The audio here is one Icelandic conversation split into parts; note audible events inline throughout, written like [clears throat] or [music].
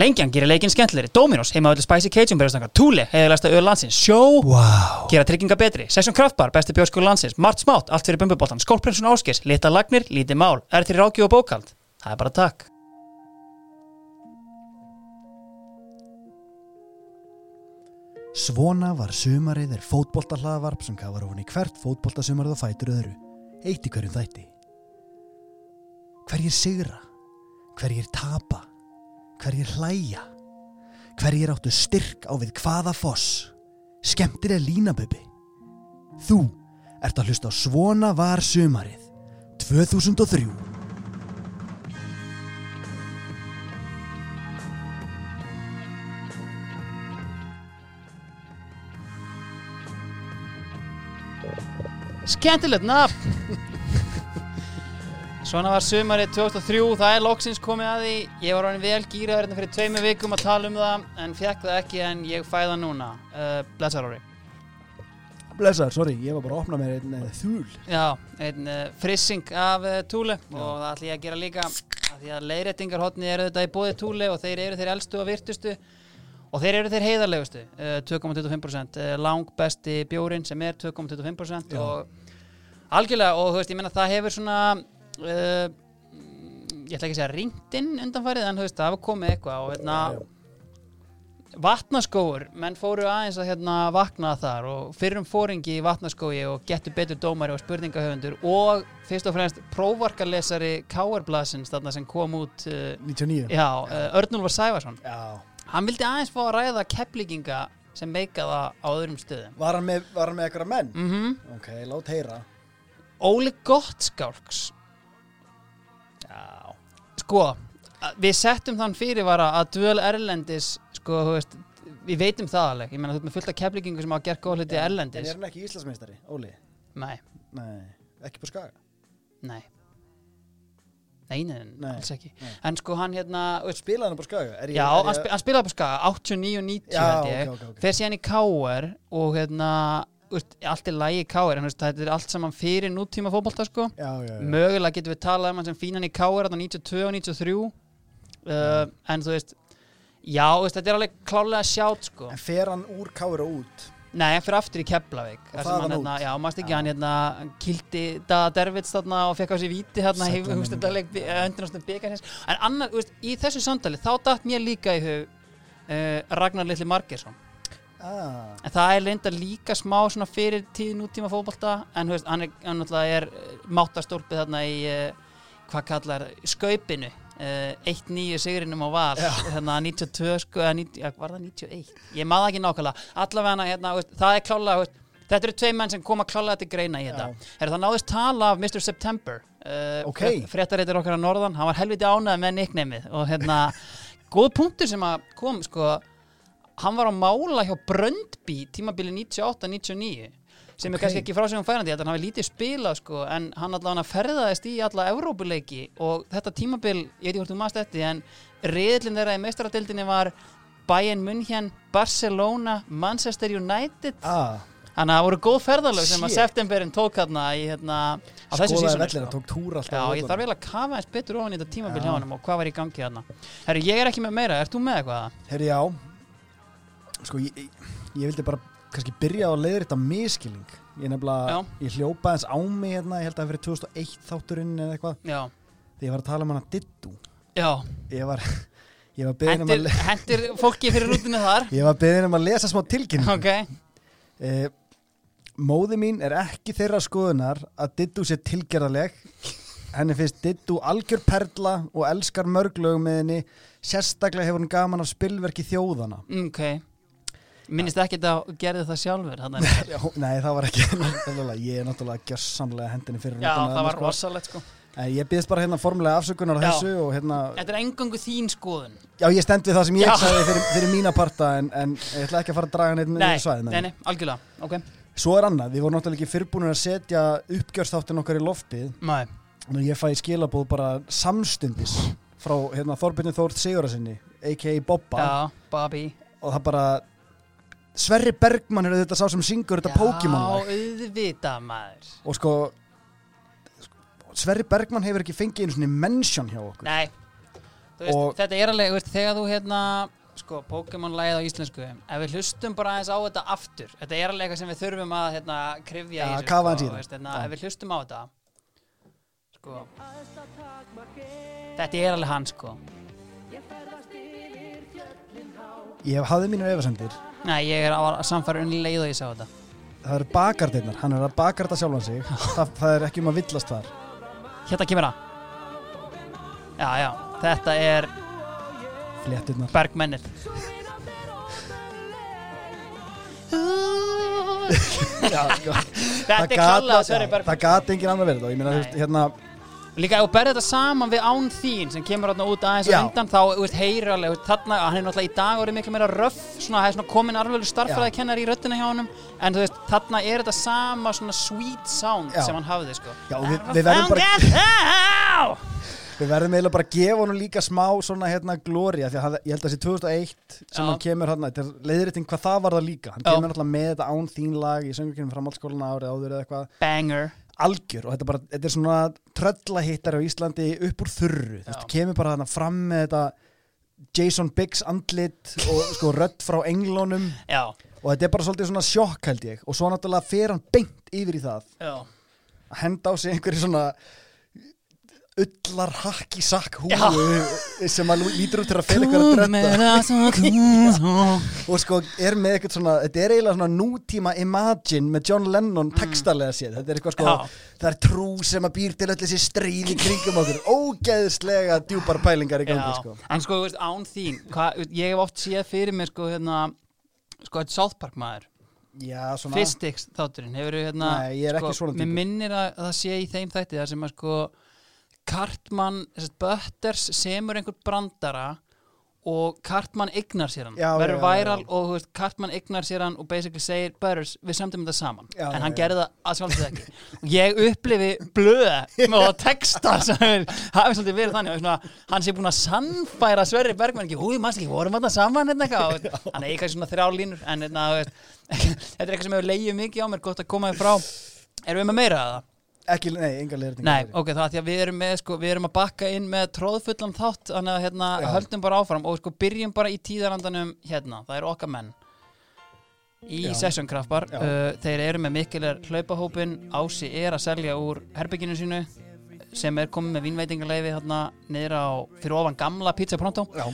Lengjan gerir leikinn skemmtilegri, Dominos, heimaðalli Spicy Cajun berjastanga, Thule, heiðalæsta öð landsins, Sjó, Wow. gera trygginga betri, Session Kraftbar, besti bjórskur landsins, Mart Smátt, allt fyrir bumbuboltan, Skólprinsun Áskis, Lita Lagnir, Lítið Mál, er til rákju og bókald. Það er bara takk. Svona var sumarið er fótboltahlaðvarp sem gafar ofan í hvert fótboltasumarið og fætur öðru. Eitt í hverjum þætti. Hverjir sigra? Hverjir tapa? Hverjir hlæja? Hverjir áttu styrk á við hvaða foss? Skemmtir er línaböbi. Þú ert að hlusta á Svona var sumarið 2003. Skemmtilegt nafn Svona var sumarið 2003 Það er loksins komið að því. Ég var orðin vel gýraður hérna fyrir tveimu vikum að tala um það En fekk það ekki en ég fæ það núna. Uh, Blessar ári Blessaður, sorry, ég var bara að opna mér einn uh, þúl. Já, einn uh, frissing af uh, Túle Og það ætla ég að gera líka af Því að leiðréttingarhotni eru þetta í bóði Túle Og þeir eru þeir elstu og virtustu Og þeir eru þeir heiðarlegustu uh, 2,25% uh, Lang besti bjórin sem er 2,25% Já. Og algjörlega Og þú veist, ég menna það hefur svona uh, Ég ætla ekki að segja ringtinn undanfarið En veist, það hafa komið eitthvað Og hérna Vatnaskóur, menn fóru aðeins að hérna vakna þar og fyrrum fóringi í vatnaskói og getur betur dómari og spurningahöfundur og fyrst og fremst prófarkalesari Káarblasins þarna sem kom út uh, 99. já, uh, Örnulfur Sævarsson Já. hann vildi aðeins fá að ræða kepplíkinga sem meikaða á öðrum stöðum Var hann með, var hann með eitthvað menn? mm Ok, lát heyra. Óli Gottskálks. Sko, við settum þann fyrirvara að dvöl erlendis sko, þú veist, við veitum það alveg ég meina þú ert með fullt af kepplíkingu sem hafa gert góð hluti En erlendis er hann ekki Íslandsmeistari, Óli? nei, Nei, ekki på skaga. nei nei, nei, nei, alls ekki nei. en sko hann hérna, veist, Spilaði hann på skaga? Ég, já, hann, ég, hann spilaði på skaga 89 og 90 Já, held ég ok, ok, ok. fer síðan í KR og hérna veist, allt er lægi í KR en veist, þetta er allt saman fyrir nútíma fótbolta sko. Mögulega getum við talað um hann sem fínan í KR þarna 92 og 93 uh, en þú veist já, veist, þetta er alveg klálega sjátt sko. En fer hann úr kára út? nei, hann fyrir aftur í Keflavík. Og sem þaðan hann, hérna, út? já, ekki Já. hann hérna, kildi Dada Dervits þarna og fekk á sig víti hérna en annar, í þessu samtali þá datt mér líka í hug uh, Ragnar Litli Margersson Ah, En það er reynda líka smá fyrir tíð nútíma fótbolta en veist, hann, er, hann er eh, máttarstólpið þarna í uh, hvað kallar skaupinu uh, 1-9 sigrinum á val Já. hérna 92 sko eða 90, ja, var það 91? Ég maður ekki nákvæmlega allavega hérna, það er klálega þetta eru tvei menn sem koma klálega til greina í þetta Já. Heru, það náðist tala af Mr. September uh, Ok. fréttareitur okkar að norðan hann var helviti ánægð með nicknameið og hérna [laughs] góð punktur sem að kom sko hann var að mála hjá Bröndby tímabili 98-99 sem er Ok. kannski ekki frá sig um færandi hann hafi lítið spilað sko en hann allavega ferðaðist í alla Evrópuleiki og þetta tímabil, ég veit ekki hvort þú maður þetta en riðlinn þeirra í meistaradildinni var Bayern München, Barcelona Manchester United ah, þannig að það voru góð ferðalög sem að Shit. septemberin tók hérna í hérna á þessu túr alltaf Já, ég þarf vel að kafa eins betur ofan í þetta tímabil Já. hjá hann og hvað var í gangi hérna Herru, ég er ekki með meira, ert þú með eitthvað? Herri, já Sko, ég, ég, vildi bara kannski byrja á að leiða þetta miskilning Ég nefnilega, Já. ég hljópa eins á mig hérna, ég held að það verið 2001 þátturinn eða eitthvað. Já, Þegar ég var að tala um hana Dittu já, Ég var, [laughs] ég var beðin um að hendir, le- hendir fólki fyrir rútinu þar? [laughs] Ég var beðin um að lesa smá tilkynning Ok, eh, Móði mín er ekki þeirra skoðunar að Dittu sé tilgerðaleg Henni finnst Dittu algjör perla og elskar mörglögum með henni. Sérstaklega hefur hún gaman af spilverki þjóðana ok Minnist ekki að gerði það sjálfur þannig. Já, Nei, það var ekki [laughs] Ég er náttúrulega gjössamlega hendinni fyrir Já, það var sko. rosalegt sko. Ég byggðist bara hérna formulega afsökunar á þessu og hérna, Þetta er engangu þín skoðun. Já ég stend við það sem ég sagði fyrir, fyrir mína parta en, en ég ætla ekki að fara að draga neitt Nei, með svæðið með nei, nei, algjörlega Ok, Svo er annað, við vorum náttúrulega ekki fyrrbúinir að setja uppgjörstáttin okkar í loftið. Nei, og ég fæ skilabóð bara samstundis frá hérna, Þorbjörni Þórð Sigurðarsinni a.k.a. Bobba. Já, Bobby. Og það bara Sverri Bergmann er þetta sá sem syngur þetta Pokémon lag. Já, auðvitað maður. Og sko Sverri Bergmann hefur ekki fengið einu svona mention hjá okkur. Nei, veist, þetta er alveg, veist, þegar þú hérna sko, Pokémon lagið á íslensku ef við hlustum bara aðeins á þetta aftur þetta er alveg eitthvað sem við þurfum að hérna, krifja Já, í þessu, sko, hérna, ef við hlustum á þetta sko. Þetta er alveg hann sko. Ég hafði mínur efasemdir Nei, ég er á samfæri unni leið og ég sá þetta. Það eru bakardirnar, hann er að bakarta sjálfan sig. Það, það er ekki um að villast þar. Hérna kemur það. Já, já, þetta er Fléttirnar Bergmennir [laughs] Já, sko. Þetta er klálega Sverri já, Bergmann. Það gati engin annar verið þá. Ég meina, hérna Líka ef þú berði þetta saman við án þín sem kemur þarna út aðeins og undan þá, þú veist, veist, þarna, hann er náttúrulega í dag orðið miklu meira röff, svona, það er svona komin alveg starffræði kennar í röddina hjá honum, en þú veist, þarna er þetta sama svona sweet sound Já. sem hann hafði, sko. Já, við, við verðum bara. Við verðum eiginlega bara að gefa honum líka smá svona hérna glória því að hann, ég held að þessi 2001 sem Já. hann kemur hérna, þetta er leiðrétting hvað það var það líka hann kemur náttúrulega með þetta án þín lag í söngurkynum framhaldsskólana árið áður eða eitthvað Banger. Algjör og þetta, bara, þetta er svona tröllahittar á Íslandi upp úr þurru. Þú veist, kemur bara þarna fram með þetta Jason Biggs andlit og sko rödd frá englónum Já, og þetta er bara svolítið svona sjokk held ég. Og svo náttúrulega fer hann beint yfir í það. Já. að henda á sig einhverju svona ullar hakki sakk húu sem að lítur út til að fyrir eitthvað að dretta [laughs] og sko er með eitthvað svona þetta er eiginlega svona nútíma Imagine með John Lennon textalega séð. Þetta er eitthvað sko, Já. það er trú sem að býr til öll þessi stríð í kringum okkur. [laughs] Ógeðslega djúpar pælingar í gangi sko. En sko, þú veist, án þín, hva, ég hef oft séð fyrir mér, sko, hérna, sko, þetta South Park maður. Já, svona. Fistix þátturinn, hefur hérna Nei, sko, Mér minnir að það sé í þeim þætti þar sem að sko Cartman, Butters semur einhver brandara og Cartman ignar sér hann. Já, verður já, já, væral já. og veist, Cartman ignar sér hann og basically segir Butters, við samtum þetta saman. Já, en já, hann já. gerði það að sjálfsögðu ekki. Og ég upplifi blöð með að texta [laughs] sem hafi svolítið verið þannig. Svona, hann sé búin að sannfæra Sverri Bergman ekki, húi, maður ekki, vorum þetta saman hérna hann er eitthvað svona þrjá línur. En hérna, [laughs] þetta er eitthvað sem hefur leiðið mikið á mér, gott að koma þér frá. Erum við með meira að það? Ekki, nei, enga leiðréttingar Nei, ok, það er því að við erum með sko, við erum að bakka inn með tróðfullan þátt þannig að hérna, Já. höldum bara áfram og sko byrjum bara í tíðarandanum hérna, það eru okkar menn. Í Já. Session Kraftbar Já. uh, þeir eru með mikilvæg hlaupahópin Ási er að selja úr herbygginu sínu sem er komið með vínveitingarleifi hérna niður á fyrir ofan gamla Pizza Pronto. Já,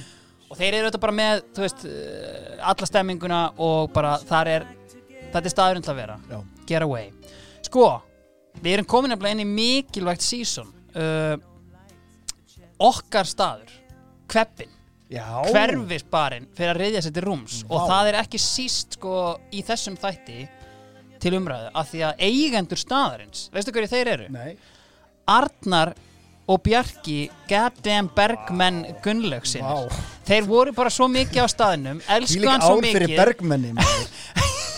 og þeir eru þetta bara með þú veist, uh, alla stemminguna og bara þar er þetta er staðurinn til að vera. Já, get away. Sko, við erum komin nefnilega inn í mikilvægt season. Uh, okkar staður kveppin, já. hverfisbarinn fyrir að reyðja sér til rúms. Og Vá. það er ekki síst sko í þessum þætti til umræðu af því að eigendur staðarins veistu hverju þeir eru? Nei, Arnar og Bjarki goddamn Bergmenn Gunnlaugsinn þeir voru bara svo mikið á staðinum hann svo mikið. Bergmenni. [laughs]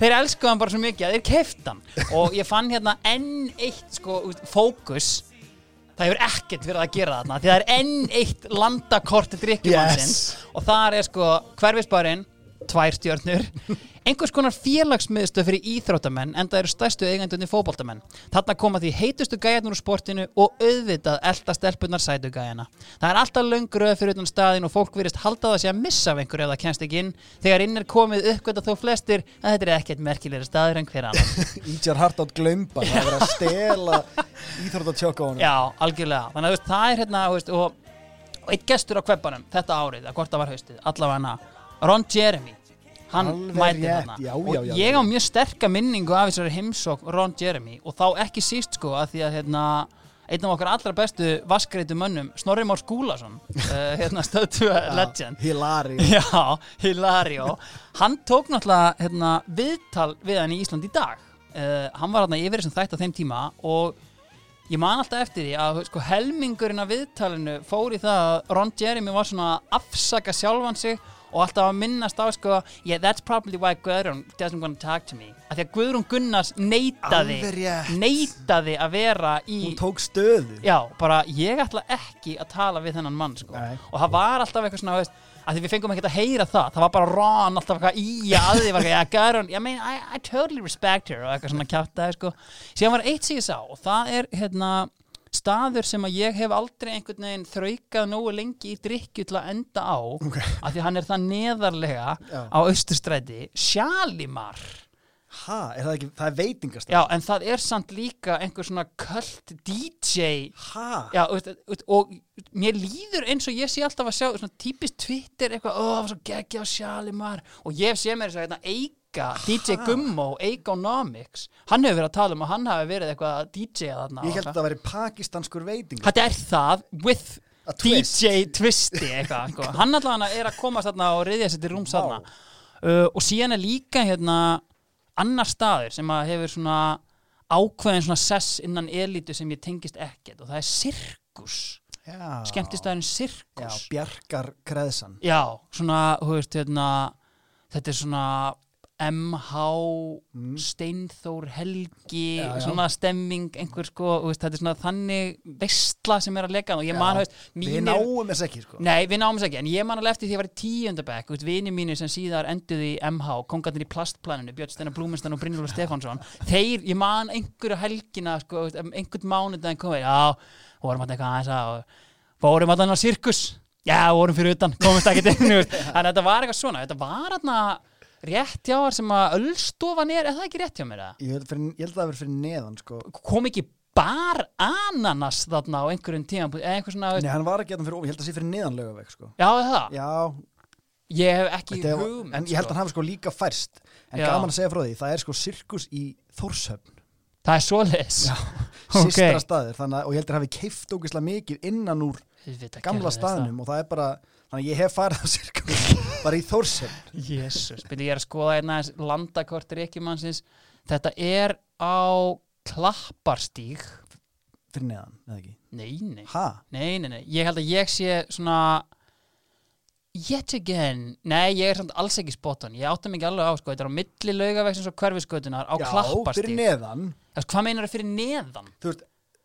þeir elskuðu hann bara svo mikið að þeir keift hann. Og ég fann hérna enn eitt sko, fókus. Það hefur ekkert verið að gera þarna því það er enn eitt landakort drikkjumannsins Yes. og þar er sko hverfisbarinn, tvær stjörnur. [laughs] Einhvers konar félagsmiðstöð fyrir íþróttamenn en það eru stærstu eigandunni fótboltamenn. Þarna koma því heitustu gæjarnir úr sportinu og auðvitað elda stelpunar sætu gæjana. Það er alltaf löngröð fyrir utan staðin og fólk virðist halda það sé að missa af einhverju ef það kemst ekki inn. Þegar inn er komið uppgöta þó flestir að þetta er ekkert merkilegri staður en hver annan [laughs] Íjar hart átt glömba Það er að stela íþrótt að tjóka á honum. Já, algjörlega. Þannig að það er hérna, og, og eitt gestur á kveppanum þetta árið, að hvort það var haustið, allavega hana, Ron Jeremy, hann mæti þarna. og ég á mjög sterka minningu af þessari heimsók Ron Jeremy og þá ekki síst sko að því að hérna, einn af okkar allra bestu vaskreitu mönnum, Snorri Már Skúlason, uh, [laughs] hérna stöðtu legend. Hilari [laughs] Já, Hilario. Hann tók náttúrulega hérna, viðtal við hann í Ísland í dag. Uh, Hann var hérna yfir þessum þætt á þeim tíma og ég man alltaf eftir því að sko, helmingurinn af viðtalinu fór í það að Ron Jeremy var svona að afsaka sjálfan sig og alltaf að minnast á sko yeah, that's probably why Guðrún doesn't want to talk to me af því að Guðrún Gunnars rétt. neitaði að vera í Hún tók stöðu Já, bara ég ætla ekki að tala við þennan mann sko. Nei. og það var alltaf eitthvað svona veist, að því við fengum ekkert að heyra það það var bara Ron alltaf eitthvað í að því yeah, Guðrún, I mean, I, I totally respect her og eitthvað svona kjátaði sko. síðan var eitt síðan sá og það er hérna staður sem að ég hef aldrei einhvern veginn þraukað nógu lengi í drikju til að enda á Ok. af því hann er það neðarlega Já. á austurstræti Sjalimar Ha, er það ekki, það er veitingastæð Já, en það er samt líka einhver svona köld DJ Ha, Já, og, og, og mér líður eins og ég sé alltaf að sjá svona típist Twitter eitthvað, ó, það var svo geggja á Sjalimar og ég sé mér þess að hérna, Eika, DJ? Gummo, Eikonomics hann hefur verið að tala um að hann hafi verið eitthvað að DJ-a þarna ég held að það væri pakistanskur veiting Þetta er það with twist. DJ Twisti eitthvað, sko. [laughs] hann allavega er að komast þarna og reyðja sér til rúms þarna. Uh, og síðan er líka hérna annar staður sem að hefur svona ákveðin svona sess innan elitu sem ég tengist ekkert og það er sirkus. Já, skemmtistæðurinn Já, sirkus bjarkar kreðsan já, svona, þú veist, hérna þetta er svona MH Mm. Steinþór Helgi Já, já. svona stemming, einhver sko veist, þetta er svona þannig veistla sem er að leika og ég Já, man, þú veist, Við mínir náum þess ekki, sko Nei, við náum þess ekki, en ég man alveg eftir því að ég var í tíundabæk, vini mínir sem síðar enduði í MH, kongarnir í plastplaninu, Björn Steinar Blúmenstan og Brynjólfur Stefánsson, þeir, ég man einhverju helgina, sko, um einhvern mánudaginn komið, já, vorum að eitthvað aðeins að, fórum allan á sirkus, já, vorum fyrir utan, komumst ekki [laughs] veist. þannig að þetta var eitthvað svona, þetta var hérna rétt hjá þar sem að öllstofan er, er það ekki rétt hjá mér eða? Ég held, fyrir, ég held að það verið fyrir neðan, sko. Kom ekki bar ananas þarna á einhverjum tíma, einhver svona, Nei, hann var ekki það fyrir ofan, ég held að það sé fyrir neðan lögaveg, sko. Já, það, Já, ég hef ekki er- hugmynd, en ég held að hann hafi sko líka færst. En Já. gaman að segja frá því, það er sko sirkus í Þórshöfn. Það er svoleiðis. Já. [laughs] Ok. Sistra staðir, þannig og ég held að hafi keift ógislega mikið innan úr gamla staðnum og það er bara, þannig að ég hef farið á sirkus bara í Þórshöfn. Það. Jesús, byrju ég er að skoða einna landakort Reykjumannsins Þetta er á klapparstíg. Fyrir neðan, eða ekki? Nei, nei, Ha? nei, nei, nei. Ég held að ég sé svona Yet again. Nei, ég er samt alls ekki spottan Ég átta ekki alveg á, sko Þetta er á milli laugavegsins og hverfiskötunar á Já, klapparstíg. fyrir neðan Hvað meinar það fyrir neðan? þú, veist,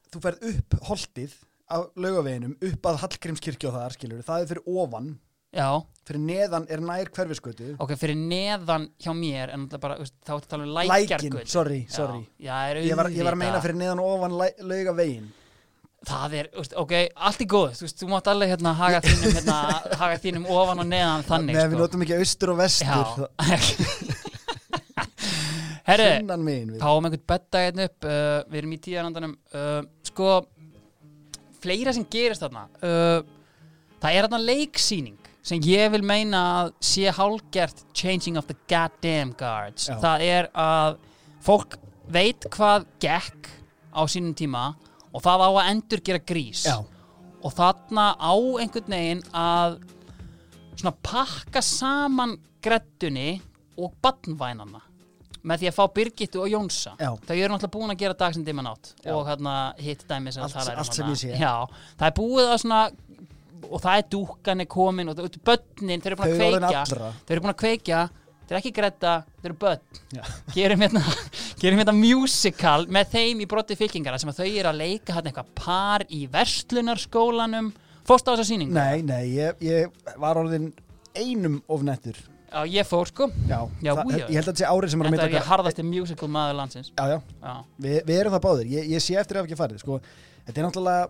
þú ferð upp holtið á laugaveginum, upp að Hallgrímskirkju og það, skilur, það er fyrir ofan. Já, fyrir neðan er nær hverfiskötu ok, fyrir neðan hjá mér En bara, veist, þá ertu að tala um Lækin, lækjargötu. Sorry, sorry. Já, já er ég var, ég var að meina fyrir neðan ofan læ- laugavegin Það er, ok, allt í góð Þú þú mátt alveg hérna haga þínum hérna, [laughs] haga þínum ofan og neðan þannig Nei, við sko. notum ekki austur og vestur. Megin við fáum einhvern betta hérna upp uh, Við erum í tíðanandanum uh, Sko, fleira sem gerist þarna uh, Það er þarna leiksýning sem ég vil meina að sé hálgert changing of the goddamn guards. Já. það er að fólk veit hvað gekk á sínum tíma og það á að endur gera grís. Já, og þarna á einhvern veginn að svona pakka saman grettunni og badnvænana með því að fá Birgittu og Jónsa. Já. þau eru náttúrulega búin að gera dag sem dimman átt og hérna hitt dæmi sem Allt- það er allt sem ég sé. já, það er búið að svona og það er dúkkan er komin og það- börnin, þau eru búin að kveikja. þau eru búin að kveikja þau eru ekki gretta, þau eru börn. Já. gerum hérna, [laughs] gerum hérna musical með þeim í brotti fylkingara sem að þau eru að leika hérna eitthvað par í verslunarskólanum. Fórst á þessa sýningu? Nei, nei, ég, ég var orðin einum of nettur. Já, ég fór sko. Já, Já, það, já. ég held að þetta sé árið sem er að Þetta mynda er ég harðasti musical maður landsins. Já, já, Já, við, við erum það báðir. Ég, ég sé eftir hafa ekki farið sko. Þetta er náttúrulega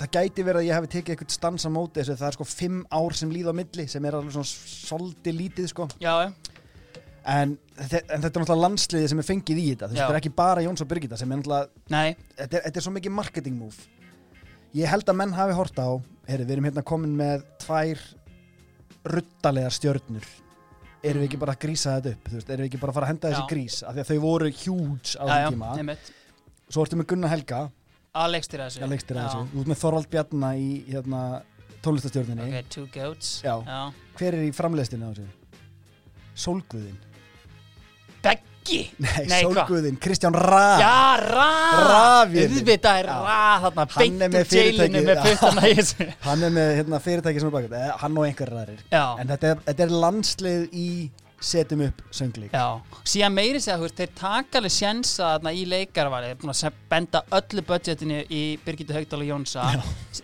Það gæti verið að ég hef tekið eitthvað stans á móti þessu. Það er sko fimm ár sem líða á milli sem er alveg svona svolítið lítið sko. Já, en, þe- en þetta er náttúrulega landsliði sem er fengið í þetta. Veist, Já. þetta er ekki bara Jóns og Birgitta sem er náttúrulega Nei, þetta er, þetta er svo mikið marketing move. Ég held að menn hafi hort á heyri, við erum hérna komin með tvær ruttalegar stjörnur. Erum við ekki bara að grísa þetta upp? Þú veist, erum við ekki bara að fara að henda þessi Já. grís? Af því að þau voru huge á já, já, tíma. nefnt svo ertu með Gunnar Helga Að leikstýra þessu. Að leikstir þessu, ert með Þorvald Bjarna í hérna, tólistastjörninni Ok, two goats. Já. já. hver er í framleiðstinu á þessu? Sólguðin Beggi? Nei, Nei, hvað? Sólguðin, Kristján Ra. Já, Ra. Rafvélin. Auðvitað er. Ra þarna Beint úr jailinu með puttana í þessu. Hann er með hérna, fyrirtæki sem er bakað eh, hann og einhverjar aðrir. En þetta er, þetta er landslið í setjum upp söngleik. Já Síðan meiri segja, veist, þeir taka alveg sjensa þarna í leikarvali Þeir búin að benda öllu budgetinu í Birgitta Haugdal og Jónsa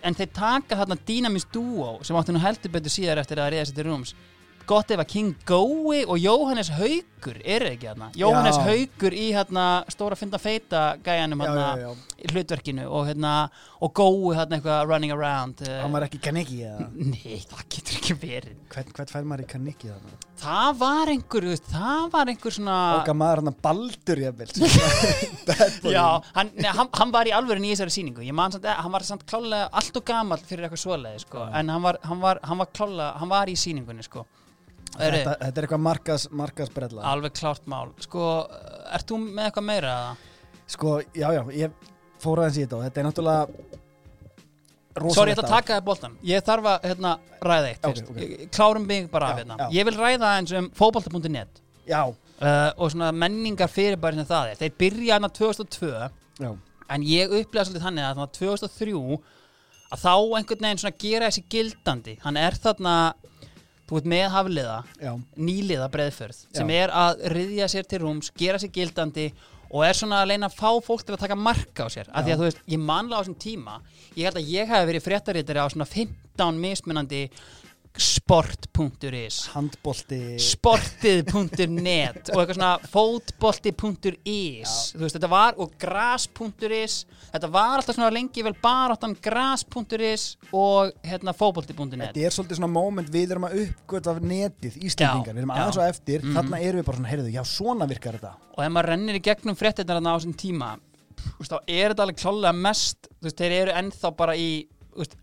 En þeir taka þarna Dynamins Duo sem áttu nú heldur betur síðar eftir að reyða sér til rúms gott ef að King Gói og Jóhannes Haugur eru ekki hérna Jóhannes Já. Haugur í hérna stóra fynda feita gæjanum hérna í hlutverkinu og hérna og Gói hérna eitthvað running around uh, Hann var ekki Kaniki eða? Nei, það getur ekki verið. Hvern, hvern fær maður í Kaniki þannig? Það var einhver, veist, það var einhver svona Okkar maður hann að baldur jafnvel. [laughs] Já, hann, nei, hann, hann var í alvörinni í þessari sýningu. Ég man samt, eh, hann var samt klálega allt og gamall fyrir eitthvað svoleiði, sko. En hann var, hann var, hann var klálega, hann var í sýningunni, sko þetta, þetta er eitthvað markas, markasbrella Alveg klárt mál. Sko, ert þú með eitthvað meira? Sko, já, já, ég fór aðeins í þetta og þetta er náttúrulega Sorry, ég ætla að taka það boltan Ég þarf að, hérna, ræða eitt Ok, fyrst. ok. Ég- Klárum mig bara af, Já, hérna. já. Ég vil ræða eins um fótbolta.net Já, uh, Og svona menningar fyrirbæri sem það er. Þeir byrja hérna 2002 já, En ég upplega svolítið þannig að þannig að 2003 að þá einhvern veginn svona gera þessi gildandi. Hann er þarna þú veit með hafliða, já, nýliða breiðförð sem Já. er að riðja sér til rúms gera sér gildandi og er svona að leina að fá fólk til að taka marka á sér. Af því að þú veist, ég manla á þessum tíma ég held að ég hef verið fréttaritari á svona 15 mismunandi sport.is handbolti. Sportið.net og eitthvað svona fótbolti.is þú veist þetta var og gras.is þetta var alltaf svona lengi vel bara áttan gras.is og hérna fótbolti.net Þetta er svolítið svona moment við erum að uppgöta netið Íslendingar, Já, við erum aðeins og eftir. Mhm. þarna erum við bara svona, heyrðu, já, svona virkar þetta. Og ef maður rennir í gegnum fréttinnar þarna á þessum tíma þú veist, þá er þetta alveg klálega mest þú veist, þeir eru ennþá bara í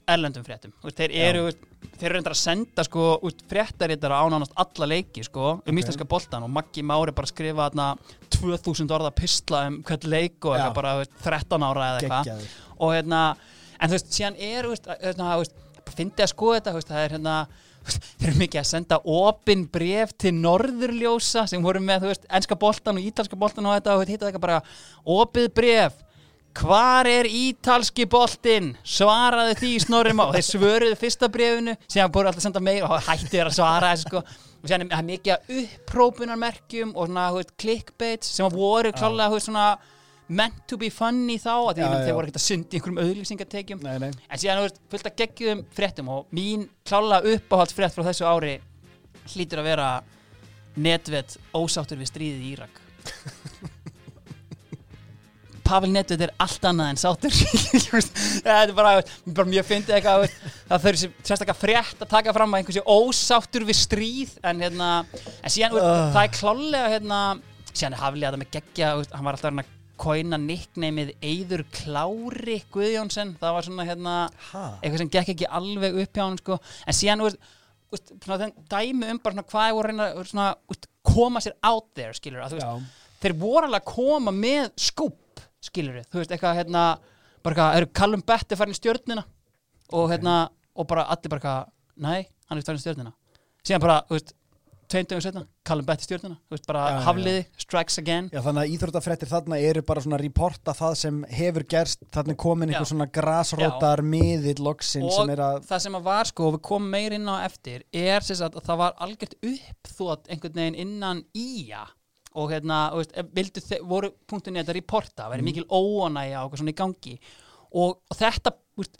erlendum fréttum. Þú veist, þeir eru þú veist, þeir eru reyndar að senda sko, þú veist, fréttarittara á nánast alla leiki sko, um Ok. íslenska boltan og Maggi Mári bara skrifa þarna 2000 orða pistla um hvern leik og eitthvað bara þú veist, 13 ára eða eitthvað. Og hérna, en þú veist, síðan er þú veist, hérna, þú veist, fyndi að skoða þetta þú veist, það er hérna þú veist, þeir eru mikið að senda opin bref til norðurljósa sem voru með, þú veist, enska boltan og ítalska boltan og þetta og hitta þetta bara opið bref Hvar er ítalski boltinn? Svaraði því snorri má. Þeir svöruðu fyrsta brefinu síðan búið alltaf að senda meira og hætti þeir að svara þessu sko. Og síðan er mikið að upprópunarmerkjum og svona, þú veist, clickbaits sem voru klálega, þú veist, svona meant to be funny þá að Já, að já. þeir voru ekkert að sundi einhverjum nei, en síðan, þú veist, fullt að geggjum fréttum og mín klálega uppáhaldsfrétt frá þessu ári hlýtur að vera netvett ósáttur við stríðið í Írak [laughs] Pavel Nedved er allt annað en sátur [laughs] þetta er bara, bara mjög fyndið eitthvað það eru sérstaklega frétt að taka fram að einhversi ósáttur við stríð en hérna, en síðan uh. Það er klálega hérna, síðan er haflega þetta með geggja, þú veist, hann var alltaf að reyna að kóina nicknameið Eyður Klári Guðjónsson, það var svona hérna eitthvað sem gekk ekki alveg upp hjá hann sko. en síðan, þú veist, svona þenn dæmi um bara svona hvað voru að reyna að koma sér out there, skilur að veist, þeir voru alveg að koma með skúp skilur við, þú veist, eitthvað hérna bara eitthvað, eru Callum Betti farin í stjörnina og hérna, og bara allir bara eitthvað, nei, hann er farin í stjörnina síðan bara, þú veist, tveim dögum setna Callum Betti í stjörnina, þú veist, bara Já, já, já. hafliði, strikes again. Já, þannig að íþróttafréttir þarna eru bara svona reporta það sem hefur gerst þarna komin einhver svona grasrótar miðill loksin og sem er að það sem að var sko, og við komum meir inn á eftir er sem sagt að það var algjört uppþótt og hérna, þú veist, vildu þe- voru punktunni að reporta, verið mikil óanægja og eitthvað svona í gangi. Og, og þetta, veist,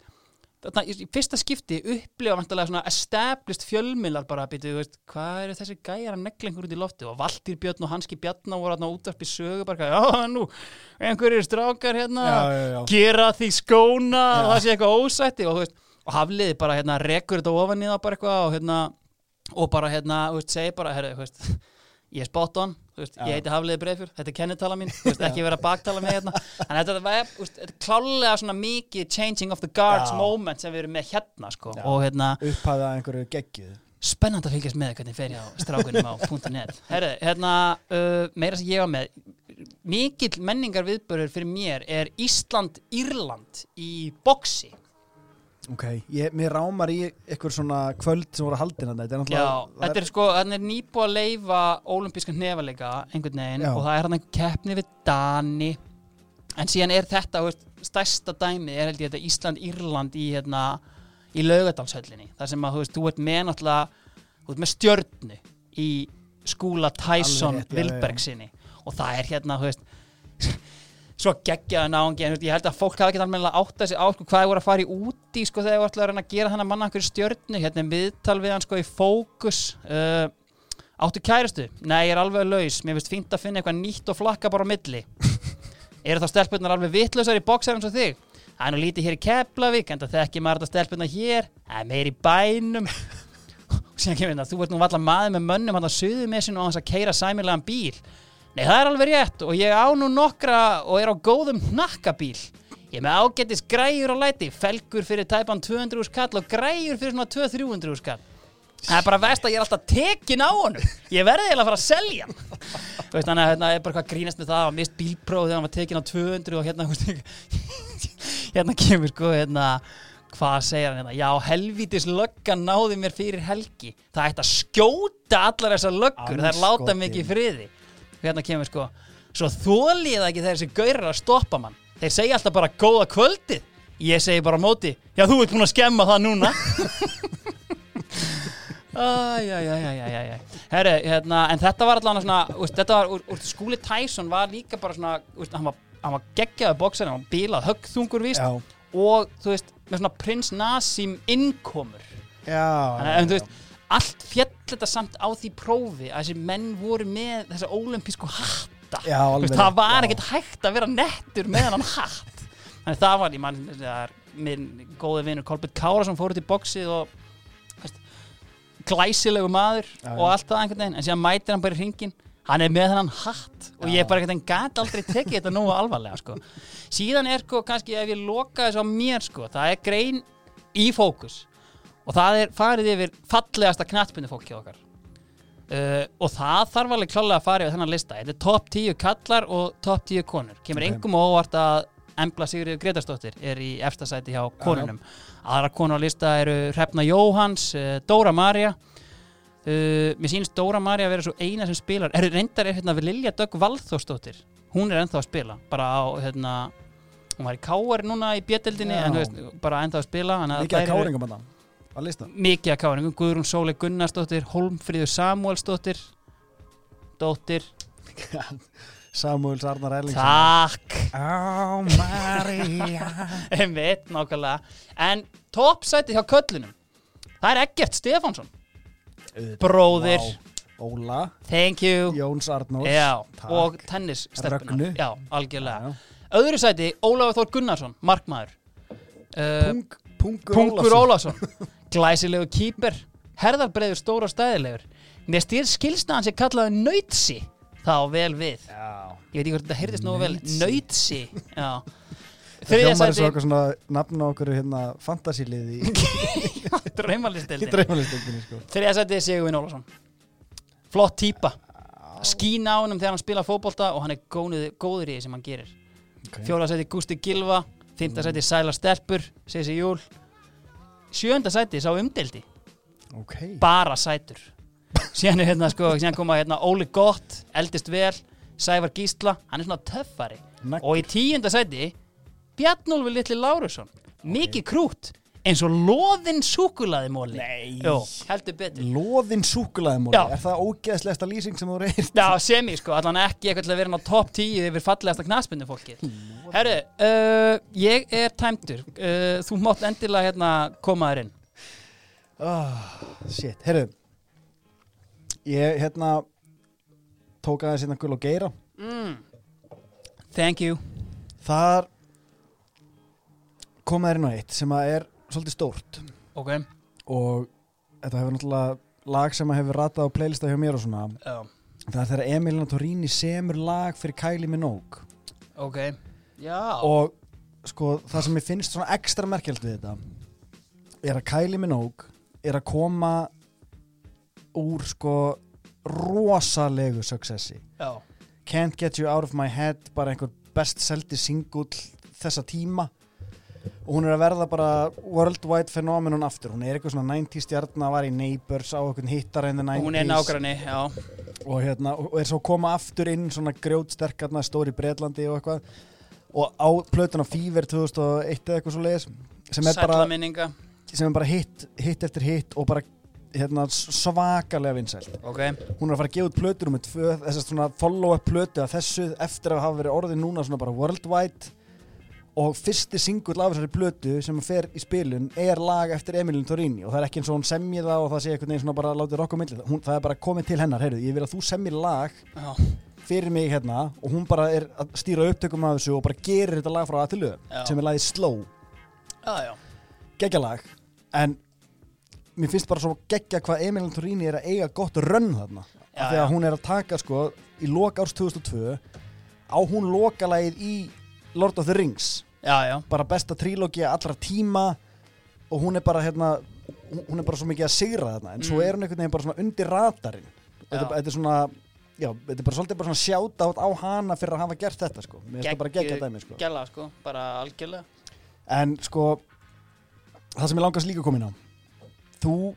þarna, í fyrsta skipti upplifa vantarlega svona established fjölmiðlar bara býtu, þú veist, hvað eru þessi gæjar að negla einhver út í lofti og Valtýr Björn og Hanski Bjarnar voru þarna útvarp í sögu bara, já, nú, einhverjir strákar hérna, já, já, já. gera því skóna og það sé eitthvað ósætti og, þú veist, og hafliði bara hérna rekur þetta ofan í það bara eitthvað og hérna og bara hérna, veist, segi bara herri, þú veist, ég er spot on veist, ég heiti Hafliði Breifjör, þetta er kennitala mín veist, ekki vera baktala mig hérna. En þetta, þetta er klálega svona mikið changing of the guards Já. moment sem við erum með hérna sko. Og hérna, upphæða einhverju geggjuð spennandi að fylgjast með hvernig fer ég á strákunum á [laughs] .net. Herri, hérna, uh, meira sem ég var með mikill menningar viðbörður fyrir mér er Ísland-Írland í boksi ok, ég, mér rámar í einhver svona kvöld sem voru haldin þarna. þetta er Já, þetta er sko, þannig er nýbúið að leifa ólimpískan nefalega einhvern veginn Já. og það er hann einhver keppni við Dani en síðan er þetta, veist, stærsta dæmi er held ég þetta Ísland-Írland í hérna, í laugadalshöllinni þar sem að, þú veist, þú ert með náttúrulega þú ert með stjörnu í skúla Tyson. Vilberg sinni og það er hérna, þú veist svo geggjaði náungi en ég held að fólk hafa ekki almennilega átt að sig á sko, hvað þið voru að fara í úti sko, þegar þú ætlaði að reyna að gera þannig að manna einhverju stjörnu hérna er viðtal við hann sko í fókus uh, áttu kæristu? Nei, ég er alveg laus, mér finnst fínt að finna eitthvað nýtt og flakka bara á milli. [laughs] Eru þá stelpunnar alveg vitlausar í boxar eins og þig? Það er nú lítið hér í Keflavík en það þekki maður þetta stelpunnar hér. Það er meir í bænum. [laughs] Og síðan kemur þetta, þú ert nú valla maður með mönnum hann að suðu með sinu og hans að keira sæmilegan bíl Nei, það er alveg rétt og ég á nú nokkra og er á góðum hnakkabíl. Ég með ágættis græjur á læti, felgur fyrir tæpan 200 skall og græjur fyrir svona 200-300 skall. Það er bara vest að ég er alltaf tekin á honum. Ég verði eiginlega að fara að selja hann. Þú veist, þannig að hérna er bara hvað grínast með það að mist bílpróf þegar hann var tekin á 200 og hérna, veist, [laughs] hérna kemur sko, hérna, hvað segir hann hérna? Já, helvítis löggan náði mér fyrir helgi. Það ætti að skjóta allar þessar löggur, það er láta mikið friði hérna kemur sko svo þólið ekki þegar þessi gaurar að stoppa mann. Þeir segja alltaf bara góða kvöldið. Ég segi bara móti já þú ert búin að skemma það núna. [laughs] Æjæjæjæjæjæ En en allt fjall þetta samt á því prófi að þessi menn voru með þessa ólimpísku hatta. Já, veist, það var ekkert hægt að vera nettur með hann hatt. Þannig það var, ég mann, er minn góði vinur Kolbjörn Kára sem fór út í boxið og veist, glæsilegu maður Já, og allt það einhvern veginn. En síðan mætir hann bara í hringin hann er með þennan hatt og ég Já. bara einhvern veginn gæti aldrei tekið þetta nógu alvarlega sko. síðan er sko kannski ef ég loka þessu á mér sko, það er grein í fókus og það er farið yfir fallegasta knattbundu fólk hjá okkar. Uh, og það þarf alveg klálega að fara yfir þennan lista. Þetta er top 10 kallar og top 10 konur. Kemur engum óvart að Embla Sigriður Gretarsdóttir er í efstasæti hjá konunum. Aðra konur á lista eru Hrefna Jóhans, uh, Dóra Maria uh, mér sýnist Dóra Maria að vera svo eina sem spilar. Er reyndar er hérna við Lilja Dögg Valþórsdóttir. Hún er ennþá að spila. Bara á hérna hún var í Káar núna í bjöldinni Já. en þú veist, bara ennþá að spila þannig að Mikið að káringum, Guðrún Sóli Gunnarsdóttir Holmfríður Samuelsdóttir dóttir, [laughs] Samuels Arnar Erlingsson. Takk. Á Maria [laughs] einmitt, nákvæmlega. En toppsæti hjá köllunum það er Eggert Stefánsson. Bróðir, Vá. Óla, thank you. Jóns já, takk. og tennis Rögnu. já, algjörlega. Já. öðru sæti, Ólafur Þór Gunnarsson markmaður. Uh, Pung, Pungur. Ólafsson [laughs] glæsilegu kýper herðarbreiður stóra stæðilegur. Mér stýr skilsta hann sem kallaði nöytsi þá vel við. Já. Ég veit ekki hvort þetta heyrðist nógu vel. Nautsi. nöytsi [laughs] já. Það þriðja hljómar er svo eitthvað svona nafn á okkur hérna fantasílið í, [laughs] [laughs] í draumalistildin dreifalistöndinni sko. þriðja sæti Sigurvin Ólafsson. Flott típa. Skína á honum þegar hann spila fótbolta og hann er góður, góður í því sem hann gerir. Okay. fjóla sæti Gústi Gilva fymta sæti Sæla Stelpur Sessi Júl sjönda sæti sá umdeldi ok, bara sætur. Síðan er hérna sko, síðan koma hérna Óli Gott, eldist vel Sævar Gísla, hann er svona töffari. Nagl. og í tíunda sæti Bjarnólfi Litli Lárusson. Mikið krút eins og loðin súkulaði móli Nei. Jó, heldur betur. Loðin súkulaðimóli Já. er það ógeðslegasta lýsing sem þú reynt Já, semi sko, allan ekki eitthvað til að vera inn á topp 10 yfir fallegasta knaspindu fólkið Herru, uh, ég er tæmdur. Uh, þú mátt endilega hérna koma þér inn. Oh, shit, heyrðu ég hérna tók aðeins hérna gul og geira. Mm. Thank you. Þar kom þær inn á eitt sem að er svolítið stórt. Ok, og þetta hefur náttúrulega lag sem hefur ratað á playlista hjá mér og svona. Já, það er þegar Emilina Torrini semur lag fyrir Kylie Minogue. Ok. Já, og sko það sem ég finnst svona ekstra merkjald við þetta er að Kylie Minogue er að koma úr sko rosalegu successi. Já, Can't Get You Out of My Head bara einhver best seldi singull þessa tíma og hún er að verða bara worldwide phenomenon aftur, hún er eitthvað svona 90 stjarnar, var í Neighbours á einhvern hittar in the 90s hún er nágranni, já. Og, hérna, og er svo að koma aftur inn svona grjótsterkarna stóri Breitlandi og eitthvað. Og á plötuna Fever 2001 eða eitthvað svo leiðis sem er bara, sem er bara hit, hit eftir hit og bara hérna, svakalega vinsælt. Ok, hún er að fara að gefa út plötur um tvö, þessast svona follow-up plötu að þessu eftir að hafa verið orðið núna svona bara worldwide og fyrsti singull af þessari plötu sem fer í spilun er lag eftir Emilin Torini og það er ekki eins og hún semji það og það sé einhvern veginn svona bara látið á milli. Hún, það er bara komið til hennar, heyrðu, ég vil að þú semjir lag já, fyrir mig hérna og hún bara er að stýra upptökum af þessu og bara gerir þetta lag frá að til lög Já. sem er lagið Slow, já, já. Geggjalag en mér finnst bara svo geggja hvað Emilin Torini er að eiga gott rönn þarna. Já, af því já. að hún er að taka sko í loka árs 2002 á hún lokalagið í Lord of the Rings já, já, bara besta trílógia allra tíma og hún er bara hérna hún- er bara svo mikið að sigra þarna en svo Mm. er hún einhvern veginn bara svona undir radarinn. Þetta, er svona já, þetta er bara svolítið bara svona sjáta á hana fyrir að hafa gert þetta sko. Mér finnst það bara geggja dæmi sko. gæla sko, bara algjörlega. En sko það sem ég langast líka inn á. Þú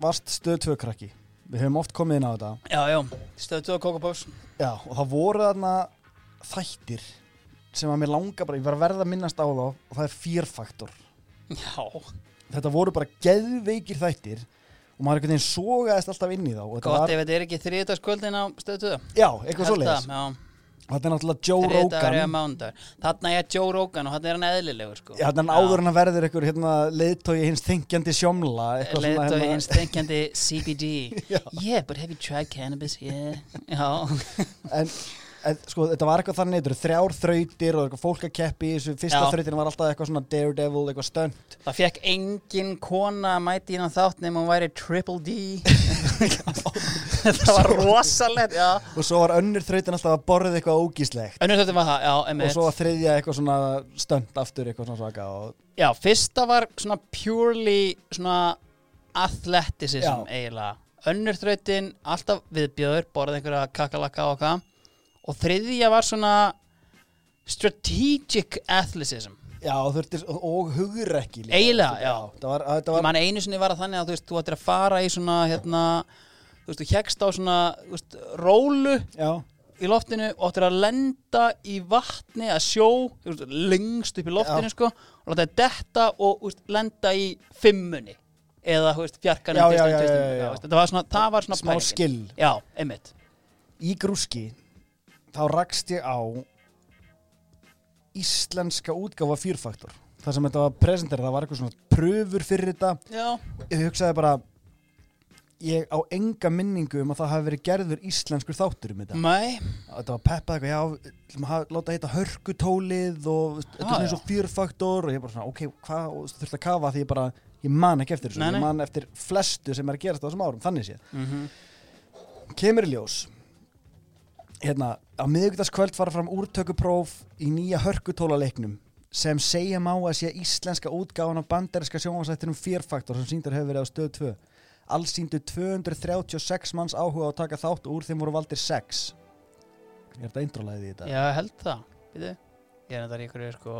varst stöð 2 krakki. Við höfum oft komið inn á þetta. Já, já, stöðu og kókabós Já, og það voru þarna þættir sem að mér langa bara, ég var að verða að minnast á þá og það er fýrfaktor. já, Þetta voru bara geðveikir þættir og maður einhvern veginn sogaðist alltaf inn í þá. og þetta gott var, ef þetta er ekki þriðdagskvöldin á stöðu 2 Já, eitthvað svo leiðis. Þetta er náttúrulega Joe þriðdagur eða Rogan. mánudagur þarna er Joe Rogan og hann er hann eðlilegur sko Já, þannig áður en að verður einhver hérna, leiðtói hins þengjandi sjómla. eitthvað svona Leðtói hérna- hins þenkjandi CBD. [laughs] Yeah, but have you tried cannabis? Yeah [laughs] Já, en sko, þetta var eitthvað þannig, þetta eru þrjár þrautir og fólk að keppi þessu. Fyrsta Já. þrautin var alltaf eitthvað svona daredevil, eitthvað stönd. það fekk engin kona mæti innan þátt nema hún væri triple D [laughs] Það var rosalegt, Og svo var önnur þrautin alltaf að borða eitthvað ógíslegt. Önnur þetta var það, já, Og emmitt svo var þriðja eitthvað svona stönd aftur, eitthvað svona svaka. Og Já, fyrsta var svona purely svona athleticism Já. eiginlega Önnur þrautin, alltaf viðbjöður, borðið einhverja kakalaka og hvað Og þriðja var svona strategic athleticism Já, þurftir, og hugrekki. Eiginlega, já. Það var, það var, man einu sinni var það þannig að þú veist, þú ættir að fara í svona, hérna, þú veist, þú hjekst á svona, veist, rólu já, í loftinu og ættir að lenda í vatni að sjó, þú veist, lengst upp í loftinu, Já. sko, og láta það detta og, veist, lenda í fimmunni eða, þú veist, fjarkan Já, já, já, já, já. Þetta var svona, það var svona smá pælingin. skill. Já, einmitt. Í grúski, þá rakst ég á íslenska útgáfa fýrfaktor. Það sem þetta var presenterið, það var eitthvað svona pröfur fyrir þetta. Já, Ég hugsaði bara, ég á enga minningu um að það hafi verið gerður íslenskur þáttur um þetta. mæ, Þetta var peppað eitthvað, já, hafa- láta heita hörkutólið og þetta er Ah, svona eins já. og fýrfaktor og ég bara svona, ok, hvað, og þurfti að kafa því ég bara, ég man ekki eftir þessu, Nei, nei. ég man eftir flestu sem er að gerast á þessum árum, þannig séð. mhm, kemur í ljós hérna, á miðugdagskvöld fara fram úrtökupróf í nýja hörkutóla-leiknum sem segja má að sé íslenska útgáfan af banderiska sjónvarsættinum Fear-Factor sem síndar hefur verið á stöð 2 alls síndu 236 manns áhuga á að taka þátt og úr þeim voru valdir 6 er þetta eindrólaðið í þetta? já, held það, veitu Ég er þetta í ykkur, sko.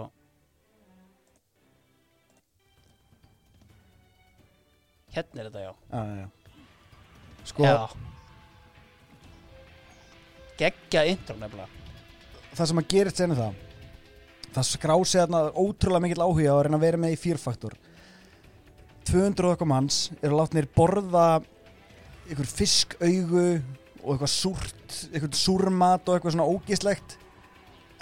Hérna er þetta, já. Já, já, já. sko, Já Geggja intro nefnilega. Það sem að gerist senu það það skrási þarna ótrúlega mikill áhuga að reyna að vera með í Fear-Factor 200 og eitthvað manns eru látnir borða ykkur fiskaugu og eitthvað súrt, eitthvað súrmat og eitthvað svona ógislegt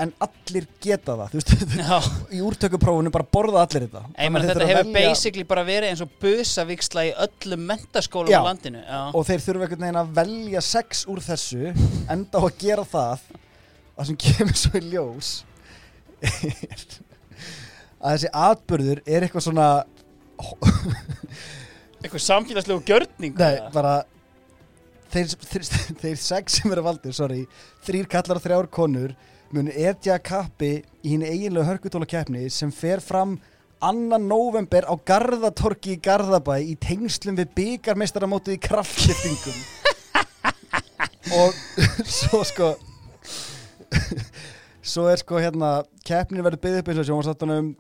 en allir geta það, veist. [laughs] Í úrtökuprófunu bara borða allir þetta. Að þeir þetta hefur velja- basically bara verið eins og busavíksla í öllum mentaskólum á landinu Já, og þeir þurfa einhvern veginn að velja sex úr þessu enda á að gera það. Það sem kemur svo í ljós að þessi atbyrður er eitthvað svona [laughs] eitthvað samfélagslegu gjörning nei, bara þeir, þeir, þeir sex sem eru valdir sorry, þrýr kallar og þrjár konur munu etja kappi í hinn eiginlega hörkutóla keppni sem fer fram annan november á Garðatorki í Garðabæ í tengslum við byggarmeistaramótið í kraftliftingum [laughs] og svo sko svo er sko hérna keppnin verður byggð upp eins og sjónvarsáttunum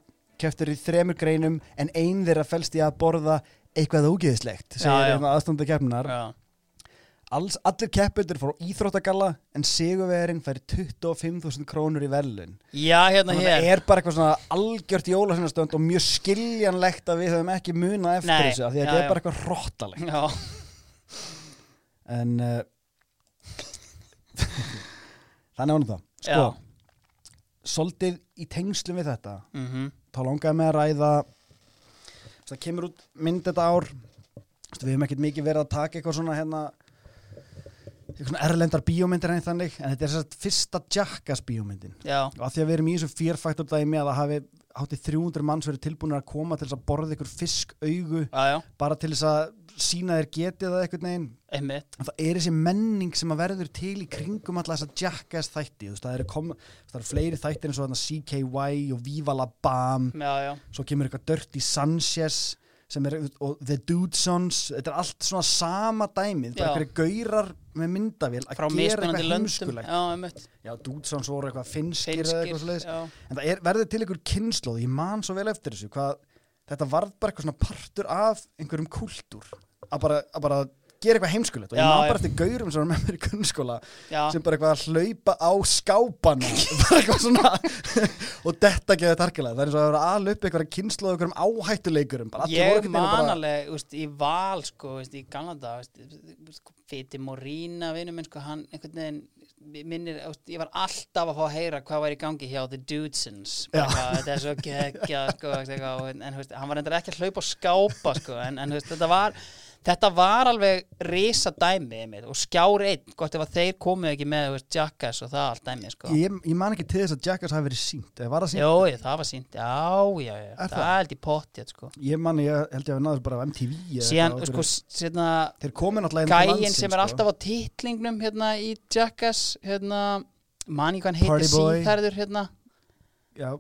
kepptur í þremur greinum en ein þeirra felst í að borða eitthvað ógeðislegt Já, segir já. hérna aðstönda keppnar Já, Alls, allir keppindur fór íþróttagalla en sigurvegarinn fær 25.000 krónur í velun Já, hérna hér. það er bara eitthvað svona algjört jólasynastönd og mjög skiljanlegt að við höfum ekki munað eftir Nei, þessu af því að já. er bara eitthvað hróttalegt Já, en uh, þannig ánum það. Sko, já. svolítið í tengslum við þetta mm þá langaði með að ræða það kemur út mynd þetta ár. Við hefum ekkert mikið verið að taka eitthvað svona hérna eitthvað erlendar bíómyndir en þannig en þetta er þess að fyrsta Jackass bíómyndin. Já, og að því að við erum í þessu fyrfættur dæmi að það hafi hátti 300 manns verið tilbúinir að koma til þess að borða ykkur fisk augu já, já, bara til þess að sína þér getið það eitthvað neginn einmitt. En það er þessi menning sem að verður til í kringum alla þessa Jackass þætti. Þú veist, það eru, kom, það eru fleiri þættir eins og þarna CKY og Viva La Bam. Já, já, svo kemur eitthvað Dirty Sanchez sem er, og The Dudesons þetta er allt svona sama dæmið bara Já. einhverju gaurar með myndavél að frá gera eitthvað heimskulegt. Já, já, Dudesons voru eitthvað finskir, eitthvað Finskir, já. En það er, verður til einhver kynnslóð ég man svo vel eftir þessu hvað þetta varð bara eitthvað svona partur af einhverjum kultúr að bara, að bara gera eitthvað heimskulegt og ég já. bara eftir gaurum sem var með mér í kunnskóla sem bara eitthvað að hlaupa á skápana [laughs] bara eitthvað svona. Og detta geða tarkilega, það er eins og að vera upp eitthvað kynnslóð einhverjum áhættuleikurum. Bara allir voru ég veginn bara- manaleg, úst, í val sko, úst, í dag úst, Fiti Morína, vinur minn sko, hann einhvern veginn minnir, ég var alltaf að fá að heyra hvað var í gangi hjá The Dudesons þetta er svo geggja sko, en hann var endur ekki að hlaupa og skápa sko, en, en þetta var Þetta var alveg risa dæmi og skjár einn, gott ef að þeir komu ekki með veist, Jackass og það allt dæmi sko. ég, ég man ekki til þess að Jackass hafi verið sínt eða var það sínt? Jó, ég, það var sínt, já, já, já, það held í pottið sko. ég man, ég held ég að við náðum bara á MTV Síðan, sko, sérna þeir komu náttúrulega inn til gæinn landsins, sem er sko. alltaf á titlingnum hérna í Jackass hérna, mani hvað hann Boy. síðherður hérna, já,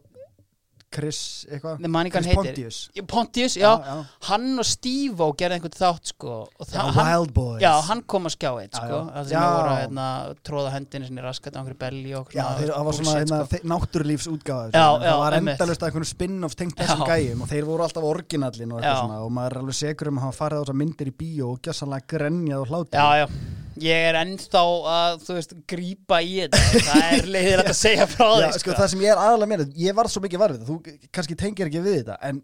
Chris eitthvað Chris heitir. Pontius Pontius, já, já, hann og Steve-O gerði einhvern þátt sko já, Wild Boys já, hann kom að skjá eitt Já, sko, já. að þeim Já. voru hérna, tróða hendinu sinni raskat á einhverju belli og Já, þeir, það var svona hérna, sko. náttúrulífs útgáða Já, já, það var endalust að einhvern spin-off tengt þessum Já. gæjum og þeir voru alltaf orginallin og, Já. og maður er alveg segur um að hafa farið á þessar myndir í bíó og gjössanlega grenjað og hlátur Já, já, ég er ennþá að, þú veist, grípa í þetta. Það er leiðir að segja frá Já, því sko, það sem ég er aðalega meina, ég var svo mikið varfið þú kannski tengir ekki við þetta en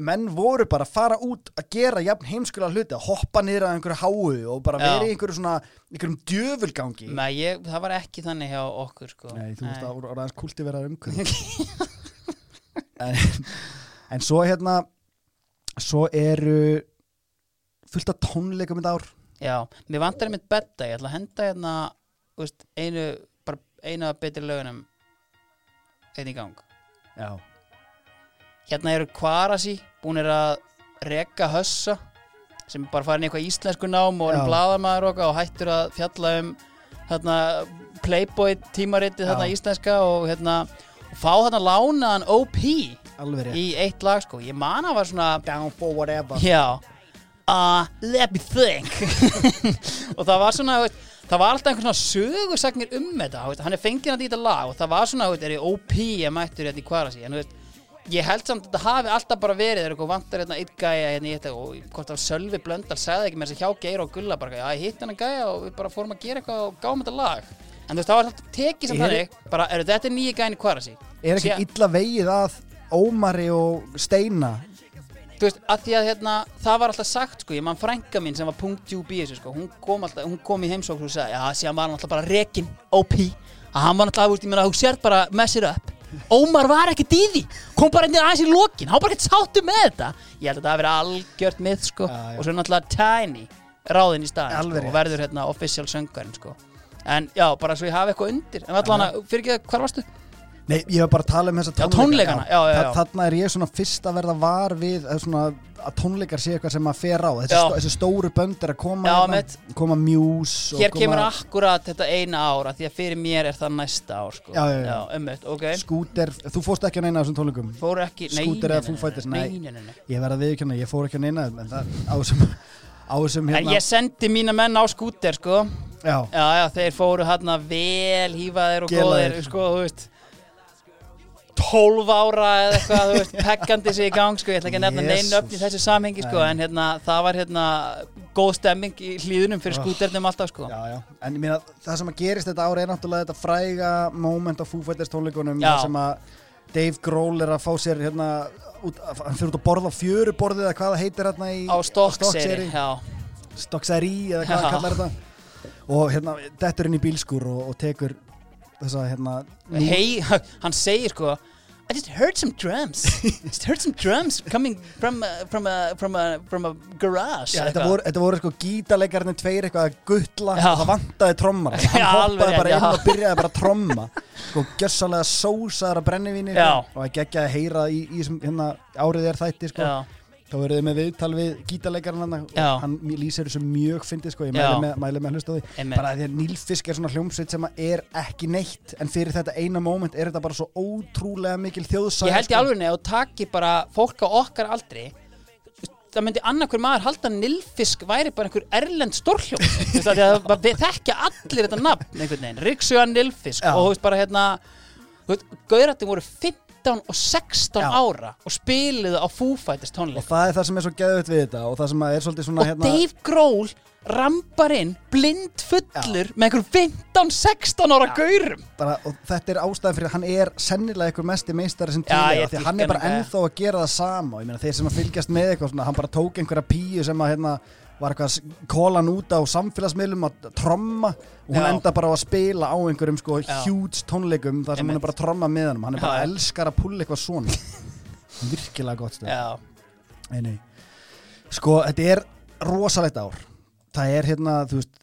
menn voru bara að fara út að gera jafn heimskulega hluti, að hoppa niður að einhverju háu og bara vera í einhverju svona einhverjum djöfulgangi. Nei, ég, það var ekki þannig hjá okkur sko. Nei, þú veist að voru aðeins kulti vera umhverju [laughs] en, en svo hérna svo eru fullt af tónleikum í ár Já, mér vantar einmitt betta Ég ætla að henda hérna veist, einu, bara einu af betri lögunum einn í gang. Já, Hérna eru Kvarasi búinir að reka hössa sem er bara farin eitthvað íslensku nám og Já. erum blaðamaður og, hættur að fjalla um hérna, Playboy tímaritið hérna íslenska og hérna og fá hérna lánaðan OP alveg í eitt lag sko. Ég man að var svona Down for whatever. Já uh, Let me think. [laughs] Og það var svona þú veist, Það var alltaf einhvern svona sögursagnir um þetta þú veist, Hann er fengið hann í þetta lag Og það var svona, þú veist, er ég OP ég mættur hérna í kvarasi? En þú veist Ég held samt að þetta hafi alltaf bara verið þegar eitthvað vantar hérna eitt gæja hérna í þetta og hvort af Sölvi Blöndal sagði ekki með þess að hjá Geir og Gulla bara, já ég hitt hann að gæja og við bara fórum að gera eitthvað og gáum þetta lag. En þú veist, það var alltaf tekið samt Er- þannig bara, eru þetta er nýja gæin í Kvarasi. Er ekki illa vegið að Ómari og Steina þú veist, að því að hérna, það var alltaf sagt sko, ég mann frænka mín sem var punkt djúb í þessu sko, hún kom alltaf, hún kom í heimsókn og sagði, já, síðan var hann alltaf bara rekin OP, að hann var alltaf, þú veist, ég meina, þú sért bara mess it up, Ómar var ekkert í því. Kom bara inn aðeins í lokin, hann var bara ekkert sáttu með þetta, ég held að það hafi verið algjört mið, sko, Já, já. og svo náttúrulega Tiny ráðinn í staðin, sko, og verður hérna official söngarinn, sko. En já, bara svo ég hafi eitthvað undir. En allan að, fyrir ekki, hvar varstu? Nei, ég var bara að tala um þessa tónleika tónleikana, já, já, já. Þa- Þarna er ég svona fyrst að verða var við svona, að tónleikar sé eitthvað sem að fer á þessi, stó, þessi stóru bönd er að koma Já, hérna, mitt. koma og Hér koma kemur akkurat þetta eina ára því að fyrir mér er það næsta ár sko. Já, já, já. einmitt, ok Skúter, þú fórst ekki að neina þessum tónleikum Fóru ekki, nei, nei, eða Fighters, nei, nei. nei. Ég verða að viðkjanna, ég fór ekki að neina en það á þessum þessum En hérna ég sendi mína menn á skúter sko Já, Já, já, þeir fóru hérna vel hífaðir og góðir sko, þú veist 12 ára eða eitthvað, þú veist, peggandi sig í gang sko, ég ætla ekki að nefna neinn Jesus. öfn í þessu samhengi sko, en hérna, það var hérna góð stemming í hlýðunum fyrir Oh. skúternum alltaf sko. Já, já, en ég meina það sem að gerist þetta ári er náttúrulega þetta fræga moment á Fighters tónleikunum sem að Dave Grohl er að fá sér hérna út, hann fyrir út að borða á fjöruborðið eða hvað það heitir hérna í á Stokkseri, já, Stokkseri eða hvað það kallar þetta. Og hérna dettur inn í bílskur og, og tekur þessa hérna nú- hei, hann segir sko I just heard some drums. [laughs] Just heard some drums coming from a, from a, from a, from a garage. Já, þetta, voru, þetta voru sko gítarleikarnir tveir eitthvað að guttla Já. og það vantaði trommar hann Já, alveg hoppaði rétt, bara inn já. og byrjaði bara að tromma. Sko gjössalega sósaðar að brennivíni Já. og að geggja að heyra í, í þessum hérna, árið er þætti sko. Já, þá verður þið með viðtal við gítarleikarinn hann og lýsir þessu mjög fyndið sko. Ég mæli með, mæli með að hlusta á því. Bara því að Nílfisk er svona hljómsveit sem er ekki neitt en fyrir þetta eina moment er þetta bara svo ótrúlega mikil þjóðsæð Ég held í alveg að þú taki bara fólk á okkar aldri það myndi annarkur maður halda Nilfisk væri bara einhver erlend [laughs] að það- þekkja allir þetta nafn Ríksuga Nilfisk Já. og þú veist bara hérna Gauðrættin voru 15 og 16 Já. ára og spiluðu á Foo Fighters og tónleik það er það sem er svo geðut við þetta og það sem er svolítið svona og hérna Dave Grohl rambar inn blind fullur með einhverjum 15-16 ára gaurum. Bara, og þetta er ástæðan fyrir að hann er sennilega einhver mesti meistari sem Já, er ég því að hann er bara ennþá að gera það sama. Og ég meina þeir sem að fylgjast með eitthvað svona, hann bara tók einhverja píu sem að hérna var eitthvað að kóla hann út á samfélagsmiðlum að tromma og hún Já. enda bara á að spila á einhverjum sko huge tónleikum þar sem hún Einmitt. er bara að tromma með hann hann er bara Já. elskar að pulla eitthvað svona. [laughs] Virkilega gott nei, sko þetta er rosalegt ár. Það er hérna þú veist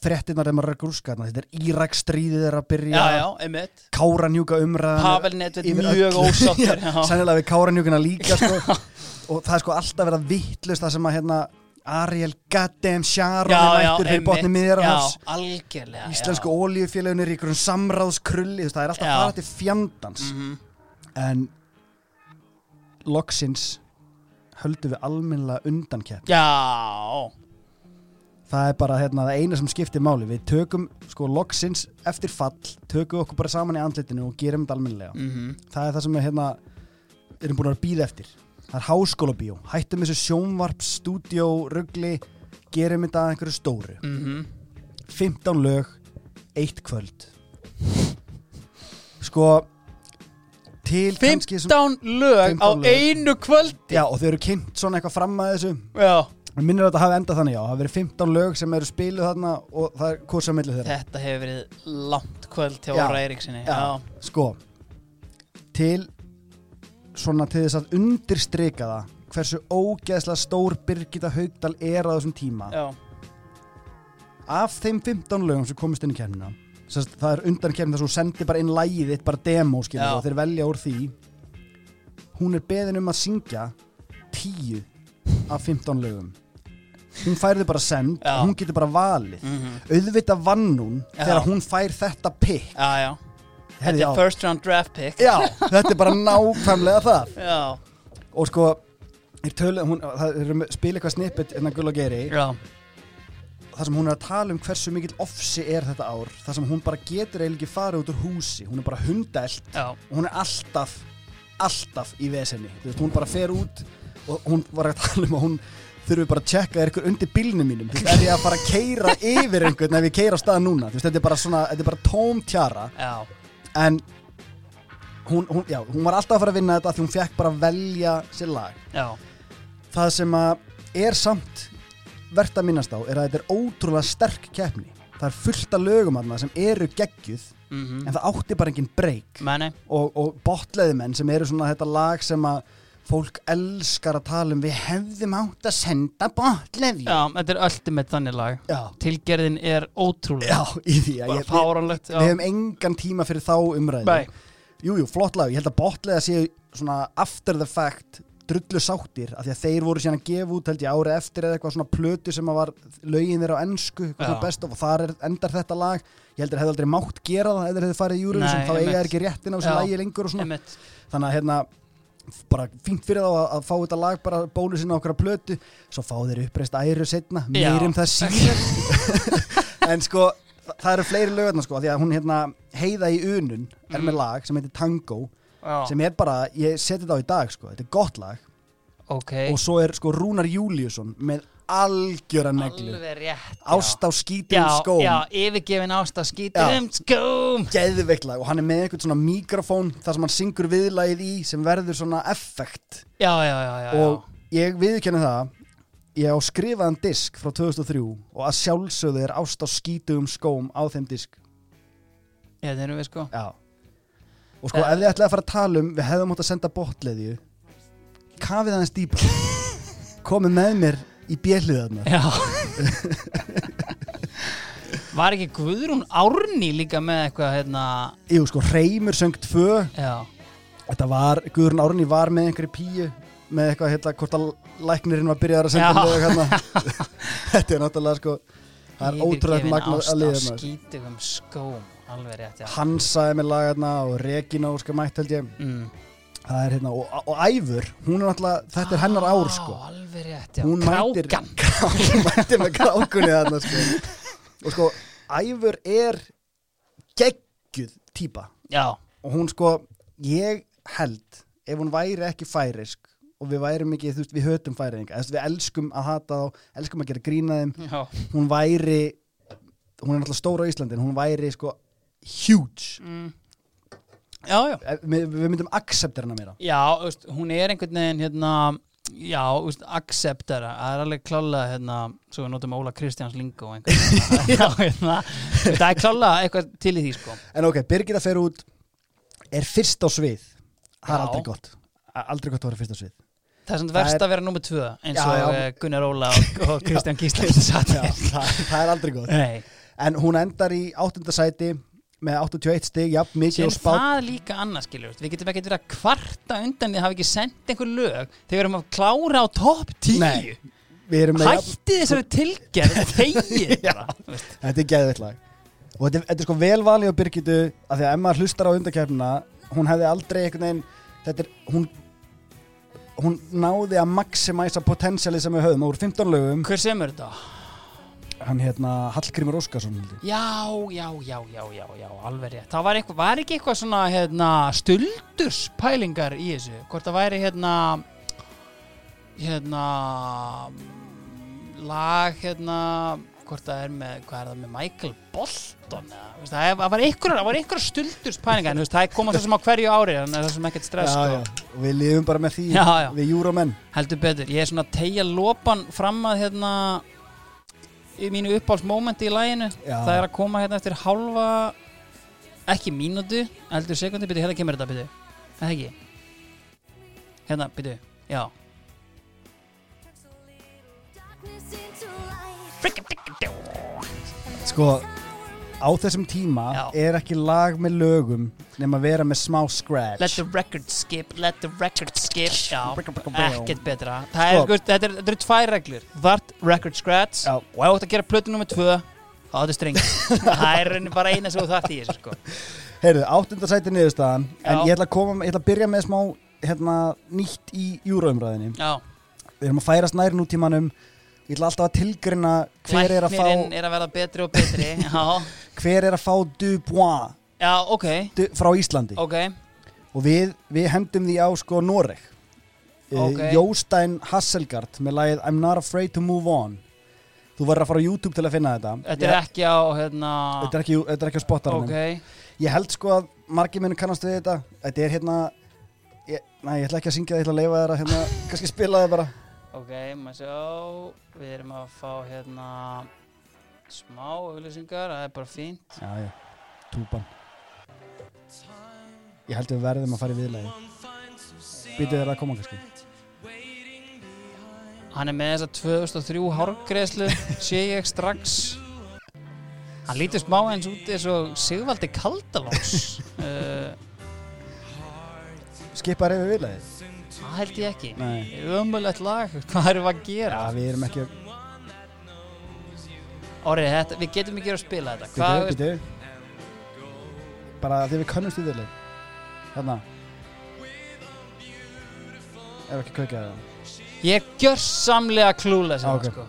fréttinnar þegar maður er grúska þetta er Írak stríðið er að byrja. Já, Káranjúka umræðan. Pavel Nedved yfir mjög ósáttur [laughs] já. sennilega við Káranjúkina líka sko. [laughs] og það er sko alltaf verið að vittlust það sem að hérna Ariel Goddamn Sharon er mættur fyrir botni miðjarahafs Já, algjörlega íslensku ólíufélögunir í einhverjum samráðskrulli það er alltaf Já. að fara til fjandans. Mm en loksins höldum við almennilega undan kepp Já, það er bara hérna, það eina sem skiptir máli. Við tökum sko loksins eftir fall tökum okkur bara saman í andlitinu og gerum þetta almennilega. Mm það er það sem við hérna erum búin að býða eftir það er háskóla bíó, hættum þessu sjónvarp stúdíó, ruggli gerum þetta að einhverju stóru -hmm. 15 lög, eitt kvöld sko til kannski sem, 15 lög 15 á lög. einu kvöldi já, og þau eru kynnt svona eitthvað fram að þessu Já. Minnir að þetta hafi endað þannig, já, það hafi verið 15 lög sem eru spiluð þarna og það er kursa milli þeirra Þetta hefur verið langt kvöld Já. Óra. Já. Sko, til svona til þess að undirstrika það hversu ógeðslega stór Birgitta Haugdal er á þessum tíma. Já. af þeim 15 lögum sem komist inn í kemna Sest, það er undan kemna þess að þú sendir bara inn lægið þitt, bara demo skilur og þeir velja úr því. Hún er beðin um að syngja 10 af 15 lögum. Hún færði bara send Já. hún getur bara valið. Mm auðvitað vann hún Já. þegar hún fær þetta pick. Já, já Þetta er first round draft pick. Já, þetta er bara nákvæmlega það. [laughs] Já, og sko tölu, hún, það er að spila eitthvað snippet innan Gull og Geri já, þar sem hún er að tala um hversu mikill ofsi er þetta ár þar sem hún bara getur eiginlega ekki farið út úr húsi hún er bara hundelt já. Og hún er alltaf alltaf í vesenni. Þú veist, hún bara fer út og hún var að tala um að hún þurfi bara að tjekka er ykkur undir bílnum mínum. Þú veist, er ég að fara að keira yfir einhvern ef ég keira á stað núna? Þú veist, þetta er bara svona, þetta er bara tóm tjara. Já, en hún, hún, já, hún var alltaf að fara að vinna þetta af því hún fekk bara að velja sér lag. Já, það sem að er samt verðt að minnast á er að þetta er ótrúlega sterk keppni. Það er fullt af lögum aðna sem eru geggjuð mhm. en það átti bara engin breyk og, og botleðimenn sem eru svona þetta lag sem að fólk elskar að tala um við hefðum átt að senda botleði já, þetta er ultimate þannig lag. Já, Tilgerðin er ótrúlega já, í því að Bara ég, við, fáranlegt við hefum engan tíma fyrir þá umræðu. Nei, Jújú, jú, flott lag, ég held að botlega séu svona after the fact drullu sáttir af því að þeir voru síðan að gefa út held ég árið eftir eða eitthvað svona plötu sem að var lögin þeirra á ennsku, eitthvað Já. svona best of og þar er, endar þetta lag. Ég heldur hefði aldrei mátt gera það þeir hefði farið í Eurovision Nei, þá eiga einmitt. þeir ekki réttin á þessu Já. lagi lengur og svona. einmitt. Þannig að hérna bara fínt fyrir þá að, að fá þetta lag bara bónusinn á okkar plötu svo fá þeir uppreist æru setna meirum það síðar. [laughs] en sko þa- það eru fleiri lögurna sko því að hún hérna heiða í unun er Mm. með lag sem heitir Tango Já, sem er bara, ég seti þetta á í dag sko, þetta er gott lag. Ok. Og svo er sko Rúnar Júliusson með algjöra neglu ást á skítum já, skóm. Já, yfirgefin ást á Já. skítum skóm. Geðveikt lag. Og hann er með eitthvað svona mikrofón þar sem hann syngur viðlagið í sem verður svona effekt. Já, já, já, og ég viðurkenni það ég á skrifaðan disk frá 2003 og að sjálfsögðu er ást á skítugum skóm á þeim disk. Já, það erum við sko. Já. Og sko, ef þið ætlaði að fara að tala um Við hefðum átt að senda botleðju Kafið aðeins dýpa [laughs] Komið með mér í bjelliðarnar Já. Var ekki Guðrún Árný líka með eitthvað hérna? Jú, sko, Reymur söng tvö. Já, Þetta var, Guðrun Árni var með einhverju píu Með eitthvað, hérna, hvort að læknirinn var byrjaðar að senda lög hérna. [laughs] Þetta er náttúrulega, sko Það er ótrúlega Yfirgefin magna ást að liða maður skítugum skóm Alveg rétt, Hansa er með lag hérna og Regina óska mætt held ég. Mm. Það er hérna, og, og Æfur, hún er náttúrulega, þetta er hennar ár, sko. Á, Alveg rétt, já. Hún mætir- Krákan. [laughs] hún mætti með krákunni þarna sko. [laughs] og sko Æfur er geggjuð típa. Já, og hún sko ég held ef hún væri ekki færisk og við værum ekki, þú veist, við hötum færiðinga Þess, við elskum að hata þá, elskum að gera grína þeim. Já. Hún væri hún er náttúrulega stóra á Íslandin, hún væri sko huge. Mm. Já, já. Við, við myndum accepta hana meira. Já, veist, hún er einhvern veginn hérna Já, veist, acceptara Það er alveg klálega, hérna Svo við notum Óla Kristjáns. [laughs] Já, hérna. Það er klálega eitthvað til í því, sko. En ok, Birgitta fer út er fyrst á svið. Það er aldrei gott. Aldrei gott að vera fyrst á svið. Það er Það verst er- að vera nummið tvö eins og já. já. Gunnar Óla og, og [laughs] Kristján Gísla það, það er aldrei gott. Nei, En hún endar í áttunda sæti með 81 stig, jafn mikið sem og spátt það líka annað skilur Við getum ekki verið að kvarta undan því að hafa ekki sendt einhver lög þegar við erum að klára á topp 10 Nei, Hætti þessari tilgerð og [laughs] þegið. Þetta er geðvitt lag. Og þetta, er- þetta er sko vel valið á Birgitu að því að maður hlustar á undakefnina hún hefði aldrei einhvern veginn þetta er, hún hún náði að maximæsa potensialið sem við höfum. Úr 15 lögum Hver semur þetta? Hann hérna Hallgrímur Óskarsson. Já, já, já, já, já, já, alveg rétt Það var, eitthvað, var ekki eitthvað svona hérna, stulduspælingar í þessu Hvort það væri hérna hérna lag hérna hvort það er með, hvað er það með Michael Bolton eða, það var þú veist, það komað svo sem á hverju ári þannig að það er sem ekkert stress já, sko. já. Við lifum bara með því Já, við júrómenn heldur betur, ég er svona að tegja lopan fram að hérna í mínu uppáhaldsmómenti í læginu Já. það er að koma hérna eftir hálfa ekki mínútu, heldur sekundi byrju, hérna kemur þetta byrju, það ekki? Hérna byrju, já. Sko, á þessum tíma Já. er ekki lag með lögum nema að vera með smá scratch. Let the record skip, let the record skip. Já, ekkert betra. Það er, sko, þetta, er, þetta eru tvær reglur. Þart record scratch. Já. og ef þú ert að gera plötu nummer tvö þá áttu streng. [laughs] Það er rauninni bara eina sem þú þart í þessu sko. Heyrðu, áttundasæti niðurstaðan. En Já. ég ætla að koma, ég ætla að byrja með smá hérna, nýtt í júróumræðinni já, Við erum að færast nær nútímanum. Ég ætla alltaf að tilgrina hver er að fá Læknirinn er að verða betri og betri. [laughs] Já, Hver er að fá Dubois? Já, ok, du, frá Íslandi. Ok. Og við, við hendum því á sko Noreg. Ok. okay. Jóstein Hasselgaard með lagið I'm not afraid to move on. Þú verður að fara á YouTube til að finna þetta. Þetta er ekki á hérna Þetta er ekki, þetta er ekki á spottaranum ok, Ég held sko að margir munum kannast við þetta. Þetta er hérna ég, Næ, ég ætla ekki að syngja það, ég ætla að leifa að hérna, [laughs] kannski spila það bara. Ok, maður sjá. Við erum að fá hérna smá auðlýsingar það er bara fínt. Já, já, túpan. Ég held við verðum að fara í viðlagi Býtu þér að koma kannski? Hann er með þessa 2003 hárgreðslu sé ég strax. Hann lítur smá eins út eins og Sigvaldi Kaldalóns. [laughs] Uh, Skipa reyfi viðlagi Það held ég ekki. Ömulegt lag, hvað erum við að já, gera? við erum ekki Orri, þetta, við getum ekki að spila þetta. Hvað, Býtu, býtu Bara því við kannumst í viðlagi Þarna Ef ekki kveikja það. Ég er gjörsamlega klúlega Já, ok. sko.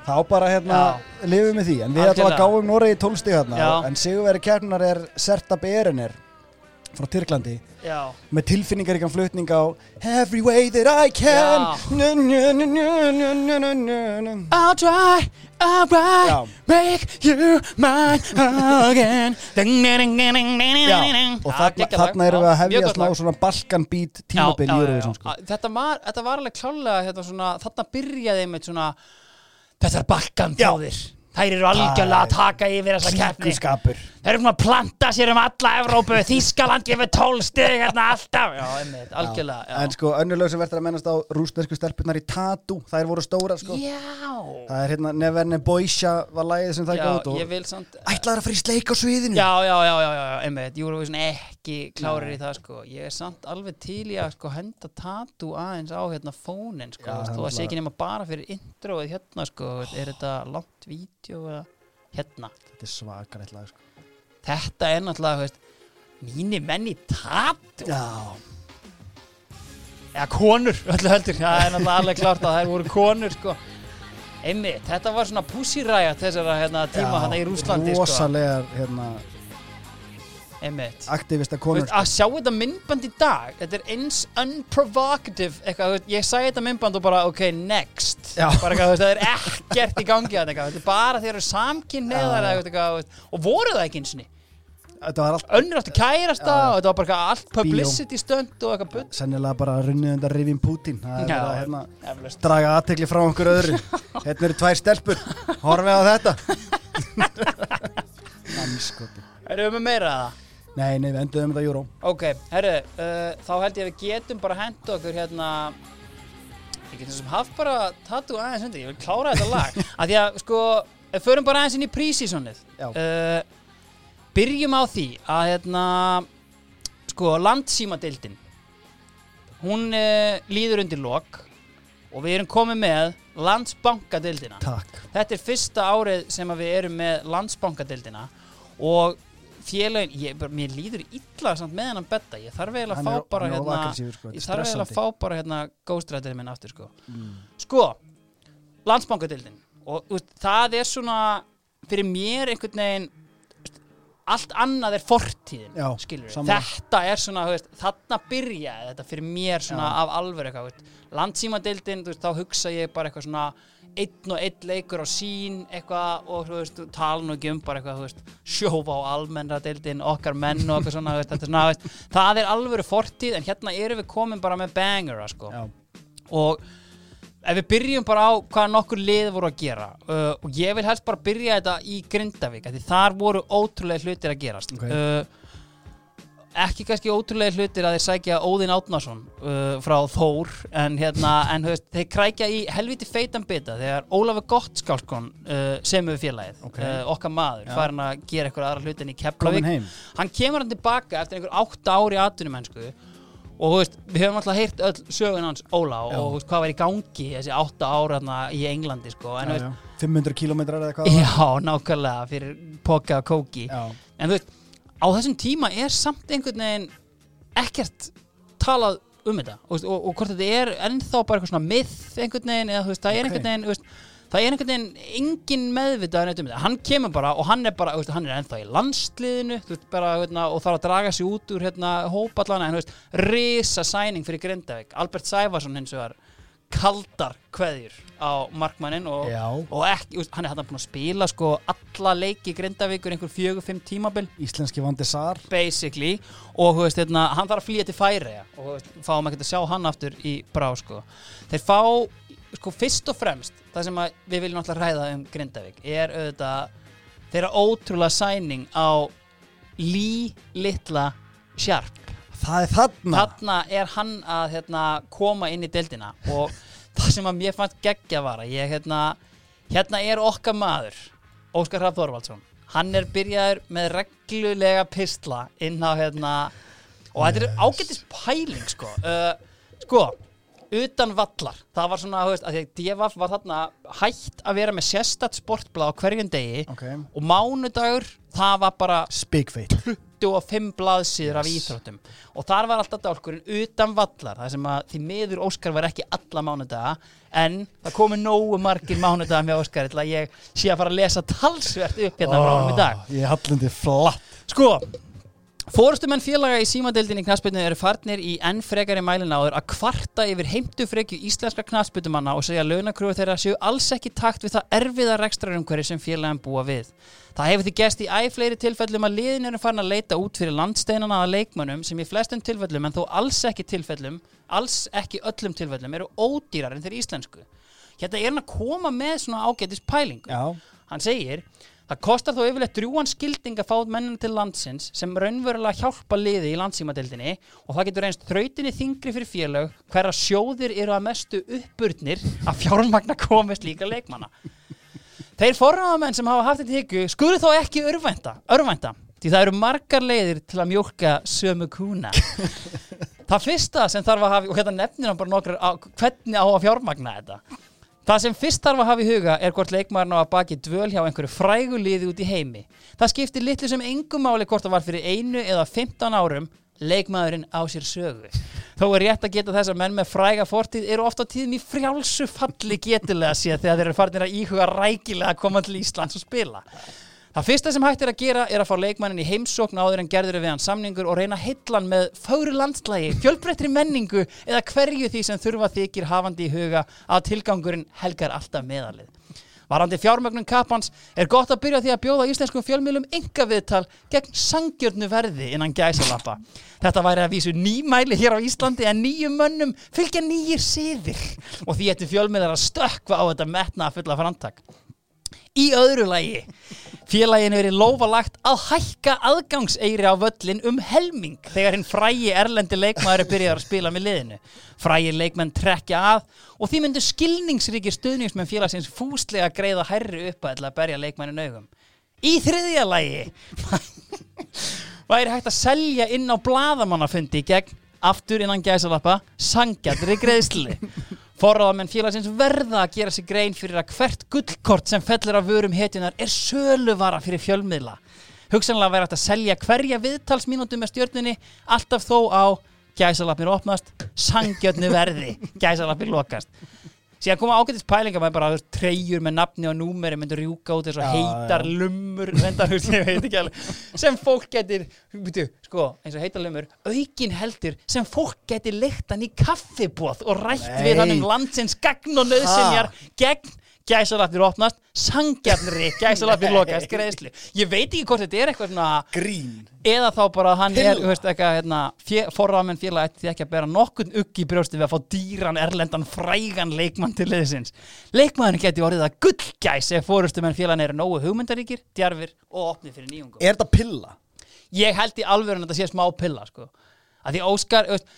Þá bara hérna lifum við því. En við ætlum að Algjörlega. gáum Noregi tólstig hérna Já. En sigurveri kjarnar er Serta Berenir frá Tyrklandi. Já. með tilfinningaríkan flutning á Every way that I can. Njö, njö, njö, I'll try, I'll try Já. make you mine again. Já. og þarna, þarna erum við að hefja smá svona balkanbít tímabill í Eurovision sko. þetta, þetta var alveg klálega þetta hérna, svona, þarna byrjaði með svona þetta er balkan þjóðir. Þær eru algjörlega að taka yfir þessa keppni. Klíkuskapur. Þær eru svona að planta sér um alla Evrópu. Þískaland gefur tólstig hérna alltaf. Já, einmitt, algjörlega já. En sko, önnur lög sem verður að mennast á rústnesku stelpunar í Tatu, þær voru stóra sko. Já, Það er hérna Neverne Boysha var lagið sem það já gátt og ég vil samt ætlaður að fara í sleik á sviðinu. Já, já, já, já, já, já, einmitt. Eurovision ekki klárir í það sko. Ég er samt alveg til í að sko henda tatu aðeins á hérna fónin sko. Já, 90 eða hérna Þetta er svakar eitthvað sko. Þetta er náttúrulega veist, mínir menni tatt Já Eða konur, öllu heldur Það er náttúrulega alveg klart að það voru konur sko. Einmitt, þetta var svona pussiræja þessara hérna, tíma Já, hann í Rúslandi Rósalega sko. hérna aktivista konur veist, að sjá þetta myndband í dag þetta er eins unprovocative eitthvað, veist, ég sagði þetta myndband og bara ok, next. Bara, eitthvað, veist, það er ekkert í gangi þetta er bara þeir eru veist, og voru það ekki eins og allt önnur áttu kærasta og þetta var bara allt publicity stönd og eitthvað bull sennilega bara runnið undan Rivin Putin. Það er Já. bara hérna Eflaust. draga aðtekli frá okkur öðru. [laughs] Hérna eru tvær stelpur. Horfið á þetta. [laughs] Anskoti Erum við með meira að það? Nei, nei, við enduðum þetta Euro. Ok, herru, uh, þá held ég að við getum bara hent okkur hérna. Ég getum sem haft bara tattu aðeins undir, ég vil klára þetta lag. [laughs] Að því að sko, förum bara aðeins inn í prísísonið Já. uh, Byrjum á því að hérna sko, landsímadeildin hún uh, líður undir lok og við erum komið með landsbankadeildina. Takk. Þetta er fyrsta árið sem við erum með landsbankadeildina og félagin, ég, bara, mér líður illa samt með hennan betta, ég þarf eiginlega að fá bara hérna, sko, ég þarf eiginlega að fá bara hérna ghostwriterinn minn aftur sko. mm. Sko, landsbankadeildin og veist, það er svona fyrir mér einhvern veginn allt annað er fortíðin Já, þetta er svona, veist, þarna byrjaði þetta fyrir mér svona Já. af veist. landsímadeildin, þá hugsa ég bara eitthvað svona einn og einn leikur á sín eitthvað og þú veist, ekki um bara eitthvað, þú veist, sjófa á almennra deildin, okkar menn og eitthvað svona, veist, þetta svona, veist, það er alvöru fortíð en hérna erum við komin bara með bangera, sko. Og ef við byrjum bara á hvað nokkur lið voru að gera uh, og ég vil helst bara byrja þetta í Grindavík því þar voru ótrúlega hlutir að gerast. Ok. uh, ekki kannski ótrúlega hlutir að þeir sækja Óðinn Átnason uh, frá Þór en hérna, en veist, þeir krækja í helviti feitan bita þegar Ólafur Gottskálskon uh, sem við félagið, Ok. uh, okkar maður Já. farin að gera eitthvað aðra hluti en í Keflavík hann kemur hann tilbaka eftir einhver átta ári atvinnumennsku og þú veist, við höfum alltaf heyrt öll sögun hans Óla og, og veist, hvað var í gangi þessi átta ára þarna í Englandi sko. en, já, já. veist, 500 kilometrar eða hvað já, nákvæmlega fyrir poka og kóki já, en þú veist, á þessum tíma er samt einhvern veginn ekkert talað um þetta. Og, og, og hvort þetta er ennþá bara eitthvað svona myth einhvern veginn eða þú veist, það er Ok. einhvern veginn veist, það er einhvern veginn engin meðvitað um þetta, hann kemur bara og hann er bara, veist, hann er ennþá í landsliðinu bara, hérna, og þarf að draga sig út úr hérna, hópallana, en þú veist, risa sæning fyrir Grindavík, Albert Sæfarsson hins vegar kaldar kveðjur á markmannin og, og ekki, hann er hann búin að spila sko alla leiki Grindavíkur einhver fjögur, fimm tímabil. Íslenski Vandi Sar. Basically. Og þú veist, hérna, hann þarf að flýja til Færiða og þú veist, fáum ekkert að sjá hann aftur í brá sko. þeir fá sko fyrst og fremst það sem við viljum alltaf ræða um Grindavík er auðvitað þeirra ótrúlega sæning á Lý Litla Sharp Það er þarna. Þarna er hann að hérna, koma inn í deildina og [laughs] það sem að mér fannst geggja var að ég hérna, hérna er okkar maður Óskar Hrafn Þorvaldsson. Hann er byrjaður með reglulega pistla inn á hérna og þetta er ágættis pæling sko. Uh, sko utan vallar, það var svona þú veist, að því að Devaf var þarna hætt að vera með sérstætt sportblað á hverjum degi Ok, og mánudagur það var bara spikfeit 25 blaðsíður af íþróttum. Og þar var alltaf dálkurinn utan vallar það sem að því miður Óskar var ekki alla mánudaga en það komi nógu margir mánudaga með Óskar til að ég sé að fara að lesa talsvert upp hérna frá honum í dag. Ég hallandi flatt. Sko, Fórustumenn félaga í símadeildinni knaspinu eru farnir í enn frekari mælin áður að kvarta yfir heimtufrekju íslenska knaspitumanna og segja að launakröfu þeirra séu alls ekki takt við það erfiða rekstrarumhverju sem félagin búa við. Það hefur því gest í æg fleiri tilfellum að liðin eru farin að leita út fyrir landsteinana að leikmönnum sem í flestum tilfellum en þó alls ekki tilfellum, alls ekki öllum tilfellum eru ódýrar en þeir íslensku. Hérna er hann að koma með svona ágætis pælingu. Já, Hann segir, það kostar þó yfirleitt drjúan skilding að fá mennina til landsins sem raunverulega hjálpa liði í landsímadeildinni og það getur reynst þrautinni þingri fyrir félög hverra sjóðir eru að mestu uppburnir að fjármagna komist líka leikmanna. Þeir forráðamenn sem hafa haft þetta hyggu skulu þó ekki örvænta, örvænta því það eru margar leiðir til að mjólka sömu kúna. Það fyrsta sem þarf að hafa, og hérna nefnir hann bara nokkur á, hvernig á að fjármagna þetta. Það sem fyrst þarf að hafa í huga er hvort leikmaðurinn á að baki dvöl hjá einhverju frægu liði út í heimi. Það skiptir litlu sem engum máli hvort það var fyrir einu eða 15 árum leikmaðurinn á sér sögu. Þó er rétt að geta þess að menn með fræga fortíð eru ofta á tíðum í frjálsu falli getilega séð þegar þeir eru farinir að íhuga rækilega að koma til Íslands og spila. Það fyrsta sem hægt er að gera er að fá leikmannin í heimsókn áður en gerður er við hann samningur og reyna hann með fáru landslægi, fjölbreyttri menningu eða hverju því sem þurfa þykir hafandi í huga að tilgangurinn helgar alltaf meðalið. Varandi fjármögnun kapans er gott að byrja því að bjóða íslenskum fjölmiðlum enga viðtal gegn sangjörnu verði innan gæsalappa. Þetta væri að vísu nýmæli hér á Íslandi en nýjum mönnum fylgja nýjir siðir og því ættu fjölmiðlar að stökkva á þetta metna fulla framtak. Í öðru lagi, félaginu verið lofalagt að hækka aðgangseyri á völlin um helming þegar hinn frægi erlendi leikmaður er byrjar að spila með liðinu. Frægi leikmenn trekja að og því myndu skilningsríkir stuðningsmenn félagsins fúslega greiða hærri upp að berja leikmennin augum. Í þriðja lagi [laughs] væri hægt að selja inn á bladamannafundi gegn aftur innan gæsalappa sangjadri greiðsli. Forráðamenn félagsins verða að gera sig grein fyrir að hvert gullkort sem fellur af vörum hetjunar er söluvara fyrir fjölmiðla. Hugsanlega væri hægt að selja hverja viðtalsmínútu með stjörnunni alltaf þó á gæsalapnir opnast, sangjötnu verði, gæsalapnir lokast. Síðan koma ágættis pælinga með bara þú veist, treyjur með nafni og númeri myndur rjúka út og Já, heitar já. lummur reyndar, ég veit ekki alveg sem fólk getur, veitu, sko eins og heitar lummur, aukin heldur sem fólk getur leiktan í kaffibóð og rætt Nei. við hann um landsins gagn og nöðsynjar gegn gæsalapnir opnast, sangjarnri [laughs] gæsalapnir lokast, greiðslu ég veit ekki hvort þetta er eitthvað svona grín eða þá bara að hann er, Pilla. þú veist, eitthvað hérna, forráðamenn félag ætti ekki að bera nokkurn ugg í brjósti við að fá dýran erlendan frægan leikmann til liðsins. Leikmannin geti orðið að gullgæs ef fórustumenn félagin eru nógu hugmyndaríkir, djarfir og opnið fyrir nýjungum. Er þetta pilla? Ég held í alvöru að þetta sé smá pilla, sko. Að því Óskar, veist,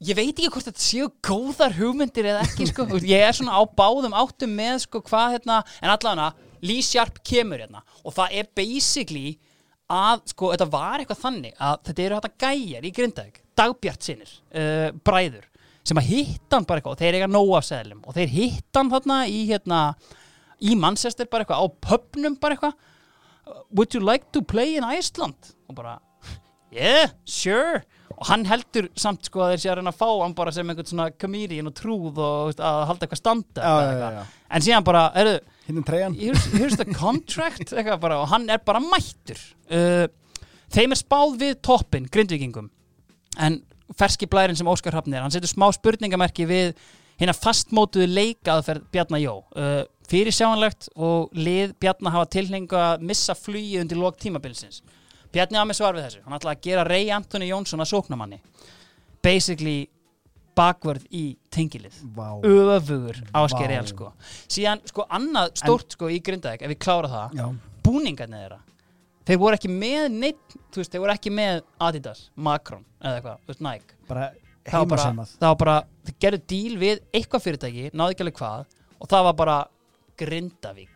ég veit ekki hvort þetta séu góðar hugmyndir eða ekki, sko. Ég er svona á báðum áttum með, sko, hvað hérna, en allavega, Lee Sharp kemur hérna og það er basically að, sko, þetta var eitthvað þannig að þetta eru þetta gæjar í Grindavík, dagbjart sinir, uh, bræður, sem að hitta hann bara eitthvað og þeir eiga nóg af seðlum og þeir hitta hann þarna í, hérna, í Manchester bara eitthvað, á pubnum bara eitthvað. Would you like to play in Iceland? Og bara, yeah, sure og hann heldur samt sko að þeir sé að reyna að fá hann bara sem einhvern svona comedian og trúð og veist, að halda eitthvað standa Já, já, eitthvað. já. en síðan bara, treyjan? here's, here's the contract [laughs] bara, og hann er bara mættur uh, þeim er spáð við toppin grindvikingum en ferski blærin sem Óskar Hrafn er hann setur smá spurningamerki við hérna fastmótuðu leikaðferð Bjarnar Jó uh, fyrir sjáanlegt og lið Bjarnar hafa tilhengu að missa flugið undir lok tímabilsins Bjarni á með svar við þessu. Hann ætlaði að gera Ray Anthony Jónsson að sóknamanni basically bakvörð í tengilið. Vá. Öfugur ásker Vá. el sko. Síðan sko annað stórt sko í Grindavík ef við klára það, Já, búningarnir þeirra. Þeir voru ekki með neitt þú veist, þeir voru ekki með Adidas, Macron eða eitthvað, þú veist, Nike. Bara það var bara, það var bara, þeir gerðu díl við eitthvað fyrirtæki, náðu ekki alveg hvað og það var bara Grindavík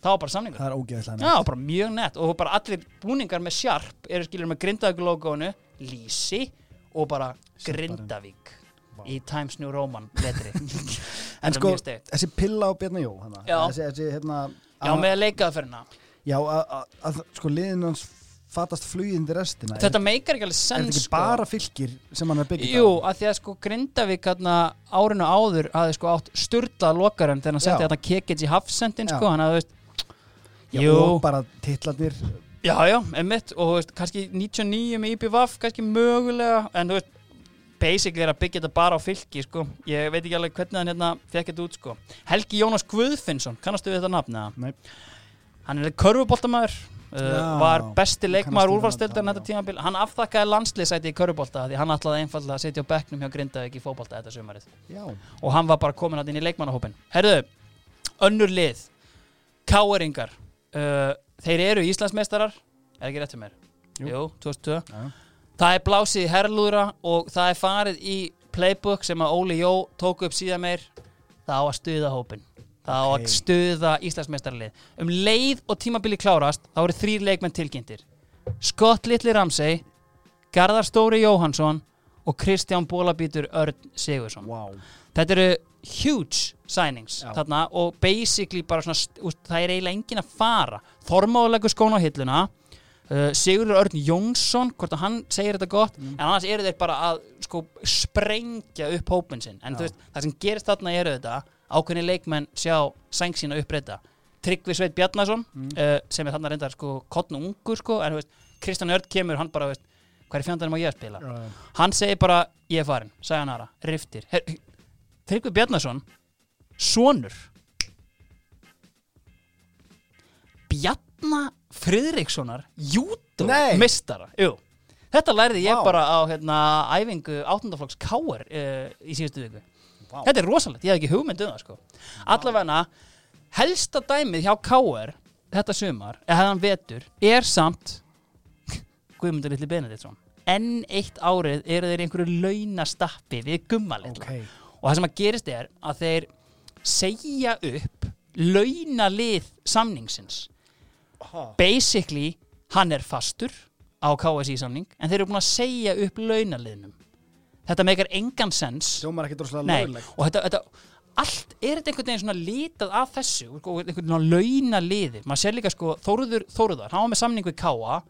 það var bara samningur. Það er ógeðslega Já, bara mjög nett. Og bara allir búningar með Sharp eru skilur með Grindavík logónu Lísi og bara. Grindavík Vá. í Times New Roman letri. [laughs] En sko, þessi pilla á Bjarni Jó Já. Þessi, þessi hérna Já, með leikaðferðina. Já, að- sko liðin hans fatast fluginn til restina Er- Þetta meikar ekki alveg Er sens þetta ekki sko. bara fylgir sem hann er byggðið Jú, að því að sko Grindavík hérna, árinu áður hafði sko átt sturla lokarum þegar hann setti hérna kekits í hafsendin sko, hann hafði veist Já, Jú, og bara titlarnir Já, já, einmitt og þú veist, kannski 99 með IPVAF kannski mögulega, en þú veist basically er að byggja þetta bara á fylki sko. ég veit ekki alveg hvernig hann hérna fekk þetta út sko. Helgi Jónas Guðfinnsson kannastu við þetta nafn? eða? Nei. Hann er körfuboltamæður uh, var besti við úrvalstildar þetta, tímabil hann afþakkaði landsliðsæti í körfubolta því hann ætlaði einfallega að setja á bekknum hjá Grindavík í fótbolta þetta sumarið Já, og hann var bara komin að inn í leikmannahópin Herðu, önnur lið Káeringar uh, þeir eru Íslandsmeistarar er ekki rétt fyrir mér? Jú. Jú 2002 já, Það er blásið í herrlúðra og það er farið í playbook sem að Óli Jó tók upp síðan meir. Það á að stuða hópin það á að stuða Íslandsmeistarlið um leið og tímabili klárast þá eru þrýr leikmenn tilkynntir. Scott Little Ramsey Garðar Stóri Jóhansson og Kristján Bólabítur Örn Sigursson wow þetta eru huge signings þarna og basically bara svona það er eiginlega engin að fara. Þormáðulegur skón á hilluna. Uh, Sigurður Örn Jónsson hvort að hann segir þetta gott Mm. en annars eru þeir bara að sko sprengja upp hópin sinn. En veist, það sem gerist þarna eru þetta ákveðni leikmenn sjá sæng sína uppbreyta Tryggvi Sveit Bjarnason Mm. uh, sem er þarna reyndar sko kottn ungur sko en Kristján Örn kemur hann bara veist, hvað er fjandarinn má ég spila já, já. hann segir bara ég er farin, aðra, riftir Tryggvi Bjarnason sonur Bjarna Friðrikssonar júdó Nei. mistara Jú. þetta lærði ég Vá. bara á hérna, æfingu áttundaflokks Káar uh, í síðustu viku Vá. þetta er rosalegt, ég hef ekki hugmynd um það sko. allavega helsta dæmið hjá Káar þetta sumar, eða hann vetur er samt Guðmundur Litli Benediktsson. Enn eitt árið eru þeir einhverju launastappi við gummalilla Ok, og það sem að gerist er að þeir segja upp launalið samningsins. Ha, basically hann er fastur á KSI samning en þeir eru búin að segja upp launaliðnum. Þetta meikar engan sens. Nei, og þetta, þetta allt er þetta einhvern veginn svona litað af þessu einhvern veginn svona launaliði? Maður sér líka sko, Þóruður Þóruðar hann var með samning við Káa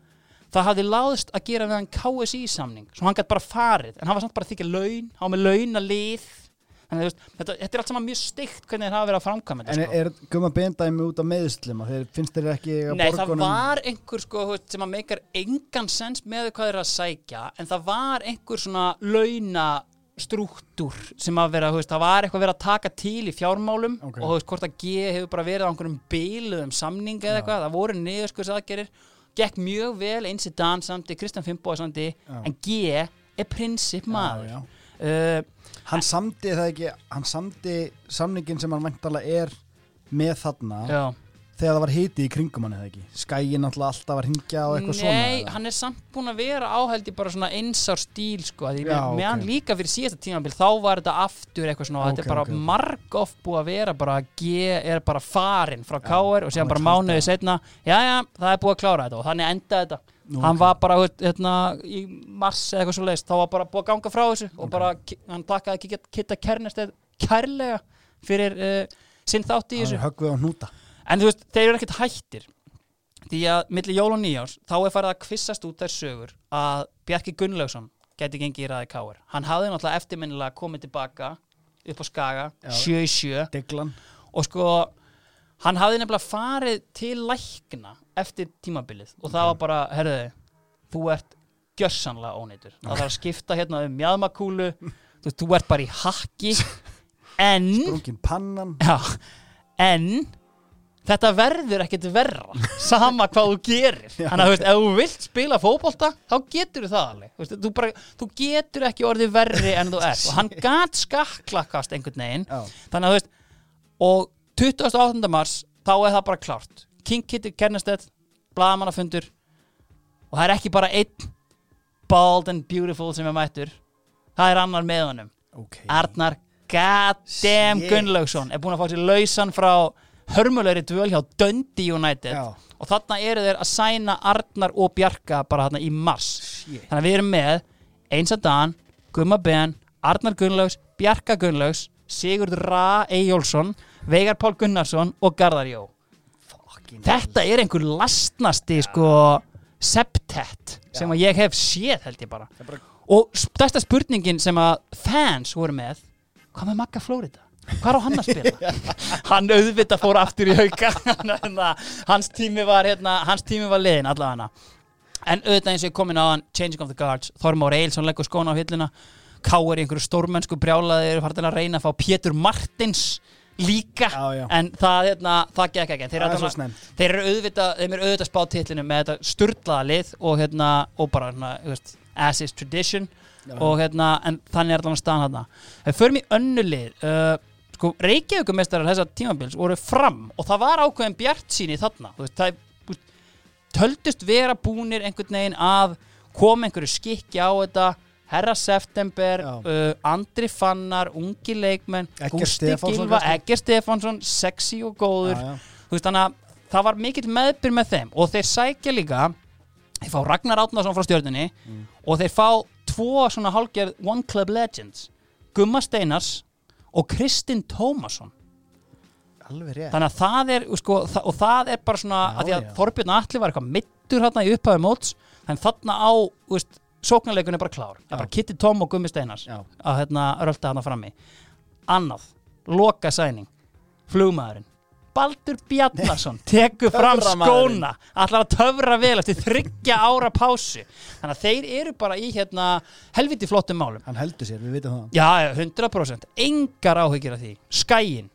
það hafði láðist að gera við hann KSI samning svo hann gætt bara farið, en hann var samt bara að þykja laun hann var með launalið þannig að þetta, þetta er allt saman mjög stygt hvernig þeir hafa verið að framkvæma En þetta er, sko. er gumma bendæmi út af meðslum þeir finnst þeir ekki að Nei, það borgunum var einhver sko, sem að meikar engan sens með hvað þeir að sækja en það var einhver svona launastrúktúr sem að vera, það var eitthvað verið að taka til í fjármálum Ok. og hvort að G hefur bara verið á einhverjum bíluðum samning eða Já. eitthvað, það voru niðurskurðs aðgerir gekk mjög vel eins í dansandi Kristján Fimboa sandi, Já. en G er prinsip maður já. Uh, Hann samdi það ekki Hann samdi samningin sem hann væntalega er með þarna já. Þegar það var hiti í kringum hann eða ekki? Skæin alltaf alltaf var hingja og eitthvað svona Nei, hann er samt búin að vera áhældi bara svona einsár stíl sko, Já, með ok. hann líka fyrir síðasta tímabil þá var þetta aftur eitthvað svona, þetta Ok, er bara ok, ok. marg oft búið að vera bara að er bara farin frá KR og síðan bara vill halda mánuði það. setna já, já, það er búið að klára þetta og þannig endaði þetta. Nú, hann var bara hérna, í mars eða eitthvað svo leiðist, þá var bara búið að ganga frá þessu og bara, hann takkaði ekki kitta kærlega fyrir uh, sinn þátt í þessu En þú veist, þeir eru ekkert hættir. Því að milli jól og nýjárs Þá er farið að kvissast út þær sögur Að Bjarki Gunnlaugsson gæti gengið í ræði káir Hann hafði náttúrulega eftirminnilega komið tilbaka Upp á Skaga. 7 í 7 Deglan Og sko, hann hafði nefnilega farið til lækna Eftir tímabilið. Og það var bara, herðu Þú ert gjörsanlega óneitur Það þarf að skipta hérna um mjadmakúlu þú, þú ert bara í hakki. [laughs] En Sprungin pannan. Já, en þetta verður ekkert verra sama hvað þú gerir. Þannig að þú veist, ef þú vilt spila fótbolta þá getur þú það alveg. Þú, veist, þú, bara, þú getur ekki orðið verri en þú [laughs] ert. Og hann gat skakklakast einhvern veginn. Þannig að þú veist og 28. mars þá er það bara klárt. King Kitty Kernestedt bladamannafundur og það er ekki bara einn bald and beautiful sem er mættur. Það er annar með honum. Ok. Arnar goddamn. Gunnlaugsson er búin að fá sér lausan frá hörmulegri dvöl hjá Dundee United. Já. og þarna eru þeir að sæna Arnar og Bjarka bara þarna í mars. Shit. þannig að við erum með Einsa Dan, Gumma Ben Arnar Gunnlaugs, Bjarka Gunnlaugs Sigurd Ra Eyjólfsson Veigar Pál Gunnarsson og Garðar Jó. Fucking þetta er einhver lastnasti sko septett sem að ég hef séð held ég bara. Bara og stærsta spurningin sem að fans voru með hvað með Magga Flórida? Hvað á hann að spila? [laughs] hann auðvitað fór aftur í hauka [laughs] hans tími var hérna, hans tími var liðin allavega en auðvitað eins og ég komin á hann Changing of the Guards, Þormár Eilsson leggur skóna á hilluna Káur í einhverju stórmennsku brjálaði eru farin að reyna að fá Pétur Martins líka Já, já. en það, hérna, það gekk ekki þeir, snemmt. þeir eru auðvitað þeim eru auðvitað spáð titlinu með þetta sturlaða lið og, hérna, og bara hérna, þú veist, as is tradition Já. og hérna, en þannig er allan staðan hérna förum í önnu lið uh, sko, Reykjavíkumestrar þessa tímabils voru fram og það var ákveðin bjart síni þarna, veist, það töldust vera búnir einhvern veginn að koma einhverju skikki á þetta Herra September, uh, Andri Fannar, ungi leikmenn, Stefánsson Gilva? Egger Stefánsson, sexy og góður Já, já. veist að það var mikill meðbyr með þeim og þeir sækja líka þeir fá Ragnar Átnarsson frá stjórnunni Mm. og þeir fá tvo svona hálgerð One Club Legends Gumma Steinars og Kristinn Tómasson. Alveg rétt. Þannig að það er sko, þa og það er bara svona Já, að því að. Þorbjörn Atli var eitthvað mittur hérna í upphafi móts þannig þarna á veist, sóknarleikun er bara klár. Það er bara Kitty Tom og Gummi Steinars að hérna rölda hana frammi. Annað, loka sæning flugmaðurinn Baldur Bjallarsson [laughs] tekur fram skóna ætlar að töfra vel eftir þryggja ára pásu. Þannig að þeir eru bara í hérna helviti flottum málum. Hann heldur sér, við vitum það. Já, já, 100% Engar áhyggjur af því. Skæin.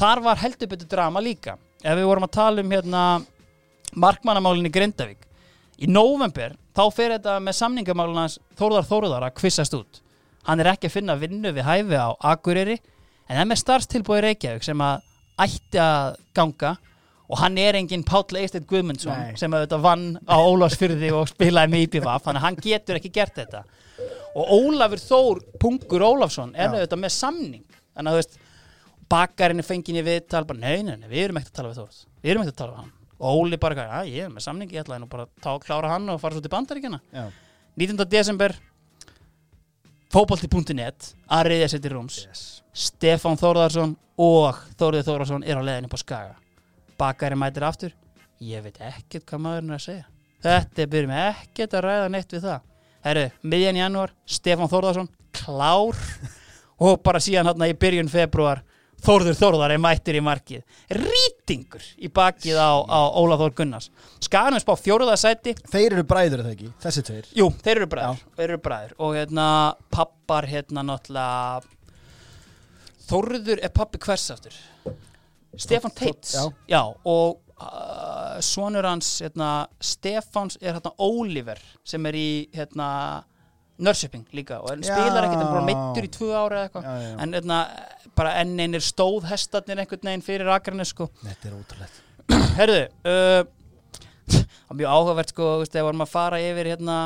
Þar var heldur betur drama líka. Ef við vorum að tala um hérna Markmannamálin í Grindavík. Í november Þá fer þetta með samningamálin hans Þórðar Þórðar að kvissast út. Hann er ekki að finna vinnu við hæfi á Akureyri En það er með starfstilbúi Reykjavík sem að ætti að ganga og hann er enginn Páll Eistedd Guðmundsson Nei. sem auðvitað vann á Ólafsfyrði og spilaði með IPVAF þannig að hann getur ekki gert þetta. Og Ólafur Þór Pungur Ólafsson er auðvitað með samning. Þannig að þú veist bakarinn er fengin í viðtal bara nei, nei, nei, við erum ekkert að tala við Þór við erum ekkert að tala við hann. Og Óli bara, að ég er með samning ég ætlaði nú bara að tá, klára hann og fara svo til bandaríkjana Já, 19. desember fótbolti.net að reyðja sér til rúms. Yes. Stefán Þórðarsson og Þórður Þórðarsson er á leiðinni på Skaga. Bakari mætir aftur. Ég veit ekkert hvað maðurinn er að segja. Þetta byrjum ekkert að ræða neitt við það. Herru, miðjan í janúar Stefán Þórðarsson, klár. [laughs] Og bara síðan hérna í byrjun februar Þórður Þórðar er mættir í markið. Rýtingur í bakið á, á Óla Þór Gunnars. Skagan er spá fjóruða sæti. Þeir eru bræður það ekki, þessi tveir. Jú, þeir eru bræður, þeir eru bræður. Og hérna pappar hérna náttúrulega Þórður er pappi hvers aftur Stefán Þór- Teits já. og uh, sonur hans hérna, Stefáns er hérna Oliver sem er í hérna Nörsöping líka og hann Já. spilar ekkert en bara meittur í tvö ára eða eitthvað Já, já, já. en hérna, bara enn einir stóðhestarnir einhvern veginn fyrir akrarnir sko Þetta er ótrúlegt Herðu, uh, [laughs] það var mjög áhugavert sko, þú veist, þegar vorum að fara yfir hérna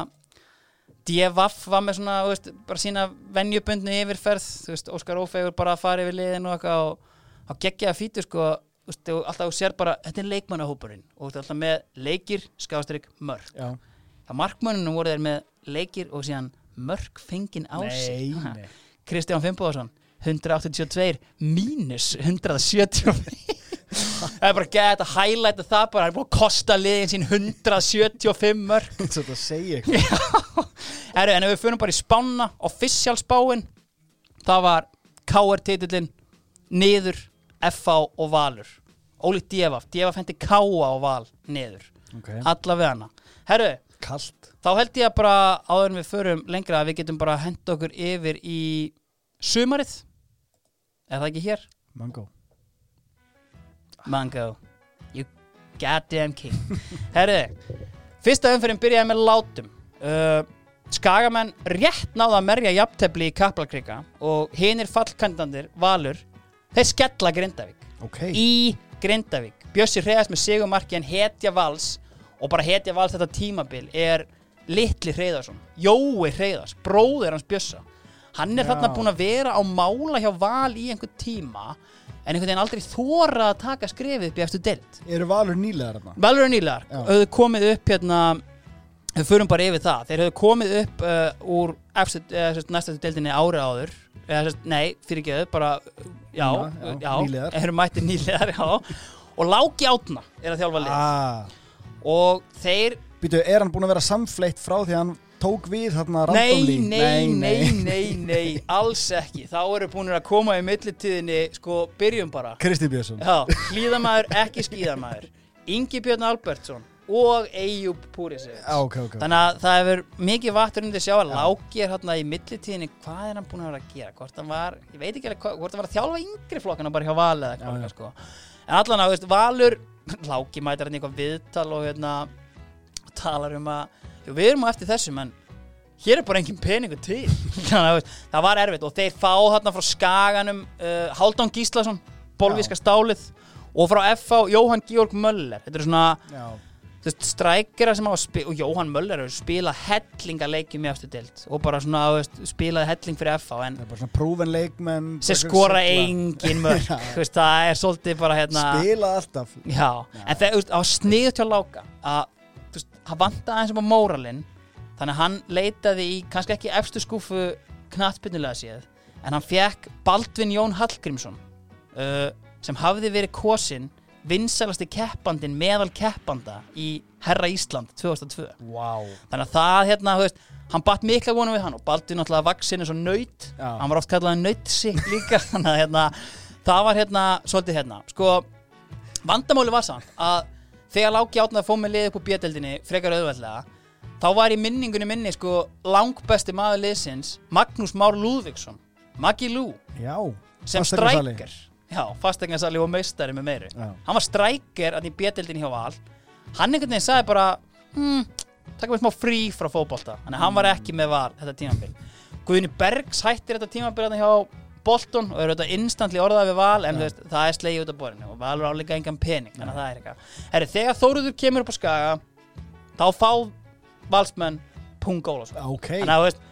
DFF var með svona, veist, bara sína venjubundni yfirferð, veist, Óskar Ófegur bara að fara yfir liðin og og þá geggjaða fítur sko, þú veist, þú- alltaf þú sér bara, þetta er leikmannahópurinn og alltaf með leikir, skástrík, mörg Já, það markmannunum voru þeir með leikir og síðan mörg fengin á sig. Kristján Fimboðarsson 182 mínus 175 það er bara gett að highlighta það bara, hann er búin að kosta liðin sín 175 mörg [laughs] þetta segja eitthvað en ef við fyrir bara í spána official spáin það var KR titillin niður FH og Valur. Ólíkt DFF, DFF hendi KA og Val niður, okay. alla við hana. Herru, Kalt. þá held ég að bara áður en við förum lengra að við getum bara henda okkur yfir í sumarið. Er það ekki hér? Mango Mango. You goddamn king. [laughs] Herri, fyrsta umfyrin byrjaði með látum. Uh, Skagamenn rétt náða að merja jafntefli í Kaplakrika og hinir fallkandandir, Valur þeir skella Grindavík. Ok. Í Grindavík. Bjössi hreðast með sigumarki en hetja vals og bara hetja vals þetta tímabil er litli hreðarsson Jói hreðars, bróðir hans Bjössa. Hann er Já. þarna búin að vera á mála hjá val í einhvern tíma en einhvern veginn aldrei þóra að taka skrefið upp í eftir deild. Eru valur nýlegar þarna? Valur Já. höfðu komið upp hérna við förum bara yfir það. Þeir höfðu komið upp uh, úr efstu, eða, sérst, næstu deildinni ári áður. Eða, nei, fyrir ekki bara já, Já, já, já, eru mættir nýlegar já, og Láki Átna er að þjálfa lið. Ah. Og þeir Býtu, er hann búin að vera samfleitt frá því að hann tók við þarna Nei, nei, nei, nei, nei, alls ekki. Þá eru búinir að koma í millitíðinni Sko, byrjum bara. Kristi Björnsson. Já, hlýðamaður, ekki skíðamaður Ingi Björn Albertsson og Eyjúb Púrisic Já, ok, ok. Þannig að það hefur mikið vatn undir sjá að Láki er hérna í millitíðinni. Hvað er hann búin að vera að gera? Hvort hann var, ég veit ekki alveg hvort hann var að þjálfa yngri flokkana bara hjá Val eða Já, hvað já. sko. en allan að Valur Láki mætir hann eitthvað viðtal og hérna talar um að jú, við erum á eftir þessum en hér er bara engin peningur til. [laughs] Að, það var erfitt og þeir fá hérna frá Skaganum uh, Haldón Gíslason bolvíska stálið og frá FH Jóhann Georg Möller. Þetta er svona Já, strækjara sem hafa spil og Jóhann Möller hefur spilað hellinga leikjum í eftir dild og bara svona, veist, spilaði helling fyrir FH en það er bara svona prúven leikmenn sem skora engin mörg [laughs] Já. veist, það er svolítið bara hérna Spila alltaf. Já, en það, veist, á sniðu til láka að, hann vantaði aðeins um á móralinn þannig að hann leitaði í kannski ekki efstu skúfu knattbyrnulega séð en hann fekk Baldvin Jón Hallgrímsson uh, sem hafði verið kosinn vinsalasti keppandinn meðal keppanda í Herra Ísland 2002 Vá. Þannig að það hérna, veist hann batt mikla vonum við hann og Baldur náttúrulega vaksin eins og nöyt, Já. hann var oft kallaði nöytsik líka, [laughs] þannig að hérna það var hérna, svolítið hérna. Sko, vandamáli var samt að þegar Láki átnaði að fóð með lið upp úr bjödeldinni frekar auðveldlega þá var í minningunni minni sko langbesti maður liðsins Magnús Már Lúðvíksson Maggi Lú, Já sem strækir. Já, fastegnarsali og meistari með meiri. Já. hann var strækir að í bjödeldinni hjá Val. Hann einhvern veginn sagði bara hmm, taka mér smá frí frá að hann var ekki með Val þetta tímabil. Guðni Bergs hættir þetta hjá Bolton og eru þetta instantli orðað við Val en þú veist, það er slegið út af borðinu og Val er áleika engan pening þannig að það er eitthvað. Herri, þegar Þóruður kemur upp á skaga þá fá valsmenn Pung Ólafsson Ok. Þannig að þú veist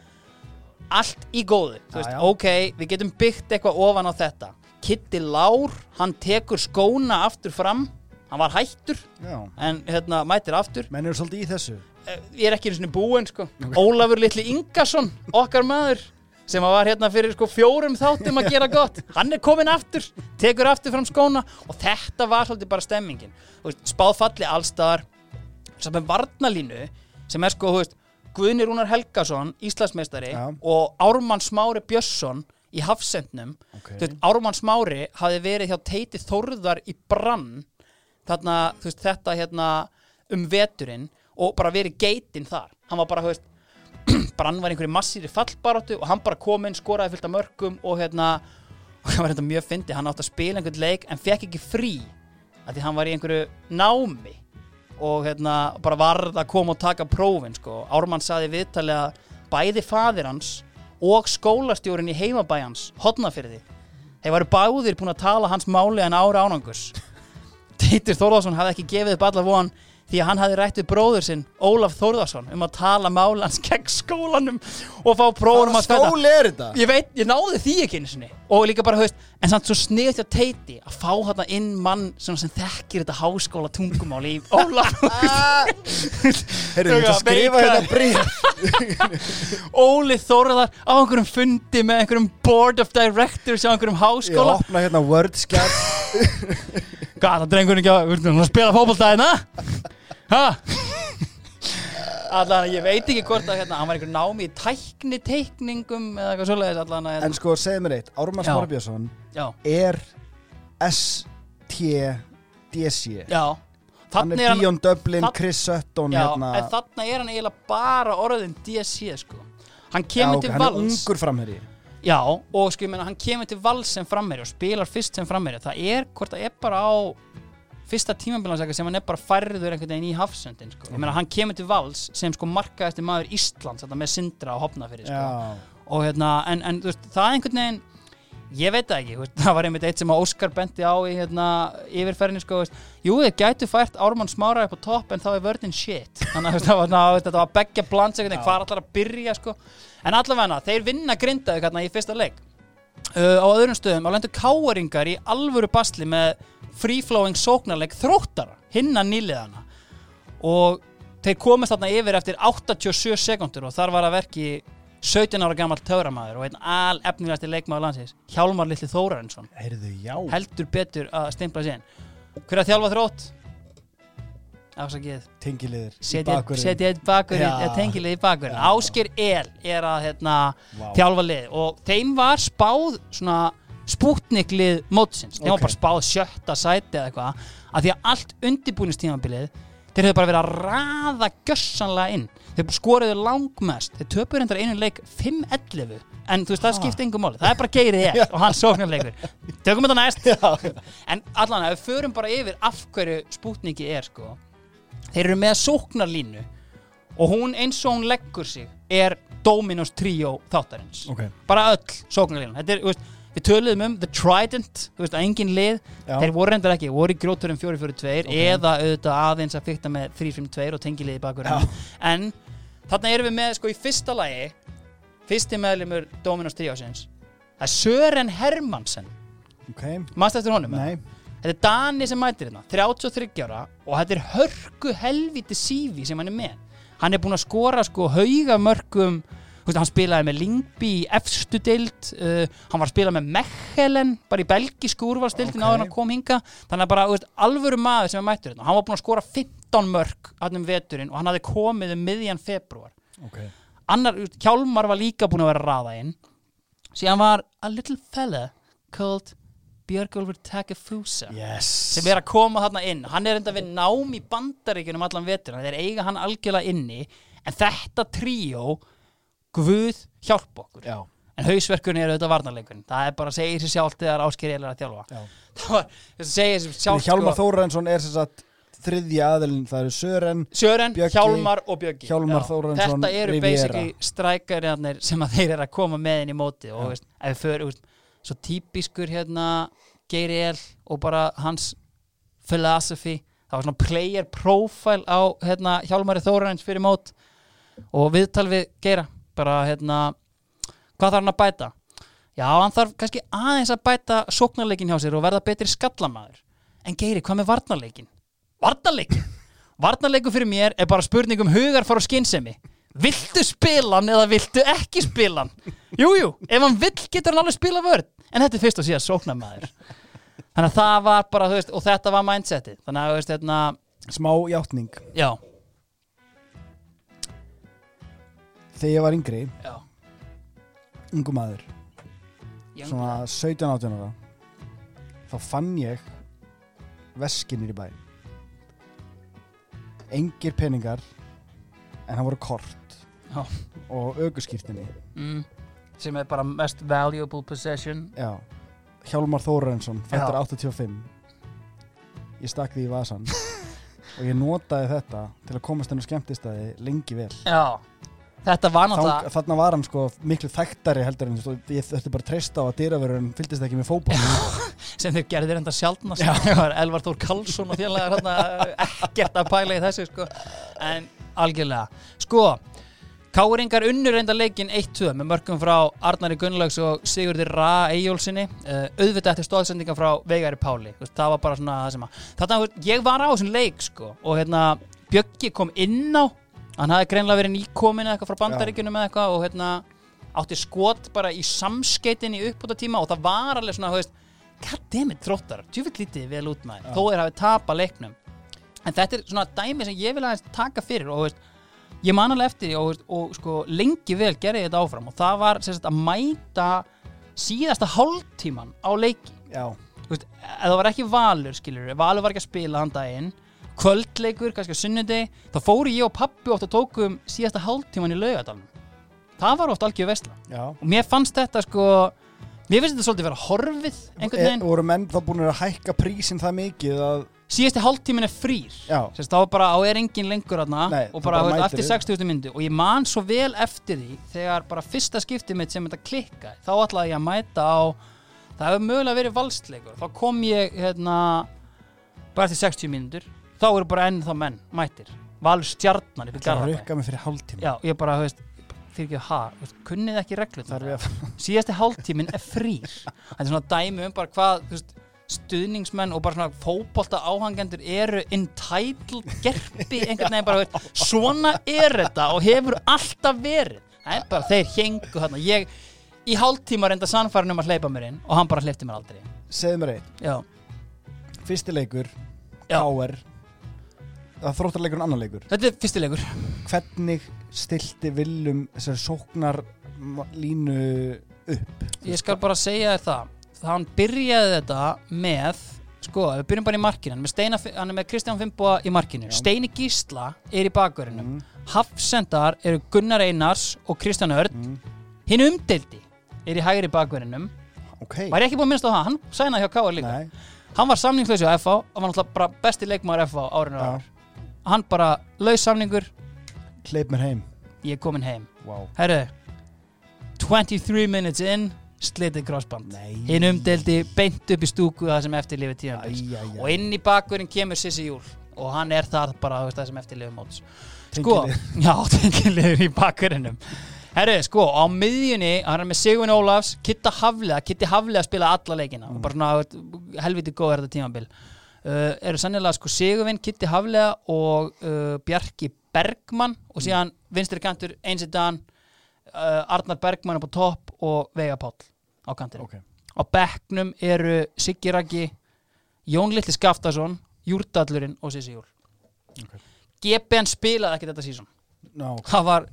allt í góðu. Þú veist, ok, við getum byggt eitthvað ofan á þetta. Kitty Lár, hann tekur skóna aftur fram. Hann var hættur Já. en hérna mætir aftur. Menn eru svolítið í þessu. Eh, ég er ekki einu sinni búinn sko. Ólafur Litli Ingarsson, okkar maður sem var hérna fyrir sko fjórum þáttum að gera gott, hann er komin aftur tekur aftur fram skóna og þetta var svolítið bara stemmingin. Spáðfalli allstaðar sem er varnalínu sem er sko, þú veist, Guðni Rúnar Helgason Íslandsmeistari Já. og Ármann Smári Björnsson í Hafsendnum. Ok. Þú veist, Ármann Smári hafi verið hjá Teiti Þórðar í Brann. Þarna, þú veist, þetta hérna um veturinn og bara verið geitinn þar. Hann var bara, þú veist Brann var einhverju massíri fallbaróttu og hann bara kom inn, skoraði fullt af mörgum og hérna, og það var þetta mjög fyndi hann átti að spila einhvern leik en fekk ekki frí af því hann var í einhverju námi og hérna bara varð að koma og taka prófin sko. Ármann saði viðtalið að bæði faðir hans og skólastjórin í heimabæjans hotnafyrði þeir varu báðir búin að tala hans máli en ára ánangus [laughs] Teitur Þórðarsson hafði ekki gefið upp alla von því að hann hafði rætt við bróður sinn Ólaf Þórðarsson um að tala málans gegn skólanum og fá prófunum að spæta skóli er þetta? ég veit, ég náði því ekki einu sinni. Og líka bara, höfst, en samt svo sniðt hjá Teiti að fá hérna inn mann sem, sem þekkir þetta háskóla tungumál í Ólaf [laughs] ég ætla að skrifa hérna bríð [laughs] Óli Þórðar á einhverjum fundi með einhverjum board of directors á einhverjum Ég háskóla opna hérna WordScat [laughs] Gata drengurinn ekki að, að spila fótboltæðina Ha? Allan, ég veit ekki hvort að hérna, hann var einhver námi í tækni teikningum eða eitthvað svoleiðis allan að En hérna. sko, segð mér eitt Ármann Já. Smári Björnsson Já, er S-T-D-C já. Hann Þannig er hann, Dion Dublin, þarna- Chris Sutton já, hérna. en þarna er hann eiginlega bara orðin DSC sko. Hann Já, kemur ok, til Hann er vals. ungur framherri Já, og sko ég meina hann kemur til vals sem frammeri og spilar fyrst sem frammeri það er hvort það er bara á fyrsta tímabilansækja sem hann er bara færður einhvern veginn í hafsöndin sko. ég meina hann kemur til vals sem sko markaðasti maður Íslands þetta með Sindra og Hopnafyrir sko. Og hérna, en, en veist, það er einhvern veginn ég veit það ekki, veist, [laughs] það var einmitt eitt sem að Óskar benti á í hérna, yfirferðinni sko, veist, jú, þið gætu fært Ármann Smára upp á topp en þá er vörðin shit þannig að það var, var einhvern veginn, hvað allar að byrja sko. en allavega, þeir vinna grindaði hérna í fyrsta leik uh, á öðrum stöðum, á lendu káaringar í alvöru basli með free-flowing sóknarleik þróttara, hinna nýliðana og þeir komast þarna yfir eftir 87 sekundur og þar var að verki 17 ára gammal töframæður og einn al efnilegasti leikmaður landsins Hjálmar Lilli já. Heldur betur að stimpla sér hver er að þjálfa þrótt? Ásakið tengiliðir í setja eitt bakur tengilið í bakur. Ásker El er að hérna, Vá. þjálfa lið og þeim var spáð svona spútniklið mótsins, þeim var Ok. bara spáð sjötta sæti eða eitthvað, að því að allt undirbúinistímabilið þeir höfðu bara verið að raða gjössanlega inn. Þeir skoruðu langmest, þeir töpuðu reyndar einu leik 5-11, en þú veist það Ah. skipti engum máli, það er bara geirið [laughs] ég og hann sóknarleikur, tökum þetta næst. Já. en allan að við förum bara yfir af hverju spútniki er sko. Þeir eru með sóknarlínu og hún eins og hún leggur sig er Dominos Trio þáttarins. Ok, bara öll sóknarlínan þetta er, þú veist, við töluðum um The Trident þú veist, að engin lið, já, þeir voru reyndar ekki voru í gróturum 4-4-2 Ok. eða auðvitað aðeins að fykta með 3-5-2 og tengiliði bakur en þarna erum við með sko í fyrsta lagi fyrsti meðlumur Dominos Triosins það er Sören Hermansen. Ok, mannst eftir honum? nei. Þetta er Dani sem mætir hérna, 33 ára og þetta er hörku helviti sífi sem hann er með. Hann er búinn að skora sko hauga mörgum, veist, hann spilaði með Lingby í efstu deild, uh, hann var að spila með Mechelen, bara í belgisku úrvalstildin Ok. áður en hann kom hinga, þannig að bara, veist, alvöru maður sem er mættur hérna. Hann var búinn að skora 15 mörg hann um veturinn og hann hafði komið um miðjan februar. Ok, Annar, Hjálmar var líka búinn að vera að raða inn. Síðan var a little fella called Björgólfur Takefusa yes sem er að koma þarna inn hann er enda við nám í bandaríkjunum allan vetur þeir eiga hann algjörlega inni en þetta tríó Guð hjálp okkur. Já, en hausverkunni er auðvitað varnarleikurinn. Það er bara að segja sér sjálft þegar Ásker er að þjálfa. Já. [laughs] Það var, þess að segja sér sjálft Hjálmar sko, Þórensson er sem sagt þriðja aðilin, það eru Sören Sören, Bjöggi, Hjálmar og Hjálmar Þórarinsson, þetta eru basically strækarinnir sem að [laughs] þeir eru að koma með inn í móti og veist, ef við veist, svo típiskur hérna Geiri El og bara hans philosophy það var svona player profile á hérna, Hjálmari Þórarins fyrir mót og viðtal við Geira bara hérna hvað þarf hann að bæta? Já, hann þarf kannski aðeins að bæta sóknarleikin hjá sér og verða betri skallamaður. En Geiri, hvað með varnarleikin? Varnarleikin? Varnarleiku fyrir mér er bara spurning um hugarfar og skynsemi. Viltu spila hann eða viltu ekki spila hann? Jújú, jú, ef hann vill getur hann alveg spila vörð En þetta er fyrst og síðan sóknarmaður. Þannig að það var bara, þú veist, og þetta var mindsetið. Þannig að, þú veist, hérna, Smá játning. Já, Þegar ég var yngri, já. ungu maður Svona blood. 17-18 ára Þá fann ég Veskinir í bæ. Engir peningar En það voru kort Já. Og auguskýrtinni mm, Sem er bara mest valuable possession. Já. Hjálmar Þórensson, fættur Já. 85 Ég stakk því í vasan [laughs] Og ég notaði þetta Til að komast inn á skemmtistæði lengi vel. Já, þetta var náttúrulega Þarna var hann sko miklu þekktari heldur en ég þurfti bara að treysta á að dyravörun fylgdist ekki með fótboll [laughs] sem þeir gerðir enda sjálfnast Elvar Þór Karlsson og félagar hérna, ekkert að pæla í þessu sko. en algjörlega. Sko, Káringar unnur reynda leikin 1-2 með mörgum frá Arnari Gunnlaugs og Sigurði Ra Eyjólfsinni uh, auðvitað eftir stóðsendinga frá Veigari Páli. Það var bara svona það sem að þetta, ég var á þessum leik sko, og hérna, Bjöggi kom inn á hann hafði greinlega verið nýkomin eða eitthvað frá bandaríkjunum eða eitthvað og hérna átti skot bara í samskeitinni upp út tíma og það var alveg svona, þú veist goddammit þróttar, djúvill lítið vel út maður. Þó er hafið tapa leiknum. En þetta er svona dæmi sem ég vil aðeins taka fyrir og þú veist, ég man alveg eftir því og, veist, og sko lengi vel gerði ég þetta áfram og það var sagt, að mæta síðasta hálftíman á leiki. Já, Þú veist, það var ekki Valur skilur Valur var ekki að spila hann daginn kvöldleikur, kannski á sunnudegi þá fóru ég og pappi oft og tókum síðasta hálftíman í laugadalum það var oft algjör vesla já. Og mér fannst þetta sko mér finnst þetta svolítið vera horfið einhvern e, veginn. voru menn þá búin að hækka prísin það mikið að síðasti hálftímin er frýr. Þá bara á er engin lengur aðna og bara, bara eftir þig. 60 myndu. Og ég man svo vel eftir því þegar bara fyrsta skiptið mitt sem þetta klikka þá ætlaði ég að mæta á það hefur mögulega verið valstleikur þá kom ég hérna bara eftir 60 myndur þá eru bara enn þá menn mættir. Valur stjarnan upp í það Garðabæ. rukka mig fyrir hálftíma? Já, ég bara, þú veist fyrir ekki að ha, kunnið ekki Það að síðasti hálftíminn er frýr. Þetta er svona dæmi um bara hvað veist, stuðningsmenn og bara svona fótbolta áhangendur eru entitled gerpi einhvern veginn bara veist, svona er þetta og hefur alltaf verið. Það er bara þeir hengu þarna. Ég í hálftíma reynda sannfærin um að hleypa mér inn og hann bara hleypti mér aldrei. Segðu mér eitt, já, fyrsti leikur Já. KR að þróttarleikur en annan leikur. Þetta er fyrstilegur hvernig stilti Willum þessari sóknar línu upp? Ég skal bara segja þér það. Hann byrjaði þetta með Sko, við byrjum bara í markinu Hann Steina, hann er með Kristján Fimboa í markinu. Já. Steini Gísla er í bakverðinum mm, Hafsendar eru Gunnar Einars og Kristján Örd mm, Hinn umdeldi er í hægri bakverðinum ok. Var ég ekki búin að minnst á það? Hann sænaði hjá Káar líka. Nei, Hann var samningsleysi á FH og var náttúrulega besti leikmaður FH árinu Já. Hann bara laus samningur. Hleyp mér heim. Ég er komin heim. Wow. Herru 23 minutes in Slitið crossband Hinn umdeldi beint upp í stúku það sem eftir lifið tíðanbils Æ, æ, æ. Og inn í bakverðin kemur Sissi Júl. Og hann er þar bara veist, það sem eftir lifið móts Sko, [laughs] já, tengiliður í bakverðinum Herru, sko, á miðjunni Hann er með Sigurinn Ólafs, Kitta Haflega Kitti Haflega spila alla leikina. Mm. Bara svona, helviti góð er þetta tímanbil uh, Eru sannilega sko Sigurvinn, Kitti Haflega Og uh, Bjarki Bergmann Og síðan vinstri kantur Einsidan uh, Arnar Bergmann upp á topp Og Veiga Páll á kantinu Ok, á bekknum eru Siggi Raggi Jón Littli Skaftason Júrdallurinn og Sissi Júl. Ok. GBN spilaði ekki þetta sísón no, það var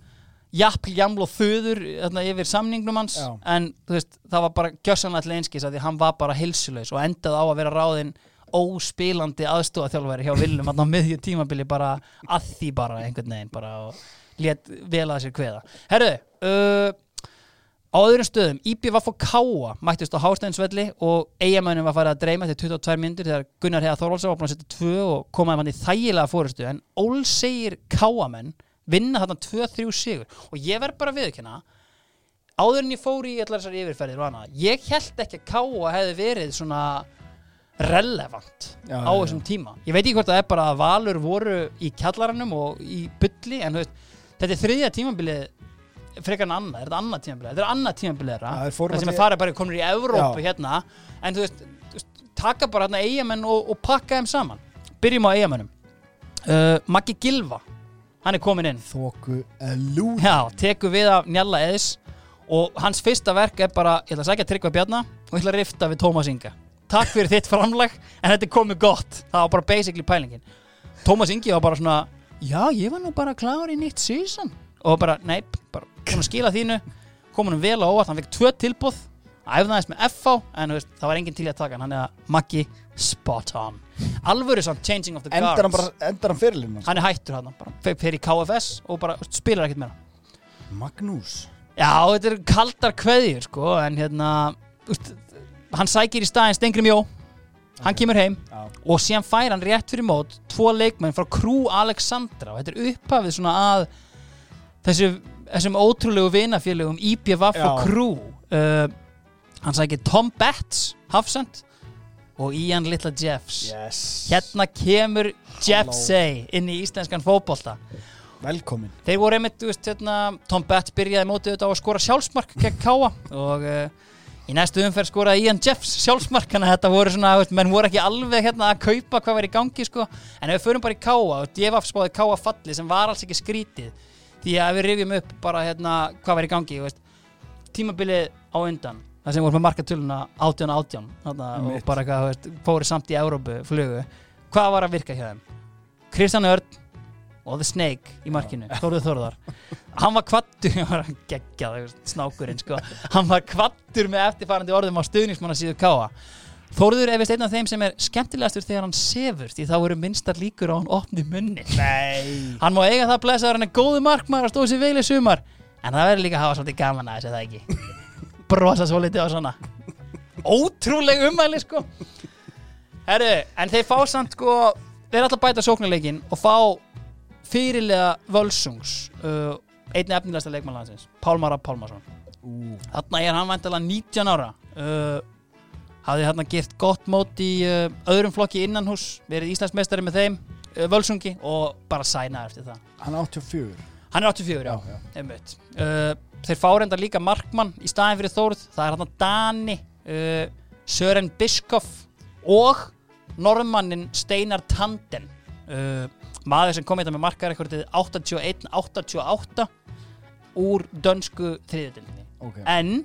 jafn, jaml og þöður þarna, yfir samningnum hans Já. en veist, það var bara gjössanlega einskis að því hann var bara hilsulegs og endaði á að vera ráðinn óspilandi aðstofaþjálfæri hjá Willum hann á miðju tímabili bara að því bara einhvern veginn bara og lét vel að sér kveða. Herðu, uh, á öðrum stöðum IBVF og Káa mættist á Hásteinsvelli og eigamönnum var farið að dreyma til 22 myndir þegar Gunnar Heiða Þorvaldsson var búin að setja tvö og komaði mann í þægilega fórustu en ólsegir Káamenn vinna þarna 2-3 sigur. Og ég verð bara að viðkynna áður en ég fór í allar þessar yfirferðir og annað ég held ekki að Káa hefði verið svona relevant Já, á þessum tíma. Ég veit ekki hvort það er bara að Valur voru í kjallaranum og í bulli en veist, þetta er þriðja tímabilið frekar en annað, er þetta annað tímabilið? Þetta er annað tímabilið það sem er farið bara komur í Evrópu hérna. En þú veist, þú veist taka bara hérna eigamenn og, og pakka þeim saman. Byrjum á eigamennum uh, Maggi Gilva, hann er komin inn. Þóku Elú. Já, tekur við af Njalla Eðis og hans fyrsta verk er bara ég ætla að sækja Tryggva Bjarna og ég ætla að rifta við Tómas Inga Takk fyrir þitt framlag en þetta er komið gott. Það var bara basically pælingin. Tómas Ingi var bara svona já, ég var nú bara klár í nýtt season. Og bara, nei, bara búin að skila þínu. Kom hann vel á óvart, hann fekk tvö tilbúð æfði aðeins með FH en veist, það var enginn til að taka hann. Hann er að Maggi spot on. Alvöru samt changing of the guards Endar hann bara, endar hann fyrirlinn hann er hættur hann, bara fer í KFS og bara veist, spilar ekkert meira. Magnús. Já, þetta er kaldar kveðjur sko, en hérna úst, hann sækir í staðin Stengrim Jó. Hann kemur heim Já, og síðan fær hann rétt fyrir mót tvo leikmenn frá Krú Alexandra. Og þetta er upphafið svona að þessu, þessum ótrúlegu vinafélögum IPVF og. Krú uh, hann sækir Tom Betts Hafsend og Ian Little Jeffs. Yes. Hérna kemur Jeff Halló. Say inn í íslenskan fótbolta. Velkomin. Þeir voru einmitt, þú veist, hérna, Tom Betts byrjaði mótið þetta á að skora sjálfsmark gegn Káa og uh, í næstu umferð skoraði Ian Jeffs sjálfsmark að þetta voru svona, menn voru ekki alveg hérna að kaupa hvað var í gangi, sko en ef við förum bara í Káa og Devaf spáði Káa falli sem var alls ekki skrítið því að við rifjum upp bara hérna hvað var í gangi, veist tímabilið á undan það sem voru með markatöluna 18-18 þarna, og bara veist, fóru samt í Európu flugu, hvað var að virka hjá þeim? Kristján Örn og The Snake í markinu, Þórður Þórðar. Hann var kvattur [laughs] hann var geggjað, snákurinn sko. Hann var kvattur með eftirfarandi orðum á stuðnismanna síðu Káa Þórður er vist einn af þeim sem er skemmtilegastur þegar hann sefur því þá eru minnstar líkur á hann opni munni Nei. Hann má eiga það blessaður hann er góðu markmaður að stóða sér vel í sumar. En það verður líka að hafa svolítið gaman að þessu það ekki? Brosa svo litið á svona. Ótrúleg umæli sko. Herru, en þeir fá samt sko þeir að bæta sóknarleikin og fá fyrirlega völsungs uh, einn efnilegasta leikmannlandsins Pálmar Rapp Pálmarsson. Þarna er hann væntalega 19 ára. Uh, hafði hérna gert gott mót í uh, öðrum flokki innanhús verið Íslandsmeistari með þeim uh, völsungi og bara sæna eftir það. Hann er 84 hann er 84, já, já. einmitt. Uh, þeir fá reyndar líka markmann í staðin fyrir Þórð, það er hann Dani uh, Sören Biskoff og norðmannin Steinar Tanden. Uh, maður sem kom hérna með markarekordið 81-88 úr dönsku þriðutildinni Ok. En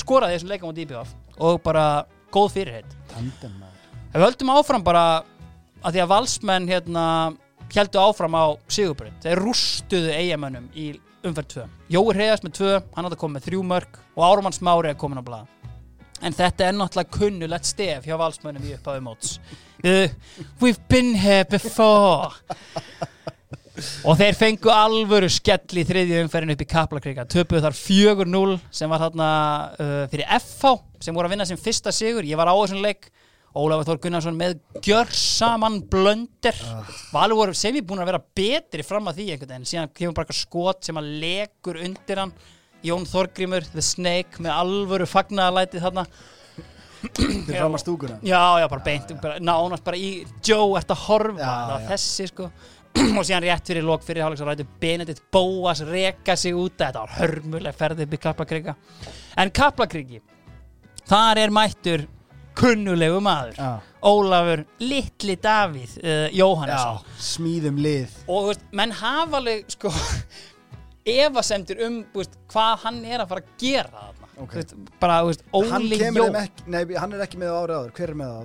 skoraði þessum leikum á DBF og bara góð fyrirheit. Við höldum áfram bara að því að valsmenn hérna heldur áfram á Sigurbrund þeir rústuðu eigamönnum í umferð 2 Jói Hreiðast með 2, hann átti að koma með 3 mörg og Árumann Smári er komin á blað. En þetta er náttúrulega kunnulegt stef hjá valsmönnum í upphafi móts uh, We've been here before. Og þeir fengu alvöru skell í þriðju umferðin upp í Kaplakrika. Töpuð þar 4-0 sem var þarna uh, fyrir FH sem voru að vinna sem fyrsta sigur, ég var á þessum leik. Ólafur Þór Gunnarsson með gjörsamann blöndir. Valur voru sem ég búin að vera betri fram að því einhvern veginn, síðan kemur bara eitthvað skot sem að legur undir hann. Jón Þorgrímur, The Snake með alvöru fagnaðalætið þarna Þið fram að stúkuna? Já, já, bara beint, bara, nánast bara í Joe ert að horfa, það var já. þessi sko. [clears throat] Og síðan rétt fyrir lók fyrir hálfleiks að rætu Benedikt Bóas reka sig út. Þetta var hörmuleg ferð upp í Kaplakrika. En Kaplakriki þar er mættur kunnulegu maður Já, Ólafur Litli Davíð uh, Jóhannesson. Já smíðum lið. Og þú veist, menn hafa alveg sko [laughs] efasemtir um þú veist, hvað hann er að fara að gera þarna Ok. Þú veist, bara, þú veist, Óli kemur Jó þeim ekki, nei, hann er ekki með á árið áður. Hver er með á?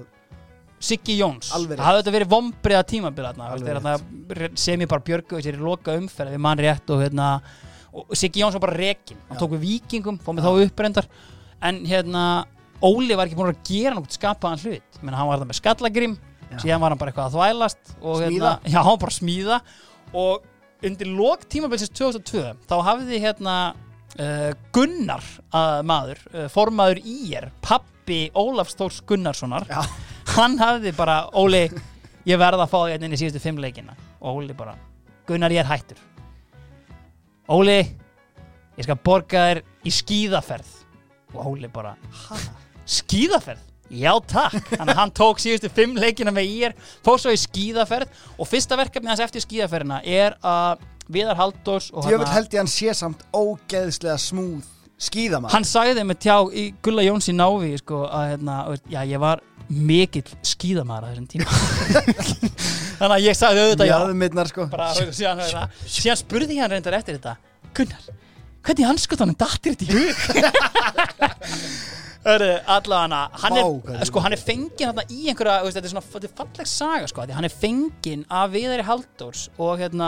Siggi Jóns. Það hafði þetta verið vombriða tímabil þarna, Alveg veist, þarna, sem ég bara björgu sér í loka umferð við mann rétt og, hérna, og Siggi Jóns var bara rekin hann tók við vikingum, fóð með þá upprendar en hérna Óli var ekki búin að gera nokkuð skapaðan hlut. Menna, hann var það með skallagrim Já. síðan var hann bara eitthvað að þvælast og, hérna, já, hann var bara smíða. Og undir lok tímabilsins 2002 þá hafði hérna uh, Gunnar að maður uh, formaður ír, pappi Ólafs Þórs Gunnarssonar Já. hann hafði bara, Óli ég verða að fá þig hérna inn í síðustu fimm leikina. Og Óli bara, Gunnar ég er hættur. Óli ég skal borga þér í skíðaferð. Og Óli bara skíðaferð? Já takk. Þannig að hann tók síðustu fimm leikina með ír fór svo í skíðaferð og fyrsta verkefni hans eftir skíðaferðina er að Viðar og Djöfull hann held ég hann sé samt ógeðslega smúð skíðamann hann sagði með tjá í Gulla Jóns í Návi sko, að hérna, já, ég var mikill skíðamaður á þessum tíma. [laughs] Þannig að ég sagði auðvitað já. Jaðmirnar sko. Bara, síðan, hérna, síðan spurði ég hann reyndar eftir þetta. Gunnar, hvernig anskotanum dattir þetta í hug? [laughs] Allavega hann er, sko, hann er fenginn hérna í einhverja, þetta er svona falleg saga, sko, hann er fenginn af Viðari Halldórs og hérna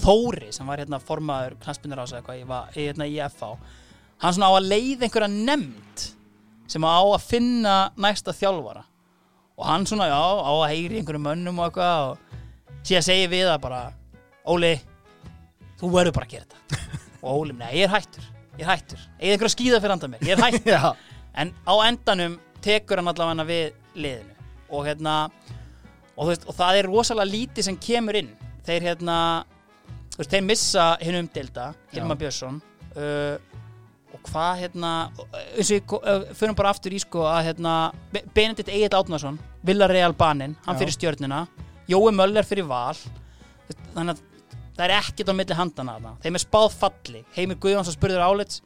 Þóri, sem var hérna formaður knaspinnar ás eða hvað, ég var hérna, í FH hann svona á að leiða einhverja nefnd sem á að finna næsta þjálfara. Og hann svona, já, á að heyri einhverjum mönnum og eitthvað og síðan segi við það bara Óli, þú verður bara að gera þetta. Og Óli, nei, ég er hættur ég er hættur, eða einhverja skýða fyrir handa mér ég er [laughs] hættur, en á endanum tekur hann allavega við liðinu. Og hérna og, veist, og það er rosalega lítið sem kemur inn. Þeir hérna þú veist, þeir missa hinn umdelda Hilma. Björnsson uh, og hvað hérna eins og við uh, förum bara aftur í sko að hérna Be- Benedikt Egil Átnason Villareal Banin, hann Já. fyrir stjörnuna Jói Möller fyrir val þannig að það er ekkert á milli handana þarna. þeim er spáð falli Heimir Guðjóns að spurður álits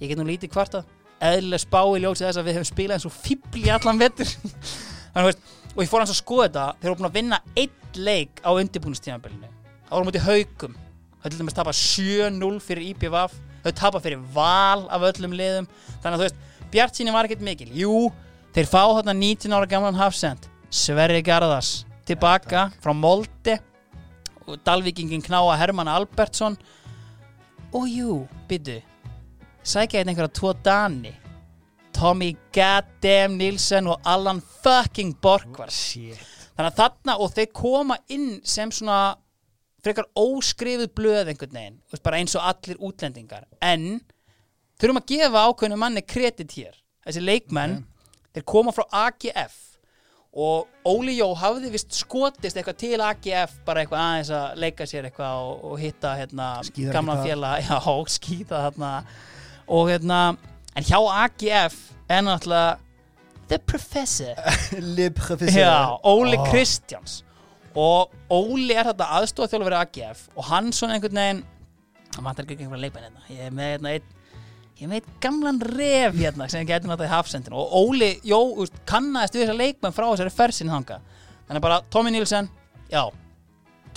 ég get nú lítið kvartað eðlileg spá í ljósi þess að við hefum spilað eins og fíbli allan [laughs] veist og ég fór hans að skoða þetta þeir eru búin að vinna einn leik á undirbúinustímabilinu það voru mútið haugum þau til dæmis tapa 7-0 fyrir IPVF þau tapa fyrir val af öllum liðum. Þannig að þú veist, Bjart síni var ekkert mikil. Jú, þeir fá þarna 19 ára gamlan hafsend Sverri Garðars tilbaka frá Molde. Og Dalvíkingin knáa Hermann Albertsson. Og jú, byttu sækja einn einhverja tvo Dani. Tommy Goddamn Nilsen og Allan fucking Borgvars Shit. Þannig að þarna og þeir koma inn sem svona frekar óskrifið blöð einhvern veginn bara eins og allir útlendingar. En þurfum að gefa ákveðinu manni kredit hér. Þessi leikmenn, þeir koma frá AGF og Óli Jó hafði vist skotist eitthvað til AGF bara eitthvað aðeins að leika sér eitthvað og, og hitta hérna Skíðar gamla félag, [laughs] já, skýta þarna. Og hérna en hjá AGF er náttúrulega The Professor. [laughs] Le professeur. Já, Óli Ó. Kristjáns og Óli er þetta aðstofa þjálfur AGF og hann svona einhvern veginn hann vantar ekki einhverja leikmenn hérna. Ég er með hérna einn ég einn gamlan ref hérna sem getur náttúrulega í hafsendinu. Og Óli, jó, úst, kannaðist við þessar leikmenn frá þessari fersin þanga þannig bara Tommy Nielsen, já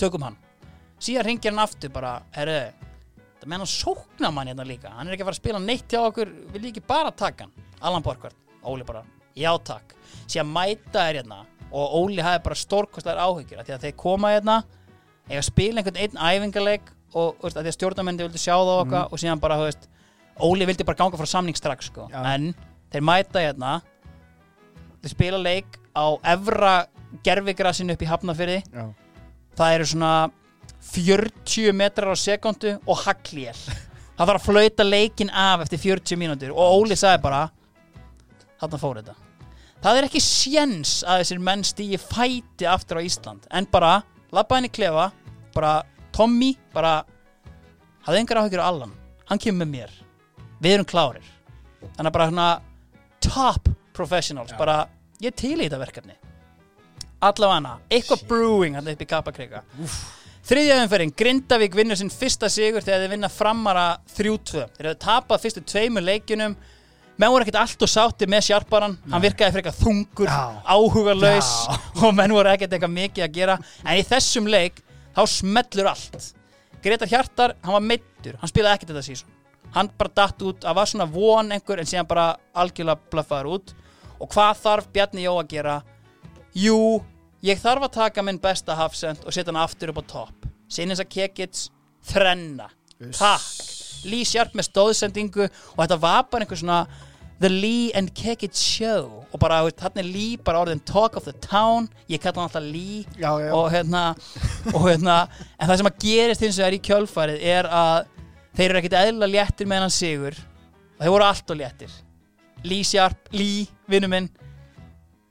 tökum hann. Síðan ringir hann aftur bara, herru það með hann sókna mann hérna líka. Hann er ekki að fara að spila neitt hjá okkur ég ekki bara taka hann, Allan Borgvart Óli bara, já takk. Síðan mæta er hérna og Óli hafi bara stórkostlegar áhyggjur af því að þeir koma hérna að spila einhvern einn æfingarleik og veist, að því að stjórnarmenni vildi sjá það og, mm. og síðan bara, þú veist Óli vildi bara ganga frá samning strax sko. Já. en þeir mæta hérna þeir spila leik á evra gerfigrasinu upp í Hafnafyrði Já. það eru svona 40 metrar á sekundu og haglél það þarf að flauta leikin af eftir 40 mínútur og Óli sagði bara þarna fór þetta það er ekki séns að þessir menn stígi fæti aftur á Ísland en bara labba henni klefa bara Tommy bara hafði engar áhyggjur á Allan hann kemur með mér. Við erum klárir. Þannig að bara svona top professionals Já. bara ég til í þetta verkefni. Allavega eitthvað brewing hann upp í Kapakrika þriðja umferðin, Grindavík vinnur sinn fyrsta sigur þegar þeir vinna framara 3-2 þeir hefðu tapað fyrstu tveimur leikjunum menn voru ekkert allt og sátti með sjarparan hann virkaði frekar þungur, Já. [laughs] og menn voru ekkert eitthvað mikið að gera. En í þessum leik þá smellur allt. Gretar Hjartar, hann var meittur hann spilaði ekkert þetta sísón hann bara datt út, það var svona von einhver en síðan bara algjörlega blöffaður út. Og hvað þarf Bjarni Jó að gera? Jú, ég þarf að taka minn besta hafsend og setja hann aftur upp á topp. Sinins að kekits þrenna, takk Lee Sharp með stóðsendingu og þetta var bara einhver svona The Lee and Kekit Show og bara, hann er Lee bara orðin talk of the town ég kalla hann alltaf Lee Já, já. og hérna, og hérna en það sem að gerist hins vegar í kjölfarið er að þeir eru ekkit eðla léttir með hann sigur og þeir voru allt og léttir Lee Sharp, Lee, vinnu minn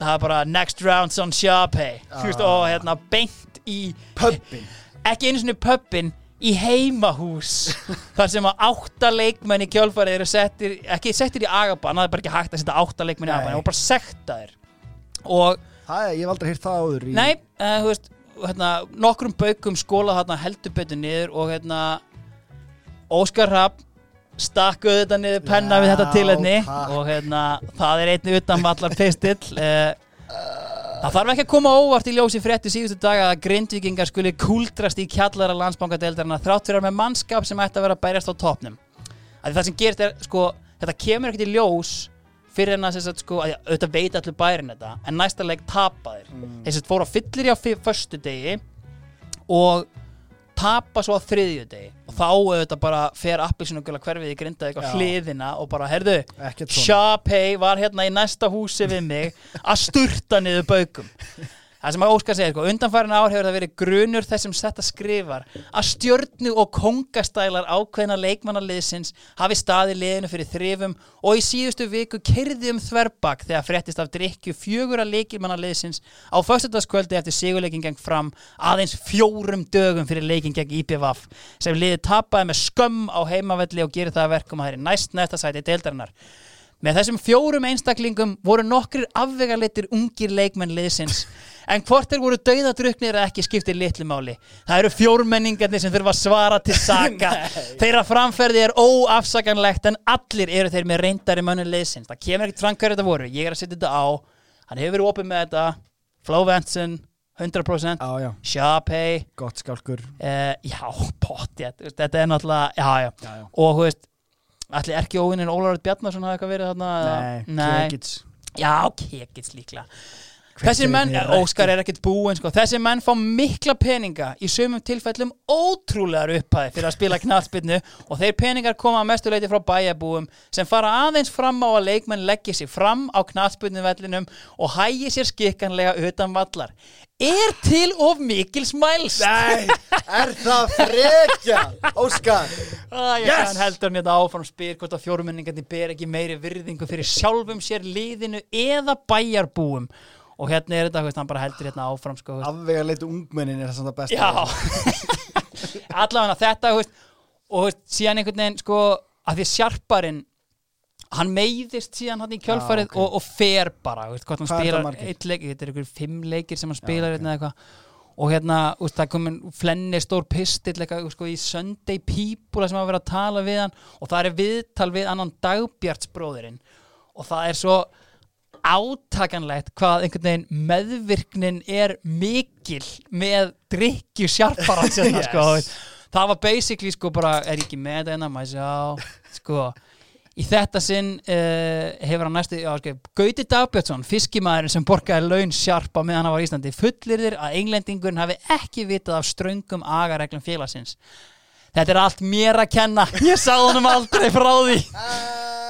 það er bara next round's on Sharpay Ah. og hérna beint í Pöppin ekki einu svona pöppin í heimahús þar sem að átta leikmenn í kjölfarið eru settir ekki settir í agabann, það er bara ekki hægt að setja átta leikmenn í agabann, er bara sektaðir og Það er, ég hef aldrei hýrt það áður í Nei, uh, þú veist hérna, nokkrum baukum skólað hérna heldur betur niður og hérna Óskar Rapp stakkuð þetta niður penna við þetta Já, tilhætni takk. og hérna það er einni utan allar pistill uh, Það þarf ekki að koma óvart í ljósi frétti síðustu daga að grindvikingar skuli kúldrast í kjallara fyrir að með mannskap sem ætti að vera að bærast á topnum. Það sem gerist er, sko, þetta kemur ekkert í ljós fyrir en að, sem sagt, sko, að auðvitað veit allir bærin þetta, en næsta leik tapa þeir. Mm. Þeir sem fóru á fyllir í á förstu degi og tapa svo á þriðju degi og þá auðvitað bara fer appilsinu gula hverfið í grindaði Já. eitthvað hliðina og bara, herðu, Sharpay var hérna í næsta húsi við mig að sturta niður baukum það sem að Óskar segir, sko, undanfærin ár hefur það verið grunur þess sem þetta skrifar að stjörnu og kongastælar ákveðna leikmannaliðsins hafi staði liðinu fyrir þrifum og í síðustu viku kerði um þverbak þegar fréttist af drikju fjögura leikmannaliðsins á föstudagskvöldi eftir sigurleikin gegn fram aðeins fjórum dögum fyrir leikin gegn IPVAF sem liðið tapaði með skömm á heimavelli og gerir það að verkum að það er næst nefta sæti deildarinnar Með þessum fjórum einstaklingum voru nokkrir afvegalitir ungir leikmenn liðsins en hvort þeir voru dauðadruknir eða ekki skiptir litlu máli. Það eru fjórmenningarnir sem þurfa að svara til saka. [laughs] Þeirra framferði er óafsakanlegt en allir eru þeir með reyndari mönnum liðsins. Það kemur ekkert fram hverju þetta voru. Ég er að setja þetta á. Hann hefur verið opið með þetta. Flo Venson, 100%. Já, já, Sharpay, gott skálkur uh, já, pottjætt. Þetta er náttúrulega, já, já. Já, já Og þú veist, allir erki óvinnin Ólaður Bjarnason hafa eitthvað verið þarna? Nei, kekits Já, kekits líklega. Þessir menn, Óskar er ekkert búinn sko. Þessir menn fá mikla peninga í sumum tilfellum ótrúlegar upphæði fyrir að spila knallspinnu og þeir peningar koma að mestuleiti frá bæjabúum sem fara aðeins fram á að leikmenn leggja sér fram á knallspinnuvellinum og hægi sér skikkanlega utan vallar Er til of mikil smæls? Nei, er það frekja Óskar Ah, ég Yes! yes! heldur þetta áfram spyr hvort að fjórmenningarnir ber ekki meiri virðingu fyrir sjálfum sér liðinu eða bæjarbúum og hérna er þetta, hann bara heldur hérna áfram sko. Afvega leitu ungmennin er það samt að besta Já [laughs] Allavega þetta, og síðan einhvern veginn, sko að því sjarparinn hann meiðist síðan hann í kjölfarið Já, ok. og, og fer bara, veist, hvort hann Hvað er það spilar margir? eitt leik, þetta er ykkur fimm leikir sem hann spilar hérna eitthvað og hérna, veist, það komin flenni stór pistill eitthvað, sko, í Sunday People sem hafa verið að tala við hann og það er viðtal við annan dagbjartsbróðurinn og það er svo átakanlegt hvað einhvern veginn meðvirknin er mikil með drikju sjarparans [laughs] yes. sko, Yes. það var basically sko bara er ég ekki með þetta hérna maður sjá sko í þetta sinn uh, hefur hann næstu já, sko, Gauti Dagbjörnsson, fiskimæðurinn sem borgaði laun sjarp á meðan hann var í Íslandi fullir þér að englendingurinn hafi ekki vitað af ströngum agareglum félagsins. Þetta er allt mér að kenna. Ég sá honum aldrei frá því.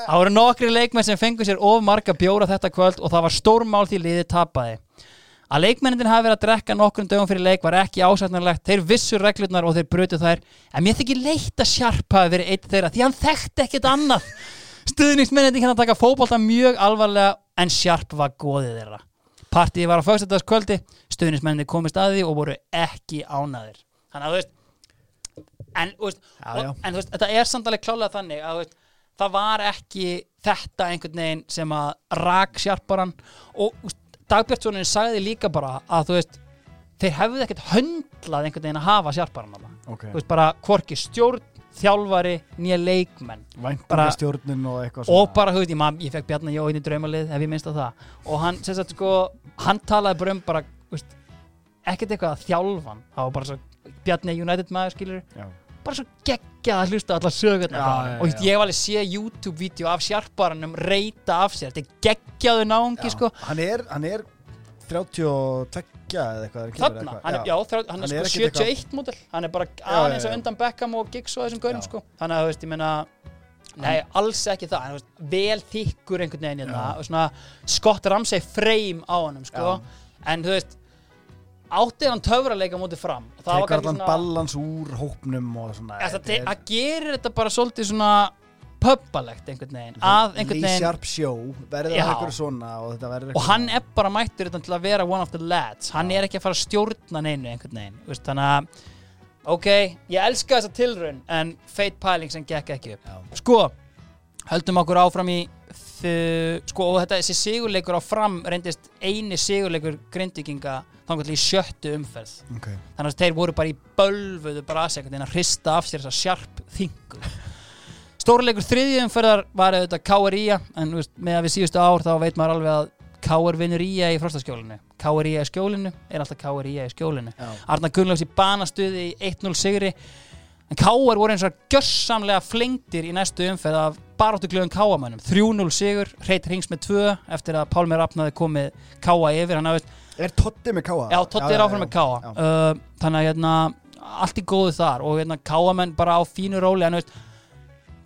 Það voru nokkri leikmenn sem fengu sér of marga bjóra þetta kvöld og það var stórmál því liðið tapaði að leikmennin hafi verið að drekka nokkrum dögum fyrir leik var ekki ásætnarlegt þeir vissu reglurnar og þeir brutu þær. En mér þykir leitt að Sjarp hafi verið eitt þeirra því hann þekkti ekkert annað. Stuðningsmennin kann að taka fótbolta mjög alvarlega en Sjarp var góðið þeirra. Partíði var á föstudagskvöldi stuðningsmennin komist að því og voru ekki ánaðir þannig að þú veist en, veist, Já, og, já. en þú veist, þetta er samt alveg klálega þannig að veist, það var ekki þetta einhvern veginn sem að rak sjarparan og Dagbjörnssonin sagði líka bara að þú veist þeir hefðu ekkert höndlað einhvern veginn að hafa sjarparan þarna. Ok, þú veist bara hvorki stjórn, þjálfari nýja leikmenn. Væntingastjórnun og eitthvað og bara, þú veist, ég, ég fekk Bjarni Jóinn í draumalið ef ég minnst á það. Og hann, sem sagt, sko, hann talaði bara um bara, þú veist, ekkert eitthvað að þjálfan, það var bara svo Bjarni United maður, skilur, Já. Bara svo geggjað að hlusta á allar sögurnar. Já, frá honum. já, og ég var alveg að sé YouTube-vídeó af sjarparanum reyta af sér, þetta er geggjaðu náungi, sko. Hann er, hann er 32 eða eitthvað er Þarna, eitthvað. hann er, já, þrjá, hann Hann er er sko ekkert 71 módel. Hann er bara aðeins og undan Beckham og Giggs og þessum gaurum sko. þannig að þú veist, ég meina nei, alls ekki það, hann, veist, vel þykkur einhvern veginn hérna, Já. og svona Scott Ramsey frame á honum sko. en þú veist átti hann töfraleika mútið fram Tekur allan balans úr hópnum og svona þetta það, það gerir þetta bara svolítið svona pubbalegt einhvern veginn að einhvern veginn Sharp show verður það eitthvað svona og þetta verður og hann er bara mættur þetta til að vera one of the lads hann Já. er ekki að fara að stjórna neinu einhvern veginn þú veist, þannig að ok, ég elska þessa tilraun en feit pæling sem gekk ekki upp Já. sko, höldum okkur áfram í sko, og þetta þessi sigurleikur á fram reyndist eini sigurleikur grindvikinga þannig í sjöttu umferð. Ok. þannig að þeir voru bara í bölvuðu brasi einhvern veginn að hrista af sér þessa sjarp þingu. Stórleikur þriðju umferðar var auðvitað KRÍA en þú veist, með að við síðustu ár þá veit maður alveg að KR vinnur í í frostaskjólinu. KRÍA í skjólinu er alltaf KRÍA í skjólinu. Já. Arna Gunnlaugs í banastuði í 1-0 sigri. En KR voru eins og gjörsamlega flengtir í næstu umferð af baráttuglöðum KR-mannum 3-0 sigur, hreit rings með 2 eftir að Pálmi Rafnaði komið KR yfir. Hann hafði Er Totti með káa? Já, Totti er áfram með Káa já. uh, Þannig að hérna, allt í góðu þar. Og hérna, Káamenn bara á fínu róli. En veist,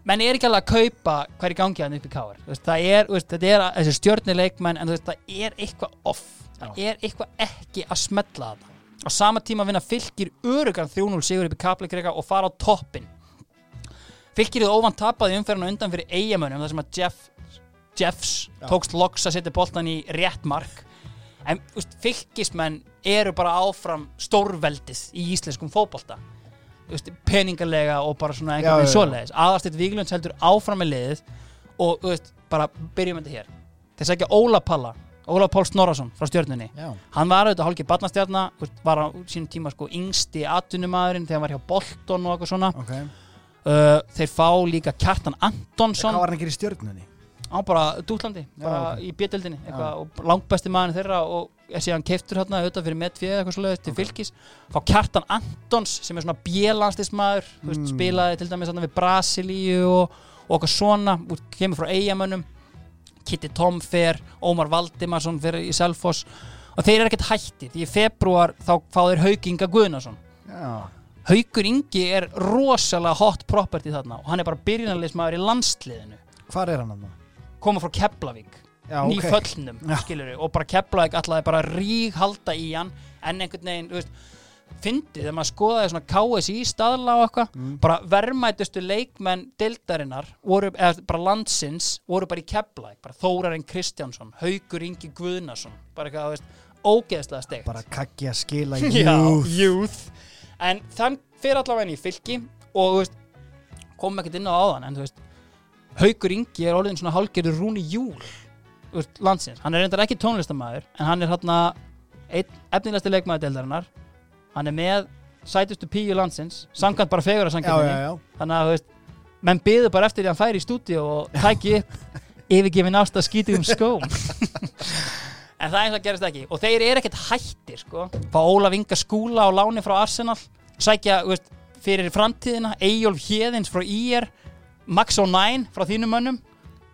menn er ekki alveg að kaupa hver í gangi hann upp í Káar það er, veist, þetta er þessi stjörnileikmenn en veist, það er eitthvað off. Það er eitthvað ekki að smetla þetta á sama tíma vinna fylgir örugan 3-0 sigur upp í Kaplakrika og fara á toppin fylgir þið óvand tapaði umferðinu undan fyrir eigamönnum þar sem að Jeff, Jeffs Já. tókst loks að setja boltan í rétt mark. En fylgismenn eru bara áfram stórveldið í íslenskum veist, peningalega og bara svona einhvern veginn svoleiðis. Aðarstitt Víglunds heldur áfram með liðið og veist, bara byrjum þetta hér. Þeir segja Óla Palla Óla Pál Snorarsson frá stjörnunni. Já. hann var auðvitað þú veist, var á sínum tíma sko yngsti atvinnumæðurinn þegar hann var hjá Bolton og eitthvað svona. Ok. Uh, þeir fá líka Kjartan Antonsson Hvað var hann að gera í stjörnunni? á bara Dútlandi, bara ok. í bjöldildinni og langbesti maður þeirra og er síðan keiftur hérna auðvitað fyrir metfið eitthvað svoleiðis til Ok. fylgis fá Kjartan Antons sem er svona bjelandstismadur mm. Spilaði til dæmis við Brasilíu og, og eitthvað svona kemur frá eigamönnum Kitty Tom fer, Ómar Valdimarsson fer í Selfoss og þeir eru ekkert hætti því í februar þá fá þeir Hauk Inga Guðnason Já. Haukur Ingi er rosalega hot property þarna og hann er bara byrjunarleismadur í landsliðinu Hvar er hann hann? koma frá Keflavík ný ok. föllnum, og bara Keflavík ætlaði bara að ríg halda í hann en einhvern veginn, þú veist fyndið þegar maður skoðaði svona KSI staðla og eitthvað, Mm. bara verðmætustu leikmenn deildarinnar voru, eða bara landsins, voru bara í Keflavík bara Þórarinn Kristjánsson, Haukur Ingi Guðnason, bara eitthvað, þú veist ógeðslega steikt Bara kaggi að skila [laughs] youth En þann fyrir allavega inn í fylki og veist, kom ekkert inn á áðan en þú veist, Haukur Ingi er orðin svona hálgerður Rúni Júl veist, landsins, hann er reyndar ekki tónlistamæður en hann er hérna einn efnilegasti leikmaður deildarinnar. Hann er með sætustu píu landsins samkvæmt bara fegur að já. þannig að þú veist, menn byðu bara eftir því að hann færi í stúdíu og tæki upp [laughs] yfirgefin ást að skýti um skóm [laughs] en það eins og gerist ekki. Og þeir eru ekkert hættir sko. fá Ólaf Inga skúla á láni frá Arsenal. Sækja veist, fyrir framtíðina. Eyjólf Héðins frá IR Max O'Nine frá þínum mönnum.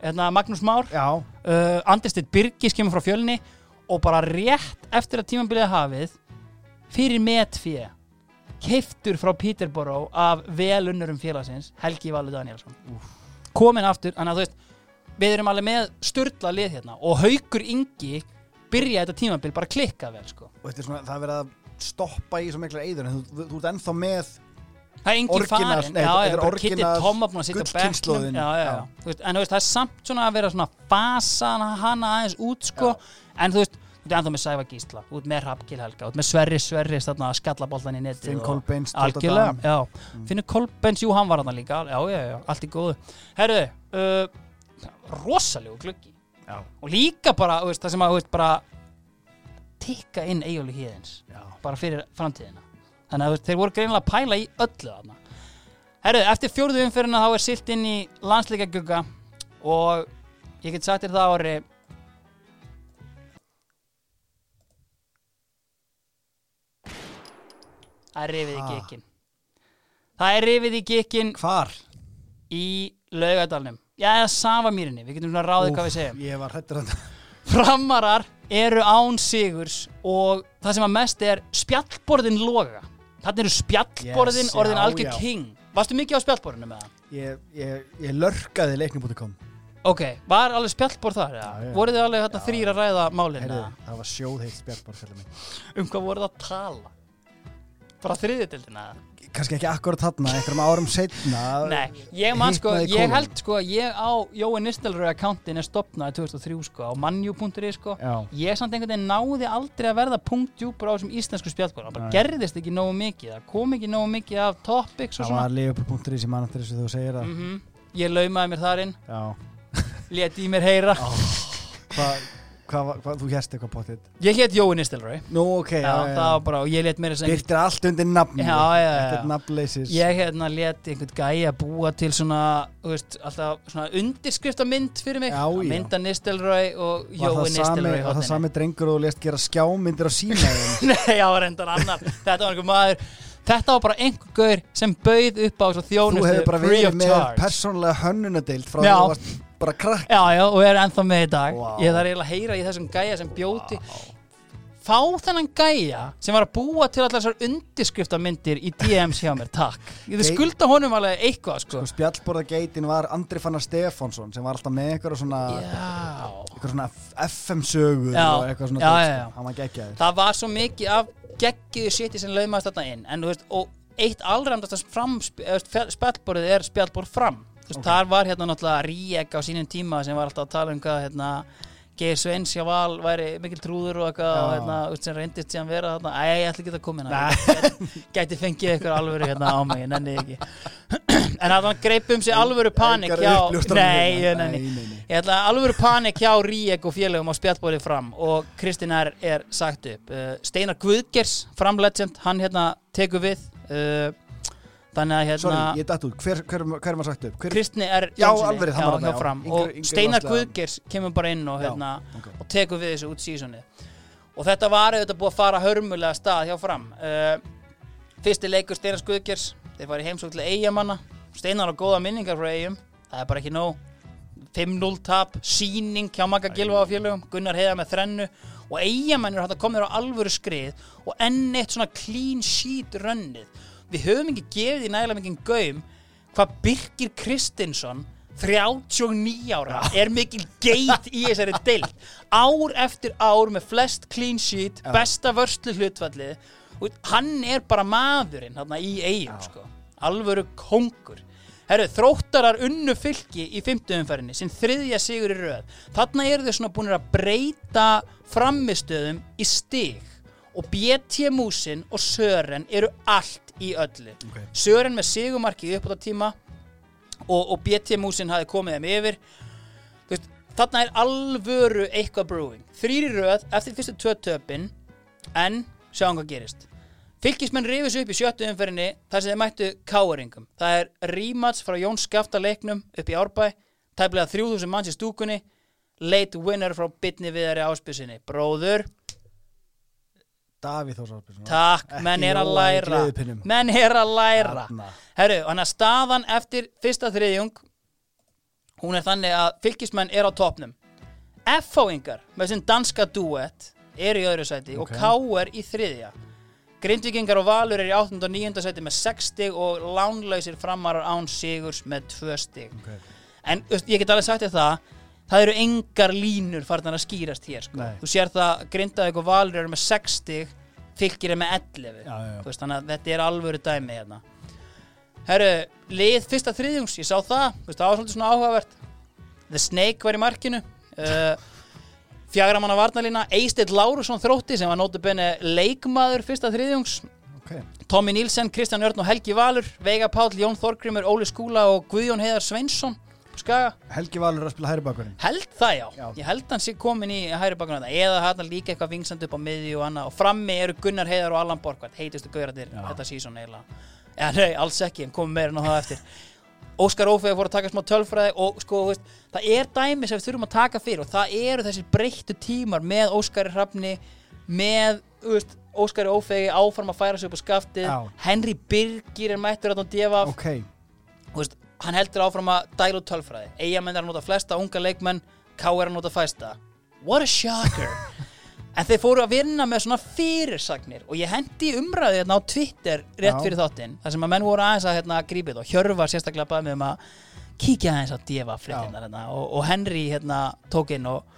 Hérna, Magnús Már. Uh, Andristitt Birgis kemur frá fjölni. Og bara rétt eftir að tímabilið er hafið fyrir metfé keiftur frá Peterborough af velunnurum félagsins Helgi Valur Danielsson komin aftur, þannig að þú veist við erum alveg með sturla lið hérna og Haukur Ingi byrja þetta tímabil bara klikka vel sko. Og þetta er svona, það er verið að stoppa í svo mikla eyður en þú, þú, ert ennþá með Það er engin farin, Kitty búin að. Þú veist, En veist, það er samt svona að vera svona fasa hana aðeins út sko. En þú veist, þú ert ennþá með Sæfa Gísla út með Hrafgil Helga, út með Sverri Sverri þarna að skalla boltan í netið Finn Kolbeins Algjörlega, já, Finnur Kolbens, jú, hann var hann líka. Já, já, já, allt í góðu. Herðu, uh, rosalegu gluggi Já, Og líka bara, veist, það sem að, veist, bara tikka inn Eyjóli Híðins bara fyrir framtíðina. Þannig að veist, þeir voru greinilega að pæla í öllu þarna. Herru, eftir fjórðu umfyrirna þá er silt inn í landsleika gugga og ég get sagt þér það ári Það er rifið í Ah. gikkin. Það er rifið í gikkin Hvar? í laugadalnum Já, eða Safamýrinni, við getum svona ráðið hvað við segjum Ég var hættur að [laughs] Framarar eru án sigurs og það sem að mest er spjallborðin loga. Þannig eru spjallborðin Yes, orðin já, algjör já. king. Varstu mikið á spjallborðinu með það? Ég, ég, ég lörkaði leiknum.com Ok, var alveg spjallborð þar? Já, Já, já. Voruð þið alveg Já, þrýr að ræða málin? Heyrðu, eða? það var sjóðheitt spjallbar fyrir mig Um hvað voruð það að tala? Bara þriðjöldina? Kannski ekki akkurat þarna, einhverjum árum setna Nei, ég man sko, ég held sko, ég á Jói Nistelröð akkántin er stopnaði 2003 sko, á manju.is sko. Já, Ég samt einhvern veginn náði aldrei að verða punktjúpur á þessum íslensku spjallborð. Það bara gerðist ekki nógu mikið. Það kom ekki nógu mikið af topics og það svona. var leifupur.is í mann eftir þessu þú segir það Mm Ég laumaði mér þar inn, Já, leti í mér heyra. hvað, hvað, hva, þú hérst eitthvað potið Ég hétt Jói Nistelröð. Nú, ok, Já, já, var bara, og ég let mér þess að Byrtir allt undir nafni Já, já, já. Ekkert nafnleysis Ég hérna let einhvern gæja búa til svona, þú veist, alltaf svona undirskriftamynd fyrir mig. Já, Að já. Mynda Nistelröð og Jói Nistelröð í var það hodninu. sami drengur og þú lest gera skjámyndir á símaðin [laughs] Nei, já, reyndar annar Þetta var einhver maður Þetta var bara einhver gaur sem bauð upp á svo Þú þjónustu hefur bara free verið of með charge persónlega hönnunadeild frá Já. því þú varst bara krakk. Já, já, og er ennþá með í dag. Vá. Ég þarf eiginlega að heyra í þessum gæja sem bjóti Fá þennan gæja sem var að búa til allar þessar undirskriftamyndir í DMs hjá mér, takk. Ég þið skulda honum alveg eitthvað, sko. Sko spjallborðageitin var Andri Fannar Stefánsson sem var alltaf með eitthvað svona, svona FM-sögur og eitthvað svona Já, já, sko. já. það var svo mikið af geggiðu séti sem laumaðist þarna inn. En veist, og eitt allræmdast spjallborðið er spjallborð fram þú veist, Ok. þar var hérna náttúrulega Ríek á sínum tíma sem var alltaf að tala um hvað hérna, Geir Sveins hjá Val væri mikil trúður og eitthvað og hérna, veist, sem reyndist síðan vera þarna. Æ, ég ætla ekki að koma hérna gæti, fengið eitthvað alvöru hérna á mig, ég nenni því ekki. En það greipum sig alvöru panik hjá, nei, hérna. nei, nei, nei. Ég ætla að alveg panik hjá Ríek og félögum á spjallbóli fram og Kristinn er, er sagt upp. Uh, Steinar Guðgers, framlegend hann hérna tekur við. Uh, þannig að hérna Sorry, ég datt út, hver, hver, hver er maður sagt upp? Hver, Kristni er Já, alveg, já, var já. fram Yngri- og yngri Steinar. Guðgers kemur bara inn og, Já, hérna, ok. og tekur við þessu út sísonið og þetta var auðvitað búið að fara hörmulega stað hjá fram uh, fyrsti leikur Steinar Guðgers þeir farið heimsók til Eyjamanna Steinar á góða minningar frá Eyjum það er bara ekki nóg 5-0 tap, síning hjá Magga Gilva á félögum, Gunnar heiða með þrennu og koma þér á alvöru skrið og enn eitt svona clean sheet rönnið. Við höfum ekki gefið í nægilega mikið gaum hvað Birgir Kristinsson 39 ára er mikil geit í þessari deild. Ár eftir ár með flest clean sheet besta vörslu hlutfallið. Og hann er bara maðurinn þarna í eigum sko. alvöru kongur. Herru, þróttarar unnu fylki í fimmtuðumferðinni sem þriðja sigur í röð. Þarna eru þau svona búin að breyta framistöðum í stig og BT Músin og Sören eru allt í öllu Ok. Sören með sigumarki upp á tíma og, og BT Músin hafi komið þeim yfir veist, þarna er alvöru eitthvað brewing þrýri röð eftir fyrstu tvö töpin en sjáum hvað gerist Fylkismenn rifis upp í sjöttu umferðinni þar sem þeir mættu káeringum. Það er rímats frá Jón Skafta leiknum upp í Árbæ, tæplega 3000 manns í stúkunni, late winner frá bitni viðari áspjössinni. Bróður, Davíð Þórs Ásbjörnsson takk, menn er að læra. Menn er að læra. Herru, hann að staðan eftir fyrsta þriðjung hún er þannig að fylgismenn er á topnum F-fáingar með sinn danska duett er í öðru sæti Ok. og K-er í þriðja Grindvíkingar og Valur er í 8. og 9. sæti með 6 stig og lánlausir framarar án sigurs með 2 stig Ok. en ég get alveg sagt þér það það eru engar línur farnar að skýrast hér sko. Þú sér það Grindavík og Valur eru með 6 stig fylgir er með 11 Já, já, veist, þannig að þetta er alvöru dæmi hérna. Herru, lið fyrsta þriðjungs, ég sá það. Veist, það var svolítið svona áhugavert. The Snake var í markinu. Uh, Fjagra manna varnalína Eisteinn Lárusson þrótti sem var nótubenni leikmaður fyrsta þriðjungs. Ok. Tommy Nílsen, Kristján Örn og Helgi Valur Veiga Páll, Jón Þorgrimur, Óli Skúla og Guðjón Heiðar Sveinsson Skaga. Helgi Valur að spila hæri bakurinn Held það já. Já. ég held hann sé komin í hæri bakgrunna eða hann líka eitthvað vingsand upp á miðju og annað. Og frammi eru Gunnar Heiðar og Allan Borgvært heitustu gauratir þetta sísón ja, nei, alls ekki, hann komið meira en á það eftir. Óskar Ófegur fór að taka smá tölfræði og sko, veist, það er dæmi sem við þurfum að taka fyrir og það eru þessi breyttu tímar með Óskari Hrafni með, veist, Óskari Ófegi áfram að færa sig upp á skaftið. Já. Henry Birgir er mættur að deva Ok, Þú veist, hann heldur áfram að dæla út tölfræði. Eigamenn er að nota flesta unga leikmenn K er að nota fæsta. What a shocker. [laughs] En þeir fóru að vinna með svona fyrirsagnir og ég hendi umræði hérna á Twitter rétt Já. fyrir þáttinn þar sem að menn voru aðeins að hérna, grípið og Hjörvar sérstaklega baði mig um að kíkja aðeins á djefa fréttinnar hérna, og, og Henry hérna, tók inn og,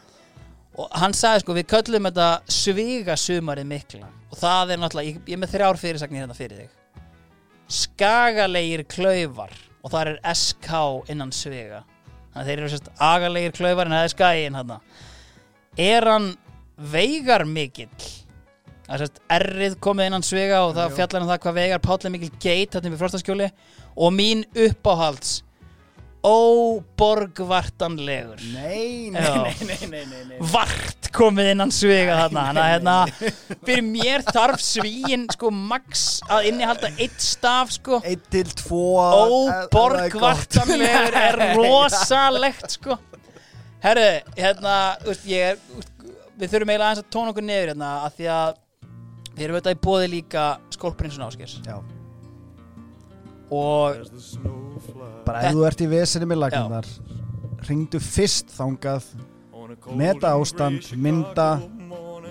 og hann sagði sko við köllum þetta sviga sumarið mikla og það er náttúrulega, ég, ég er með þrjár fyrirsagnir hérna fyrir þig. Skagalegir klaufar og það er SK innan svega. Þannig að þeir eru sérst agalegir klaufar en það er skæin hann er hann veigar mikill? Það er sérst errið komið innan svega og það fjallar um það hvað veigar Páll er mikil geit þarna við frostaskjóli. Og mín uppáhalds óborgvartanlegur. Nei, nei, nei, nei, nei, nei, nei. vart komið innan sviga þarna. Þannig að hérna fyrir mér þarf svíin sko max að innihalda eitt staf sko. Einn til tvo. Óborgvartanlegur er rosalegt sko. Herru, hérna úst, ég er, úst, við þurfum eiginlega aðeins að tóna okkur niður hérna að því að við erum auðvitað í bóði líka skólprinsun áskers Já, og bara ef þú ert í vesinni með lagnar ringdu fyrst þangað meta ástand, mynda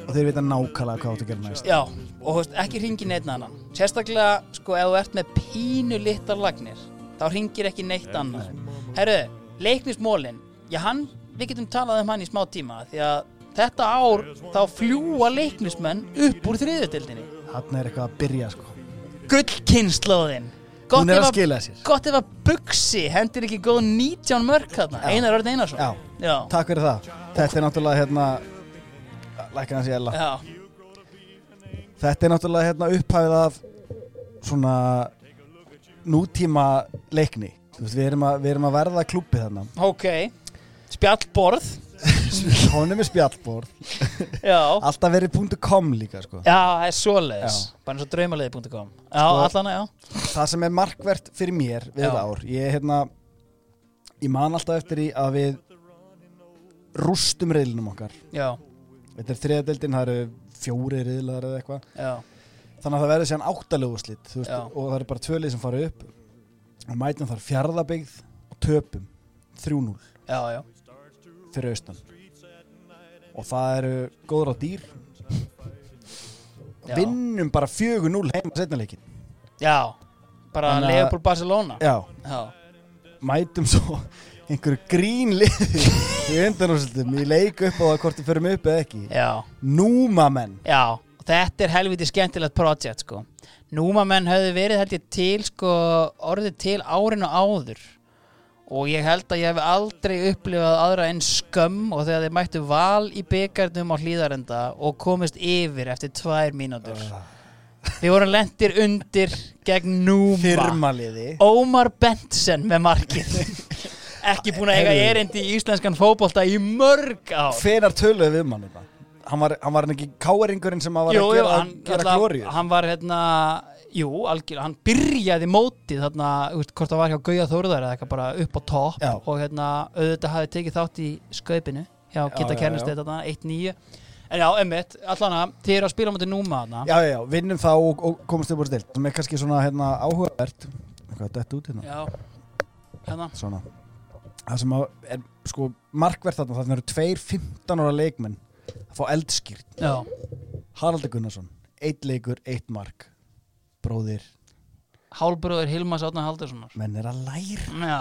og þeir vita nákvæmlega hvað þú átt að gera næst. Já, og þú veist, ekki ringi neitt annan. Sérstaklega, sko, ef þú ert með pínu litlar lagnir þá ringir ekki neitt annar Herru, leiknismólin. Já, hann, við getum talað um hann í smá tíma því að þetta ár þá fljúa leiknismenn upp úr þriðutildinni Hann er eitthvað að byrja sko Gullkynnslóðin Hún er að skila sér. Gott ef að Buxi hendir ekki góð 19 mörk þarna. Einar Örn Einarsson. Já, Já, takk fyrir það. Þetta er náttúrulega hérna Lækka hans í ella. Já. Þetta er náttúrulega hérna upphæfið af svona nútíma leikni. Þú veist, við erum að, við erum að verða klúpið þarna. Ok. Spjallborð Honum er spjallborð. Já. Alltaf verið .com líka sko. Já, það er svoleiðis. Já. Bara eins og draumaliði.com Já, Sko- Það sem er markvert fyrir mér við þetta ár Ég hérna Ég man alltaf eftir því að við rústum reyðlunum okkar. Já, Þetta er þriðadeldin, það eru fjóri reyðlar eða eitthvað. Þannig að það verður síðan áttalegu slitt og það eru bara tvö lið sem fara upp. Og mætum þar fjárðabyggð og töpum 3-0 já, já. fyrir austan og það eru góður á dýr. Já. vinnum bara 4-0 heima setnileikin Já, bara Þannig að- Leopold Barcelona já, Já, mætum svo einhverju grínliði í undanúrslutum í leik upp á það hvort við förum upp eða ekki. Já, Númamenn já Og Þetta er helviti skemmtilegt projekt sko. Númamenn höfðu verið held ég til sko orðið til árinu áður og ég held að ég hef aldrei upplifað aðra en skömm og þegar þeir mættu val í byggarnum á hlýðarenda og komist yfir eftir tvær mínútur. Við vorum lendir undir gegn Núma. Ómar Bentsen með markið. [laughs] Ekki búin að eiga erindi í íslenskan fótbolta í mörg ár. Hvenar töluðu við mann þetta? Hann var, hann var ekki káeringurinn sem að var jú, að gera, hann, gera glóriur hann var hérna jú, algjör, hann byrjaði mótið þarna, veist, hvort það var hjá Gauja Þórðar eða eitthvað bara upp á topp Já. og hérna, auðvitað hafði tekið þátt í skaupinu hjá Kitta já, Kernestedt þarna, 1-9 en já, emmitt, allan að þið eru að spila mútið núma þarna. Já, já, já, vinnum þá og, og komumst upp úr stilt sem er kannski svona hérna áhugavert. Hvað, dett út hérna? já, hérna. Svona. Það sem er sko markverð þarna þarna eru tveir 15 ára leikmenn að fá eldskýrt Já, Haraldur Gunnarsson, eitt leikur, eitt mark bróðir, hálbróður Hilmas Átna Haldurssonar menn er að læra. Já,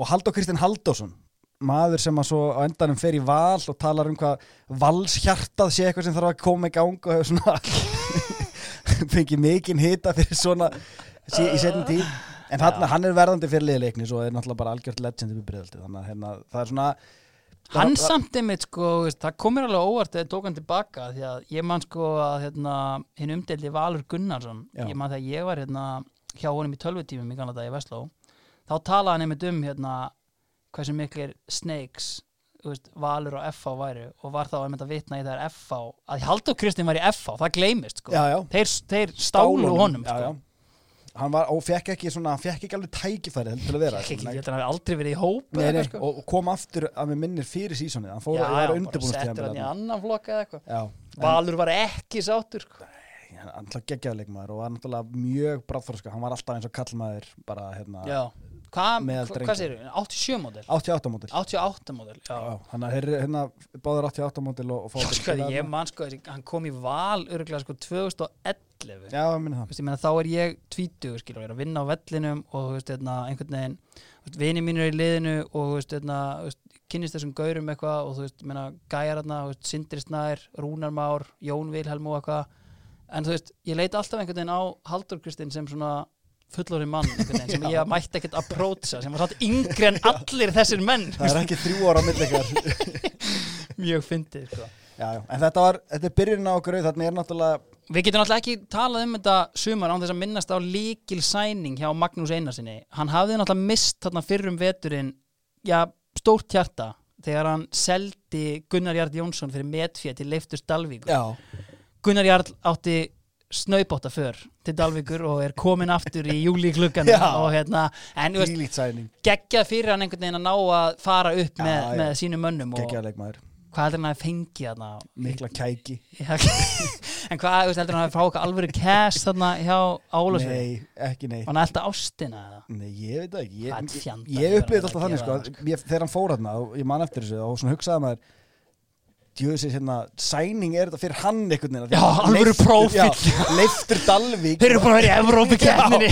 og Halldór Kristinn Halldórsson maður sem að svo á endanum fer í val og talar um hvað valshjartað sé eitthvað sem þarf að koma í gang og hefur svona [laughs] fengið mikinn hita fyrir svona sí, í setjum tíð. En hann, hann er verðandi fyrir liðleikni svo er náttúrulega bara algjört legend þannig að hérna, það er svona hann það- samt einmitt sko, það komir alveg óvart þegar tók hann tilbaka því að ég man sko að hérna, hinn umdeldi Valur Gunnarsson Já. ég man þegar ég var hérna hjá honum í tölvutífum í ganna dag í Vestló þá talaði hann einmitt um hérna hversu miklir snakes veist, Valur og FH væri og var þá einmitt að vitna í þær FH að Haldur Kristinn var í FH, það gleymist sko. já, já, þeir, þeir stálu honum sko. Já. hann var, og fekk ekki svona, hann fekk ekki alveg tækifæri til að vera Ég ekki, hann hafi aldrei verið í hóp Nei, nei, sko. og, kom aftur að með minnir fyrir sísonið hann fór já, að já, vera undirbúinast settur hann í annan flokk eða eitthvað já, Valur var ekki sáttur sko. hann hann ætla geggjaðleikmaður og var náttúrulega mjög bráðfórska hann var alltaf eins og kallmaður bara hérna Já, hva, hvað segir 87 módel? 88 mótil 88 módel, já. Já, hann er hérna báður 88 mótil og, og Já, sko, ég man sko, hann kom í val örgulega sko 2011 Já, ég minni það. Vist, ég meina, þá er ég 20 skilur, ég er að vinna á vellinum og veist, hérna, einhvern veginn vini mínur er í liðinu og veist, hérna, þú veist, kynnist þessum gaurum eitthvað og þú veist, ég meina, gæjar hérna, Sindri Snær, Rúnar Már Jón Vilhelm og eitthvað. En þú veist, ég leita alltaf einhvern veginn á Haldur Kristinn sem svona fullorinn mann veginn, sem [laughs] ég mætti ekkert að prótsa sem var satt yngri en allir þessir menn Það er ekki þrjú ára á milli ykkar [laughs] mjög fyndið sko. En þetta var, þetta er byrjun á okkur þannig er náttúrulega Við getum náttúrulega ekki talað um þetta sumar án þess að minnast á líkil sæning hjá Magnús Einarsinni. Hann hafði náttúrulega mist þarna fyrrum veturinn, já, stórt hjarta þegar hann seldi Gunnar Jarl Jónsson fyrir metfér til Leiftur. Já, Gunnar Jarl átti snaubóta för til Dalvíkur og er komin aftur í Já. og hérna, en geggjað fyrir hann einhvern veginn að ná að fara upp með, já. með sínum mönnum og Geggjaðleikmaður, hvað heldur hann að fengi þarna? Mikla kæki. Já, [laughs] en hvað, heldur hann að fá okkar alvöru cash þarna hjá Álasvið Nei, ekki nei og hann elda ástina? Nei, ég veit ekki. Ég, ég, upplýði að alltaf þannig sko, þegar hann fór hérna og ég man eftir þessu og svona hugsaði maður djöðsins hérna, sæning er þetta fyrir hann einhvern veginn Já, alvöru prófíll. Já, Leiftur Dalvík Þeir eru að vera í Evrópikeppninni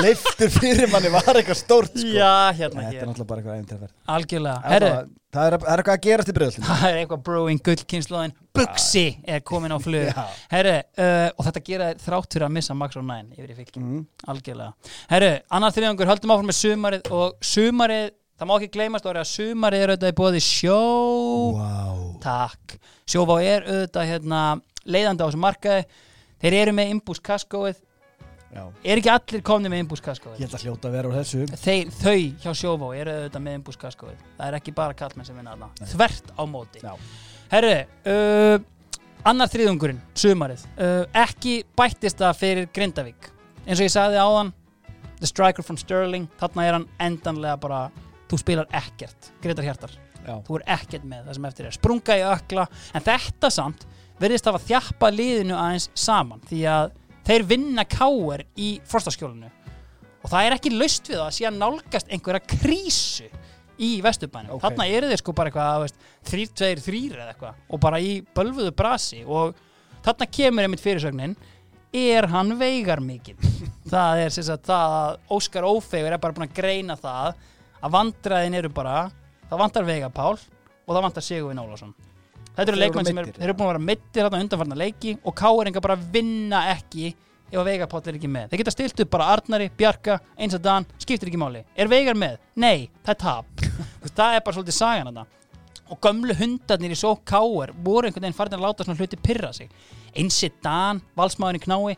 Leiftur [laughs] fyrir manni var eitthvað stórt sko. Já, Nei, hérna Þetta er náttúrulega bara eitthvað einterferð Algjörlega, herru, Það er, það er eitthvað að gerast í breyðaltinu það er eitthvað brewing gullkynnslóðin. Buxi er komin á flug. Herru, uh, og þetta gera þrátt fyrir að missa Max og 9 yfir í fylki mm. Algjörlega. Herru, annar þriðangur, höldum áfram með sumarið og sumarið, það má ekki gleymast orðið að sumarið er auðvitað í bóði sjó Wow Takk. Sjóvá er auðvitað hérna, leiðandi á þessu markaði. Þeir eru með Imbús kaskóið. Já. Er ekki allir komni með Imbús kaskóið? Ég held að hljóta að vera úr þessu Þeir, þau hjá Sjóvá eru auðvitað með Imbús kaskóið. Það er ekki bara kallmenn sem vinna þarna. Þvert á móti. Já. Herru, uh, annar þriðungurinn, sumarið. Uh, ekki bættist það fyrir Grindavík. Eins og ég sagði áðan, The Striker from Sterling, þarna er hann endanlega bara, þú spilar ekkert, Gretar Hjartar. Já. þú er ekkert með það sem eftir er. Sprunga í ökla, en þetta samt verðist hafa þjappa liðinu aðeins saman því að þeir vinna káir í frostaskjólinu. Og það er ekki laust við það að síðan nálgast einhverja krísu í vesturbænum, Ok. þarna eru þeir sko bara eitthvað þrýr, tveir, þrýr eða eitthvað. Og bara í bölfuðu brasi. Og þarna kemur einmitt fyrirsögnin er hann veigar mikið [laughs] það er sem sagt það að Óskar Ófegur er bara búin að greina það að vandræðin eru bara það vantar Veigar Pál og það vantar Sigurvin Ólafsson. Þetta eru leikmenn sem er, meiddir. þeir eru búin að vera mittir þarna undanfarnar leiki og Káringa bara vinna ekki ef að Veigar Pál er ekki með. Þeir geta stilt upp bara Arnari, Bjarka, eins og Dan skiptir ekki máli, er Veigar með? Nei, það er tap. [laughs] Það er bara svolítið sagan þarna. Og gömlu hundarnir í svo káir voru einhvern veginn farin að láta svona hluti pyrra sig. Einsi Dan, valsmaðurinn knái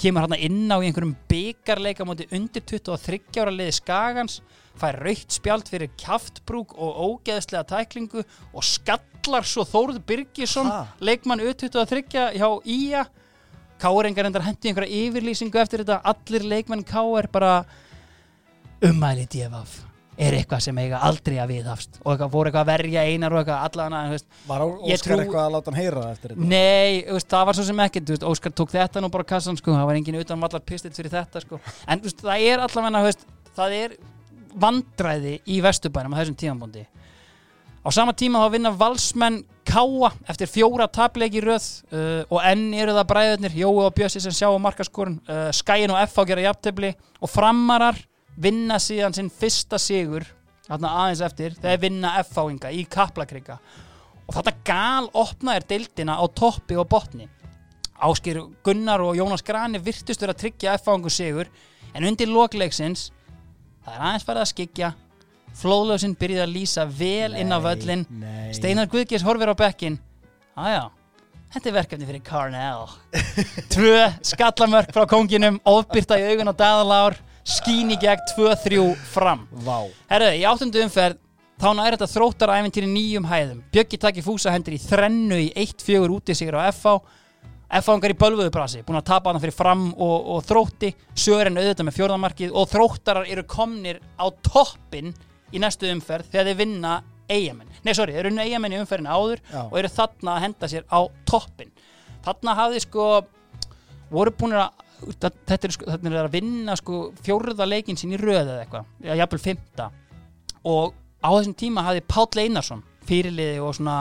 kemur hann inn á einhverjum byggarleika móti undir 23 ára liði Skagans fær raukt spjald fyrir kjaftbrúk og ógeðslega tæklingu og skallar svo Þórður Birgisson Ha? leikmann U23 hjá Ía. Káringar endar hendi einhverja yfirlýsingu eftir þetta. Allir leikmenn Káir bara umæli djefaf er eitthvað sem eiga aldrei að viðhafst. Og eitthvað voru eitthvað að verja einar og eitthvað allan að, Var Óskar trú- eitthvað að láta hann heyra eftir þetta? Nei, veist, það var svo sem ekki veist, Óskar tók þetta nú bara kassan sko, það var engin utan vallar pistill fyrir þetta sko. en veist, það er allavega það er vandræði í Vesturbænum á þessum tímanbúndi á sama tíma þá vinna valsmenn Káa eftir fjóra tapleiki röð uh, og enn eru það bræðurnir Jói og Bjössi sem sjá á markaskorun uh, Skæin og F á gera jafntefli og framarar vinna síðan sinn fyrsta sigur aðeins eftir þegar vinna F-áinga í Kaplakrika. Og þetta gal opnaðir deildina á toppi og botni. Áskir Gunnar og Jónas Grani virtust vera að tryggja F-áingu sigur en undir lokleiksins það er aðeins farið að skikja flóðlöfsinn byrjaði að lýsa vel inn á völlin nei. Steinar Guðgers horfir á bekkin aðja, þetta er verkefni fyrir Carnell [laughs] tvö skallamörk frá konginum ofbyrta í augun á daðalár skín í gegn 2-3 fram. Vá. Herðu, í áttundu umferð þá næri þetta þróttara æfintýri nýjum hæðum. Bjöggi takki fúsa hendur í þrennu í 1-4 úti sigur á FH FH-ungar í bölvuðu brasi, búin að tapa hann fyrir fram og, og þrótti, sögurinn auðvitað með fjórðamarkið og þróttarar eru komnir á toppin í næstu umferð þegar þeir vinna eigamenn. Nei, sorry, þeir unna eigamenn í umferðinu áður Já. og eru þarna að henda sér á toppin. Þarna hafði sko, voru búin að, þetta er, sko, þetta er að vinna sko fjórða leikinn sín í röð eða eitthvað, jafnvel fymta og á þessum tíma hafði Páll Einarsson fyrirliði og svona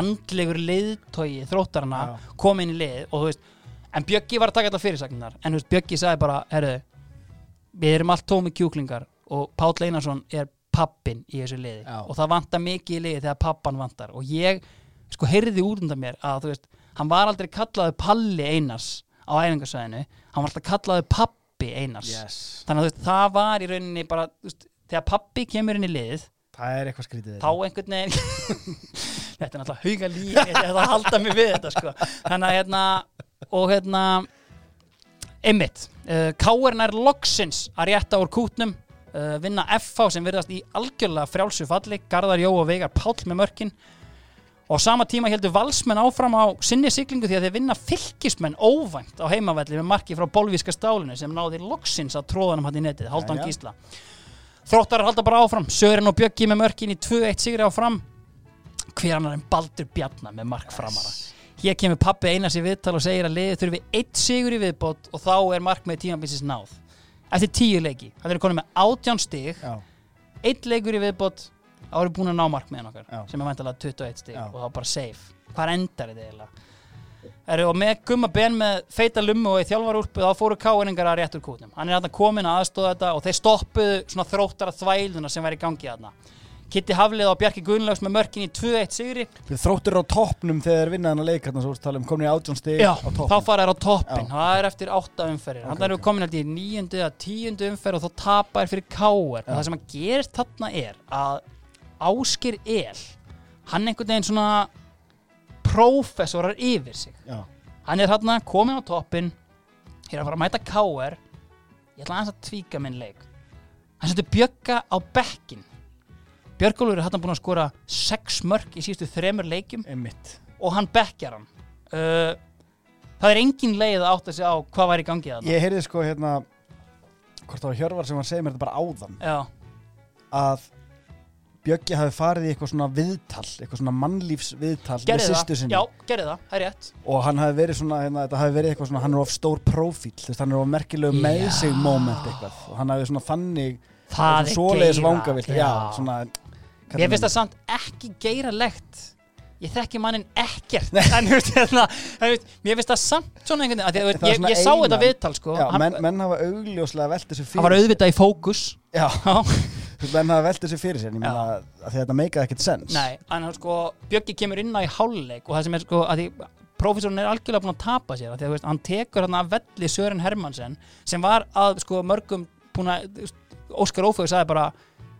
andlegur leiðtogi þróttarana kom inn í lið og þú veist en Bjöggi var að taka þetta fyrirsagnar en þú veist Bjöggi sagði bara, herru við erum allt tómi kjúklingar og Páll Einarsson er pappin í þessu liði. Já. og það vantar mikið í liði þegar pappan vantar. Og ég sko heyrði út undan mér að þú veist hann var aldrei kallaði Palli Einars á æfingarsvæðinu, hann var alltaf kallaði pappi Einars. Yes. Þannig að þú veist, það var í rauninni bara þú veist, þegar pappi kemur inn í liðið Það er eitthvað skrítið þá einhvern veginn [laughs] þetta er náttúrulega hauga líf ég ætla að halda mig við þetta sko. þannig að hérna og hérna einmitt, uh, Káurinn er loksins að rétta úr kútnum uh, vinna FH sem virðast í algjörlega frjálsu falli, Garðar Jó og Veigar Páll með mörkin og sama tíma heldur valsmenn áfram á sinni siglingu því að þeir vinna fylkismenn óvænt á heimavelli með marki frá bolvíska stálinu sem náði loksins að tróðanum hann í netið, Haldan. Gísla Þróttar halda bara áfram. Sören og Bjöggi með mörkin í 2-1 sigri á fram Hver annar en Baldur Bjarnar með mark framara Hér kemur pappi Einars í viðtal og segir að liðið þurfi eitt sigur í viðbót og þá er mark með tímabilsis náð. Eftir tíu leiki, það er konið með átján stig. Já, eitt leikur í viðbót. Þá erum við búin að ná markmiðin okkar Já. sem er væntalega 21 stig Já. og þá bara safe. Hvað endar þetta eiginlega Eru, og með gumma ben með feita lummu og í þjálfarúlpu þá fóru káinningar að rétt úr kútnum. Hann er þarna komin að aðstóða þetta og þeir stoppuðu svona þróttara þvæluna sem væri í gangi þarna. Kitty Haflið og Bjarki Gunnlaugs með mörkin í 2-1 sigri. Við þróttur á toppnum þegar þeir vinna þennan leik hérna svo tala um komin í átjón stig Já, á toppnum. þá fara þær á toppin Já. það er eftir átta umferðir. Ok, þannig erum við komin held í nýjöndu eða tíundu umferð og þá tapa þær fyrir Já. það sem að gerist þarna er að Áskir El hann einhvern veginn svona prófessorar yfir sig. Já, hann er þarna komin á toppin hér að fara að mæta káar ég ætla aðeins að tvíka minn leik. Hann setur Bjögga á bekkin Björgólfur er þarna búin að skora sex mörk í síðustu þremur leikjum einmitt. og hann bekkjar hann. Uh, það er engin leið að átta sig á hvað var í gangi þarna. Ég heyrði sko hérna hvort það var Hjörvar sem var að segja mér þetta bara áðan. Já, að Bjöggi hafi farið í eitthvað svona viðtal eitthvað svona mannlífsviðtal með gerði það, sinni. Já, gerði það, það er rétt. Og hann hafi verið svona, hérna, þetta hafi verið eitthvað svona hann er of stór profíl, þú veist, hann er of merkilegu með Já. sig moment eitthvað. Og hann hafi svona þannig það er svoleiðis vangavilt, já, svona mér finnst það samt ekki geiralegt. Ég þekki mannin ekkert. En þú veist, hérna, veist, mér finnst það samt svona einhvern veginn, ég, svona ég sá þetta viðtal sko, já, hann, menn, menn hafa augljóslega velt þessu fyrir menn hafa velt þessu fyrir sér að þetta meikaði ekkert sens nei, en sko Bjöggi kemur inn á í hálfleik og það sem er sko að því prófessorinn er algjörlega búin að tapa sér því að veist, hann tekur hann að velli Sören Hermansen sem var að sko mörgum búin að, Óskar Ófögur sagði bara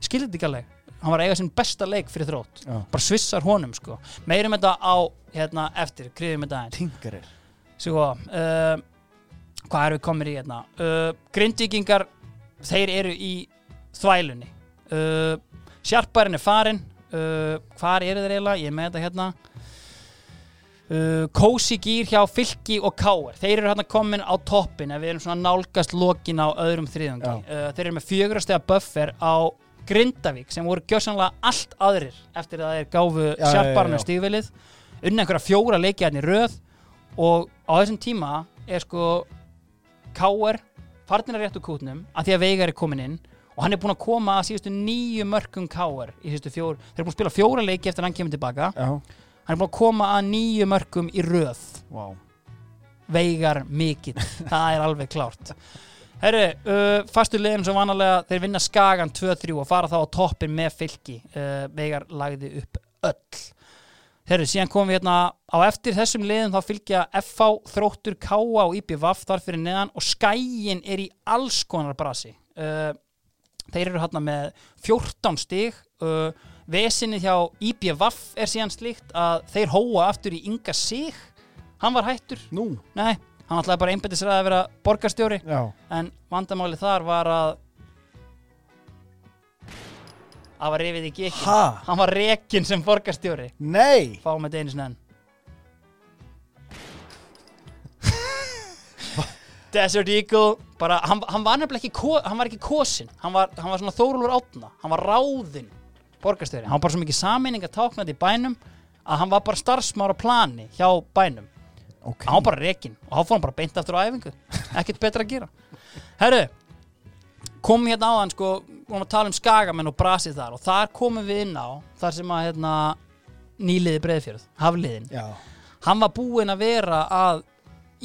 þetta ekki alveg. Hann var að eiga sinn besta leik fyrir þrótt. Já. bara svissar honum sko. Meirum þetta á hérna eftir, kriðum þetta aðeins tingarir Svo, uh, hvað erum við komir í hérna? Uh, Grindvíkingar, þeir eru í þvælunni. Uh, Sjarparinn er farin. Uh, hvar eru þeir eiginlega? Ég er með þetta hérna. Uh, Kósi gýr hjá Fylki og Káar. Þeir eru hérna komin á toppin ef við erum svona nálgast lokin á öðrum þriðungi. Já. Uh, þeir eru með fjögurastega buffer á Grindavík sem voru gjössanlega allt aðrir eftir að þeir gáfu já. stígvilið. Unni einhverja fjóra leiki hérna í röð og á þessum tíma er sko Káar farnir að réttu kútnum að því að Veigar er komin inn og hann er búin að koma að síðustu nýju mörgum káar í síðustu fjór þeir eru búin að spila fjóra leiki eftir að hann kemur tilbaka. Já, hann er búin að koma að nýju mörgum í röð. Vá. Veigar mikill, það er alveg klárt. Herru, uh, fastu liðin sem vanalega, þeir vinna Skagan 2-3 og fara þá á toppin með fylki. Uh, veigar lagði upp öll. Herru, síðan komum við hérna á eftir þessum liðum þá fylgja FH, Þróttur, K.A. og IPVAF þar fyrir neðan og Skæin er í alls konar brasi. Uh, þeir eru hérna með 14 stig uh, vesinni hjá IPVAF er síðan slíkt að þeir hóa aftur í Inga Sig. Hann var hættur. Nú, Nei, hann ætlaði bara einbættis að vera borgarstjóri. Já. En vandamáli þar var að það var rifið í gekkin Ha? hann var rekin sem borgarstjóri. Nei! Fáum þetta einu sinni Desert Eagle bara, hann, hann var nefnilega ekki hann var ekki kosin hann var, hann var svona Þórólfur átna hann var ráðinn borgarstjóri. Hann var bara svo mikið sameining að tákna þetta í bænum að hann var bara starfsmára plani hjá bænum. Ok. Hann var bara rekin og þá fór hann bara beint aftur á æfingu. Ekkert betra að gera. Herru, komum hérna á hann sko, vorum að tala um skagamenn og brasið þar og þar komum við inn á þar sem að hérna, nýliði breiðfjörð, hafliðin. Já. Hann var búinn að vera að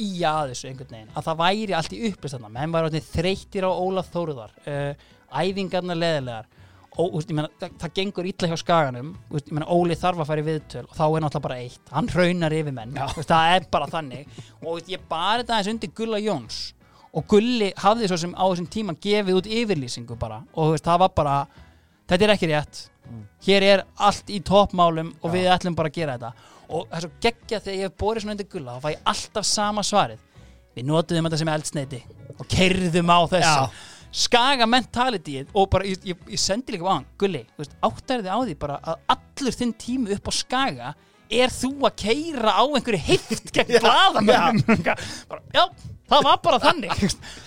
í að þessu einhvern veginn að það væri allt í upplýst þarna menn var orðnir þreyttir á Ólaf Þóruðar uh, æfingarnar leðilegar og úst, meina, það, það gengur illa hjá skaganum úst, meina, Óli þarf að fara í viðtöl og þá er náttúrulega bara eitt. Hann raunar yfir menn úst, það er bara þannig. Og úst, ég bara þetta aðeins undir Gulla Jóns. Og Gulli hafði svo sem á þessum tíma gefið út yfirlýsingu bara. Og það var bara þetta er ekki rétt. Hér er allt í toppmálum og við ætlum bara að gera þetta og það er svo geggja þegar ég hef borið svona undir gulla þá fæ ég alltaf sama svarið við notuðum þetta sem eldsneiti og kerðum á þessu Já. skaga mentalityið og bara ég, ég, ég sendi líka á hann, gulli, þú veist, áttæri þið á því bara að allur þinn tími upp á skaga er þú að keira á einhverju heift gegn [laughs] blaðamönnum? [laughs] bara, já, það var bara þannig.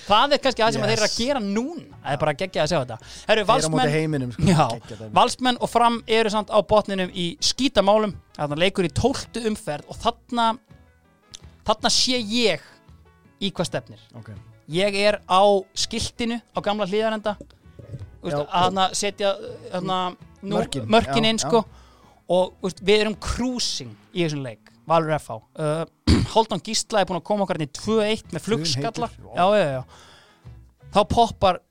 Það er kannski það sem Yes. þeir eru að gera núna. Það er bara geggja að sjá þetta. Móti valsmenn heiminum sko. Já, valsmenn og fram eru samt á botninum í skítamálum. Þarna leikur í tóltu umferð og þarna þarna sé ég í hvað stefnir. Ok. Ég er á skiltinu á gamla hlýðarenda Já. að setja nú, Mörkin, já, inn sko og veist, við erum cruising í þessum leik Valur FH uh, [clears throat] Haldun Gísla er búin að koma okkar inn í 2-1 með flugskalla. já, já, já. þá poppar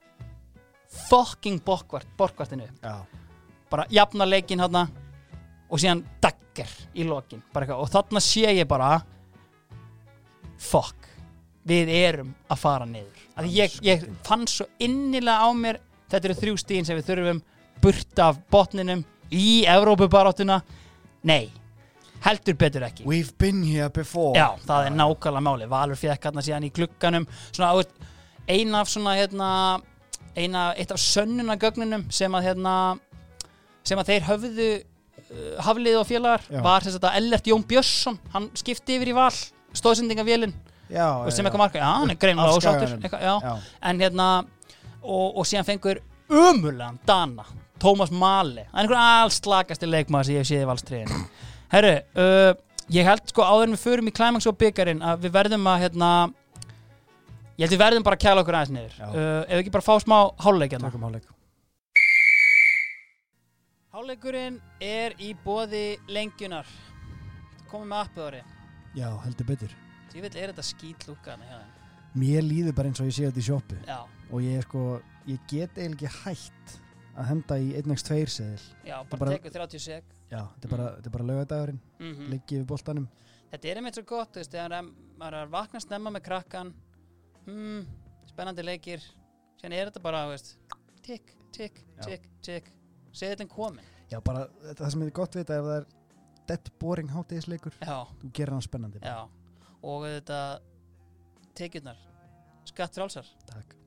fucking borkvartinu Já. Bara jafna leikin hérna og síðan dagger í lokin. Og þarna sé ég bara fuck við erum að fara niður. Að ég, ég fann svo innilega á mér þetta eru þrjú stíðin sem við þurfum burt af botninum í Evrópubaráttuna nei, heldur betur ekki. We've been here before. Já, það er nákvæmlega máli Valur fekk hérna síðan í glugganum. Svona, þú veist, ein af svona hérna, eina, eitt af sönnunagögnunum sem að hérna sem að þeir höfðu uh, haflið og félagar Já. var þess að Ellert Jón Björnsson hann skipti yfir í val stóðsendingavélin Já, sem eitthvað marka, já, hann er já. Já. en hérna og, og síðan fengur umulegan Dana Tómas Mali, það er einhver alls slagasti leikmaður sem ég hef séð í valstriðinu Herru, uh, ég held sko áður en við förum í Climax og byggarinn að við verðum að hérna ég held við verðum bara að kæla okkur aðeins niður. Uh, ef við ekki bara fá smá háluleik hérna. Tökum hálfleik. Háluleikurinn er í bóði lengjunar. Komið með appið ári Já, heldur betur. Ég vil er þetta skýt lúkana hjá þeim? Mér líður bara eins og ég sé þetta í sjoppu. Já, og ég sko, ég get eiginlega ekki hætt að henda í 1x2 seðil. Já, bara, tekur 30 sek. Já, þetta er bara, er bara laugadagurinn mm liggi við boltanum. Þetta er einmitt svo gott, þú veist, þegar maður er að vakna snemma með krakkan hmm, spennandi leikir. Síðan er þetta bara, þú veist tikk, tikk, tikk, tikk. Seðillin komin Já, bara það sem er gott við þetta ef það er dead boring hátíðisleikur þú gerir hann spennandi. Já, og þetta tekjurnar. Skatt frálsar, takk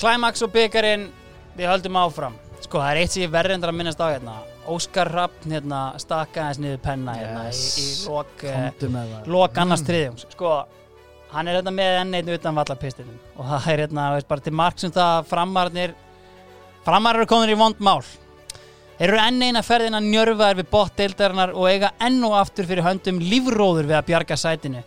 Climax og byggarinn við höldum áfram. Sko það er eitt sem ég verður endur að minnast á hérna. Óskar Rappn hérna stakka aðeins niður penna hérna í, í Yes. lok eh, lok annars þriðjums sko, hann er hérna með enn einn utan vallapistinum. Og það er hérna, veist, bara til mark sem það framarnir framar eru komin í vond mál. Þeir eru enn eina ferðina njörfaðar við botdeildarinnar og eiga enn og aftur fyrir höndum lífróður við að bjarga sætinu.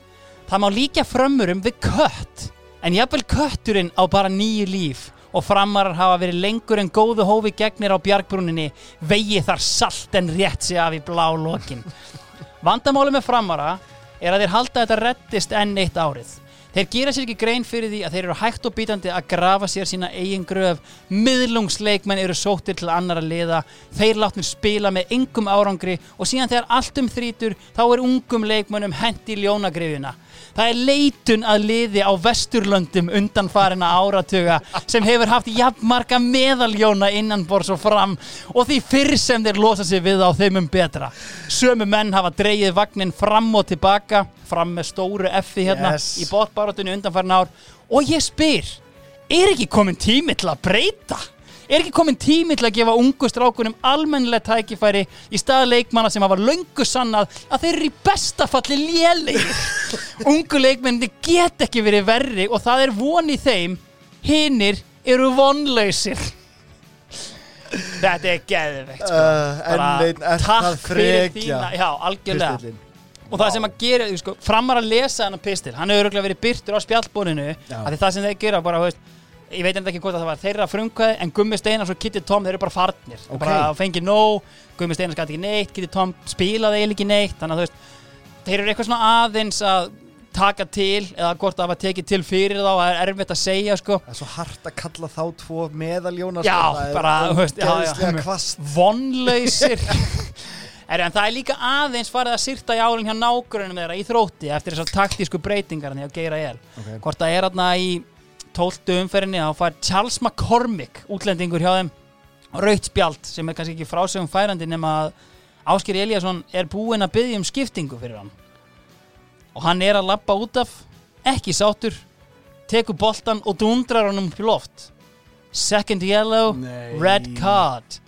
Það má líka frömmurum við kött, en jafnvel kötturinn á bara nýju líf og framarar hafa verið lengur en góðu hófi gegnir á bjargbrúninni, vegi þar salt en rétt sig af í blá lokin. Vandamáli með framara er að þeir halda þetta reddist enn eitt árið. Þeir gera sér ekki grein fyrir því að þeir eru hægt og bítandi að grafa sér sína eigin gröf. Miðlungsleikmenn eru sóttir til annara liða, þeir látnir spila með yngum árangri og síðan þegar allt um þrítur þá er ungum leikmennum hendi ljónagrifina. Það er leitun að liði á vesturlöndum undan farina áratuga sem hefur haft jafnmarka meðaljóna innan bors og fram og því fyrr sem þeir losa sig við á þeim um betra. Sömu menn hafa dreigið vagnin fram og tilbaka, fram með stóru effi hérna Yes. í botbarátunni undan farin ár og ég spyr, er ekki komin tími til að breyta? Er ekki komin tími til að gefa ungu strákunum almennilega tækifæri í stað leikmanna sem hafa löngu sannað að þeir eru í besta falli lélegir? [laughs] ungu leikmenni get ekki verið verri og það er von í þeim, hinnir eru vonlausir. Þetta er geðveikt sko. Uh, takk fyrir þína, já, algjörlega. pistillinn. Og það sem að gera, sko, framar að lesa hennar pistil, hann hefur örugglega verið byrtur á af því það sem þeir gera bara, þú veist, ég veit enda ekki hvort að það var þeirra frumkvæði, en Gummi Steinars og Kitty Tom, þeir eru bara farnir, Ok. bara fengið nóg, Gummi Steinars gæti ekki neitt, Kitty Tom spilaði eiginlega ekki neitt, þannig að þú veist, þeir eru eitthvað svona aðeins að taka til, eða hvort það var tekið til fyrir þá, það er erfitt að segja, sko, Það er svo hart að kalla þá tvo meðaljóna Já, sko, er bara, þú veist, já, já. vonlausir [laughs] er, en það er líka aðeins farið að sýrta í álinn hjá nágrunum þeirra í þrótti eftir þessar taktísku breytingar hjá Geira El okay. hvort það er aðna í tóltu umferðinni þá fær Charles McCormick útlendingur hjá þeim. Raut spjald sem er kannski ekki frásögum færandi nema að Ásker Eliasson er búinn að byggja um skiptingu fyrir hann. Og hann er að lappa út af ekki sátur tekur boltan og dundrar upp í loft. Second yellow Nei. red card.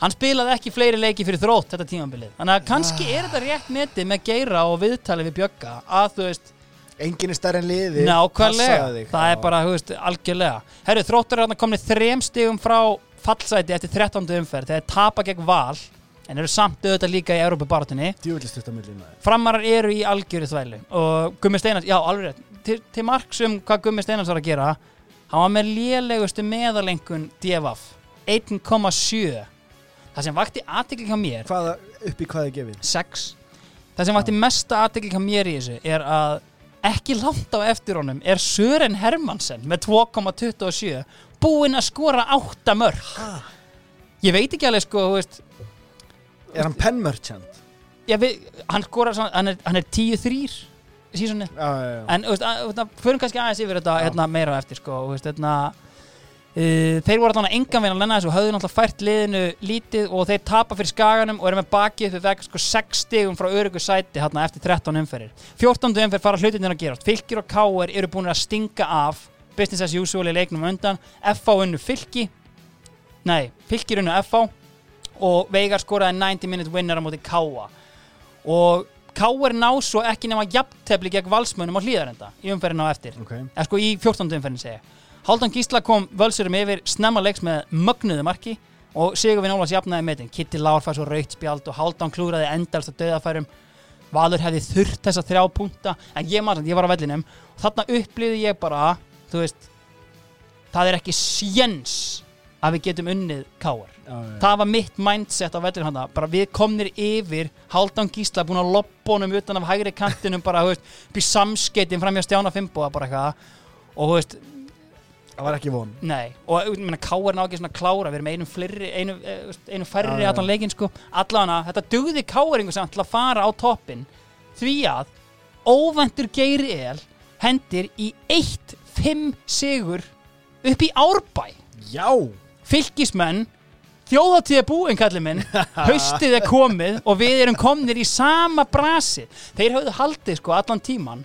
Hann spilaði ekki fleiri leiki fyrir þrótt þetta tímabilið. Þannig að kannski er þetta rétt metið með Geira og viðtali við Bjögga að þú veist Engin er stærri en liði nákvæmlega, þig. það Já. er bara þú veist, algjörlega. Herru þróttur er hann komnið þrem stigum frá fallsæti eftir 13. umferð. Þegar tapa gegn val en eru samt auðvitað líka í Európa barátunni Djúvillig stutt á millin framarar eru í algjöru þvælu og Gummi Steinars, já alveg til, til marks um hvað Gummi Steinars var að gera hann var með lélegustu meðalengun DFF 1,7 það sem vakti aðtekli hjá mér Hvaða, upp í hvað er gefið? 6 það sem vakti mesta aðtekli hjá mér í þessu er að ekki langt á eftir honum er Sören Hermansen með 2,27 búinn að skora 8 mörg ég veit ekki alveg sko veist, Er hann pen merchant? ég veit, hann skora hann er, hann er 10-3 sísoni En förum kannski aðeins yfir þetta hérna, meira eftir sko, veist, hérna, þeir voru allan að engan veginn að lenna þessu og höfðu náttúrulega fært liðinu lítið og þeir tapa fyrir skaganum og eru með bakið við veg sko 6 stigum frá öryggu sæti hérna, eftir 13 umferðir. 14. umferð fara hlutinir að gerast. Fylgir og káir eru búin að stinga af business as usual í leiknum undan. FH unnu fylki. Nei, fylgir unnu FH og Veigar skoraði 90 minute winner á móti Káa og Káir ná svo ekki nema jafntefli gegn valsmönum á hlýðarenda í umferðinu á eftir. Ok. Eða sko í 14. umferðin segja Haldan Gísla kom völsurum yfir snemma leiks með mögnuðu marki og Sigurvin Ólafs jafnaði metin. Kitty Lár fær svo raukt spjald og Haldan klúraði endalst að döðafærum Valur hefði þurft þessa þrjá punta en ég, man, ég var á vellinum. Og þarna upplýði ég bara þú veist það er ekki sjens að við getum unnið káar Já, já, það var mitt mindset á vellir hana bara við komnir yfir Haldan Gísla búin að loppa honum utan af hægri kantinum bara, þú veist, í samskeitin fram hjá Stjána Fimboa bara eitthvað. Og þú veist, Það var ekki von. Nei og ég meina K er ná ekki svona klára við erum með einu fleiri, einu, eh, þú veist, einu færri Já, já. allan leikinn sko, allan þetta dugði K-eringu samt til að fara á toppin því að óvæntur Geiri El hendir í 1-5 sigur upp í Árbæ. Já. Fylgismenn þjóðatíð er búinn kallið minn. [laughs] Haustið er komið og við erum komnir í sama brasi. Þeir hafðu haldið sko allan tíman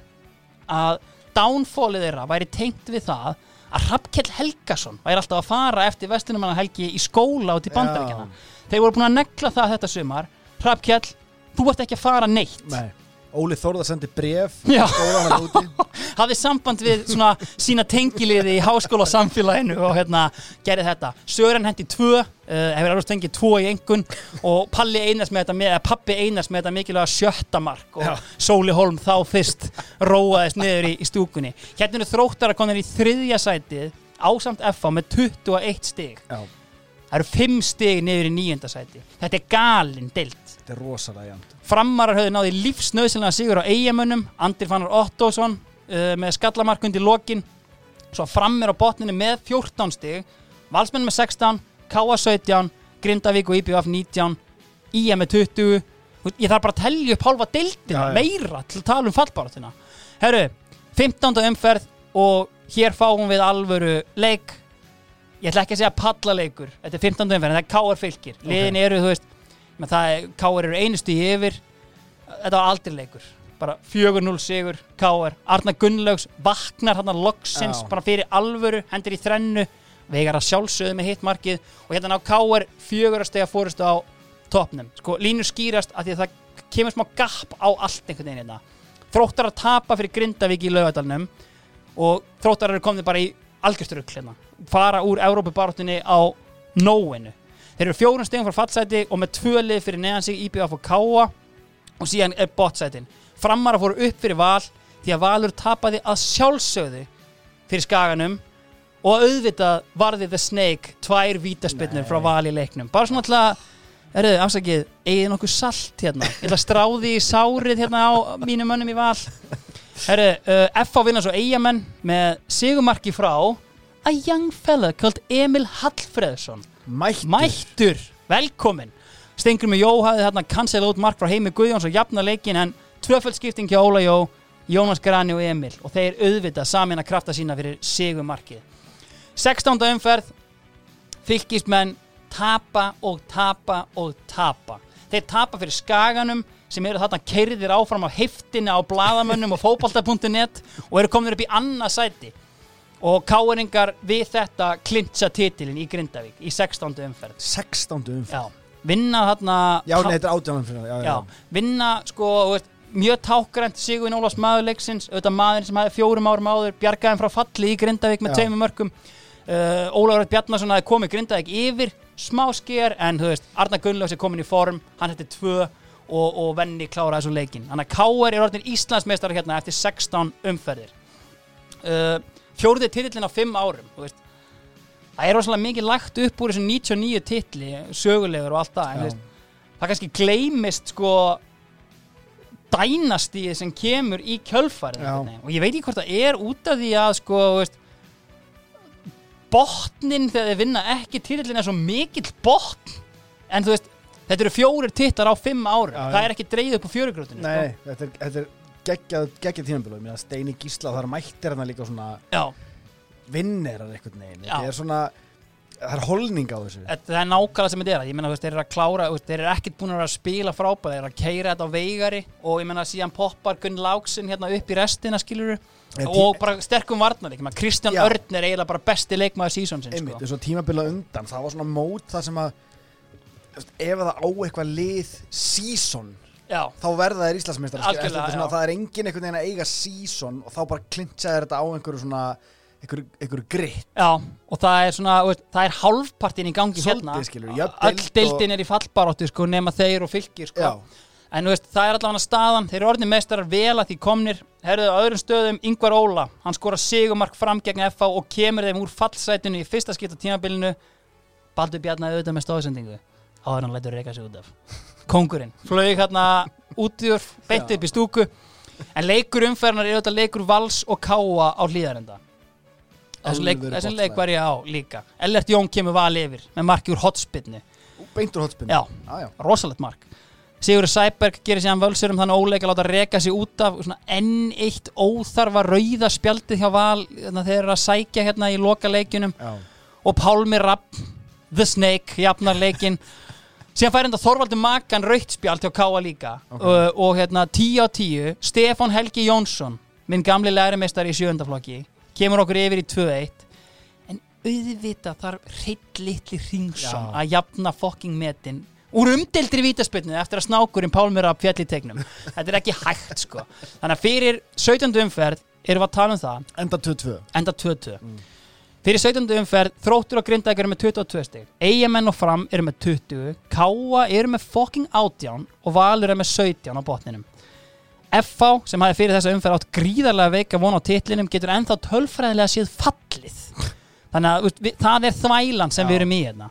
að downfallið þeirra væri tengt við það að Hrafkell Helgason væri alltaf að fara eftir vestunumanna helgi í skóla út í bandaríkjana þeir voru búin að negla það þetta sumar. Hrafkell, þú ert ekki að fara neitt. Nei Óli Þórðar sendi bref [laughs] hafði samband við svona sína tengiliði í háskóla samfélaginu og hérna gerði þetta. Sören hendi tvö, uh, hefur alveg tengið tvo í engun og Palli einast með þetta með, eða pappi einast með þetta mikilvæga sjötta mark og Já. Sóli Holm þá fyrst róaðist niður í, í stúkunni. Hérna eru þróttar að konar í þriðja sætið ásamt FA með 21 stig. Já, það eru 5 stig niður í níunda sæti þetta er galin deilt þetta er rosalega jæmt Framarar höfðu náði lífsnöðsynlega sigur á eigamönnum Andri Fannar Ottosson uh, með skallamark undir lokin. Svo framir á botninu með 14 stig Valsmenn með 16 Káa 17, Grindavík og IBF 19 IM með 20 ég þarf bara að tellja upp hálfa deildina Já, meira til að tala um fallbáratina Herru, 15. umferð og hér fáum við alvöru leik. Ég ætla ekki að segja pallaleikur þetta er 15. umferð, en það er Káar fylgir liðin eru, þú veist, með það er Káar eru einustu í yfir. Þetta var aldrei leikur. Bara 4-0 sigur, Káar Arna Gunnlaugs vaknar hann loksins Já. bara fyrir alvöru, hendur í þrennu. Vegar að sjálfsögðu með hittmarkið og hérna ná Káar fjögur að stega fórustu á topnum, sko, línur skýrast að því að það kemur smá gap á allt einhvern veginn hérna. Þróttar að tapa fyrir Grindavík í laugadalnum og þróttar eru komni bara í algjörsturugl hérna, fara úr Evrópubaráttunni á nóinu þeir eru fjórun stegum frá fattsæti og með tvö lið fyrir neðan sig IBF og Káa og síðan er bottsætin framar að fóru upp fyrir val því að Valur tapaði að sjálfsögðu fyrir skaganum og auðvitað varði The Snake tvær vítaspinnur Nei. frá val í leiknum. Bara svona alltaf Erðu, afsakið, eigið nokkuð salt hérna? Ég ætla að stráði í sárið hérna á mínum mönnum í val. Herru, uh, F.A. vinna svo eigamenn með sigumarki frá a young fella called Emil Hallfreðsson Mættur, Mættur, velkomin Stengur með Jó hafði þarna cancel út mark frá Heimi Guðjóns og jafna leikin en tvöföld skipting hjá Óla Jó Jónas Grani og Emil. Og þeir auðvitað samin að krafta sína fyrir sigumarkið 16. umferð. Fylgismenn tapa og tapa og tapa. Þeir tapa fyrir skaganum sem eru þarna keirðir áfram á heiftinni á bladamönnum og fótbolta.net og eru komin upp í annað sæti og káeringar við þetta klintsa titilin í Grindavík í 16. umferð 16. umferð já, vinna þarna Já, nei, þetta er átjánum fyrir já, já, já, vinna sko veist, mjög tákgrænt Sigurinn Ólafs maður leiksins auðvitað maðurinn sem hafði fjórum árum áður bjargaðin frá falli í Grindavík með Já. tveimur mörkum uh, Ólafur Bjarnason hafði komið Grindavík yfir smá sker en þú veist Arna Gunnlaus er komin í form hann hætti tvö og, og venni kláraði svo leikin þannig að K.R. er orðin Íslandsmeistar hérna eftir 16 umferðir uh, fjórði titillin á 5 árum veist. Það er rosalega mikið lagt upp úr þessum 99 titli sögulegur og allt það en veist, það kannski gleymist sko dænastíð sem kemur í kjölfarið og ég veit ekki hvort það er út af því að sko veist, botnin þegar þeir vinna ekki titillin er svo mikill botn. En þú veist, þetta eru fjórir titlar á fimm já. það er ekki dreigð upp á fjörugrútinu Nei, þetta er, þetta er geggjað, tímabilið. Mér að Steini Gísla, það er mættir hérna líka svona vinnerar einhvern veginn. Já. Þetta er svona, það er holning á þessu. Það er nákvæmlega sem þetta er. Ég meina þeir eru að klára, þeir eru ekkert búin að spila frábæð, þeir eru að keira þetta á veigari og ég meina síðan poppar Gunn Láksinn hérna upp í restina skiluru og bara sterkum varnar, ekki maður Kristján Já. Örn er eiginlega bara besti leikmaður sísonsinn Einmitt, sko. eins og tímabilið undan Það var svona mót það sem að Ef það á eitthvað lið season Já, þá verða þeir Íslandsmeistar það er engin einhvern veginn að eiga season og þá bara klintsaði þetta á einhverju svona einhverju, gritt já, og það er svona, það er hálfpartin í gangi Svolítið, hérna. jöfn Öll deild deildin er í fallbaróttu sko, nema þeir og fylgir sko. En veist, það er allavega staðan, þeir eru orðin meistarar vel að því komnir, herðu á öðrum stöðum, Yngvar Óla, hann skora sigumark fram gegn FH og kemur þeim úr fallsætinu í fyrsta skipt á tímabilinu, Baldur Bjarnar auðvitað með stóðsendingu, áður hann lætur reyka sig út af. Kongurinn, flög hérna út í úr, beint Já. upp í stúku, en leikur umferðnar er auðvitað leikur Vals og Káa á hlýðarenda. Þessum leik, botnleik. leik var ég á líka. Ellert Jón kemur val yfir með marki úr hotspinnu. beintur hotspinn Já. já, já. rosalegt mark Sigur Sæberg gerir síðan völsurum þannig óleik að láta reka sig út af enn eitt óþarfa rauða spjaldið hjá Val þannig að þeir eru að sækja hérna í loka leikjunum já. og Pálmi Rapp The Snake, jafnar leikin síðan fær enda Þorvaldur Makan rautt spjald hjá Káa líka. Ok. og, og hérna 10 á 10 Stefán Helgi Jónsson minn gamli lærimeistar í sjöndaflokki kemur okkur yfir í 2-1 en auðvitað þarf hreitt litli Hringsson Já. að jafna fokking metin úr umdeildri vítaspilnu eftir að snákurinn Pálmur af fjall í tegnum. Þetta er ekki hægt sko. Þannig að fyrir 17. umferð erum við að tala um það. Enda 2-2 enda 22 fyrir 17. umferð þróttur og grindæk eru með 22 stig eigamenn og fram eru með 20 Káa eru með fucking 18 og Valur eru með 17 á botninum FH sem hafi fyrir þessa umferð átt gríðarlega veika von á titlinum getur ennþá tölfræðilega séð fallið þannig að við, það er þvælan sem Já. við erum í hérna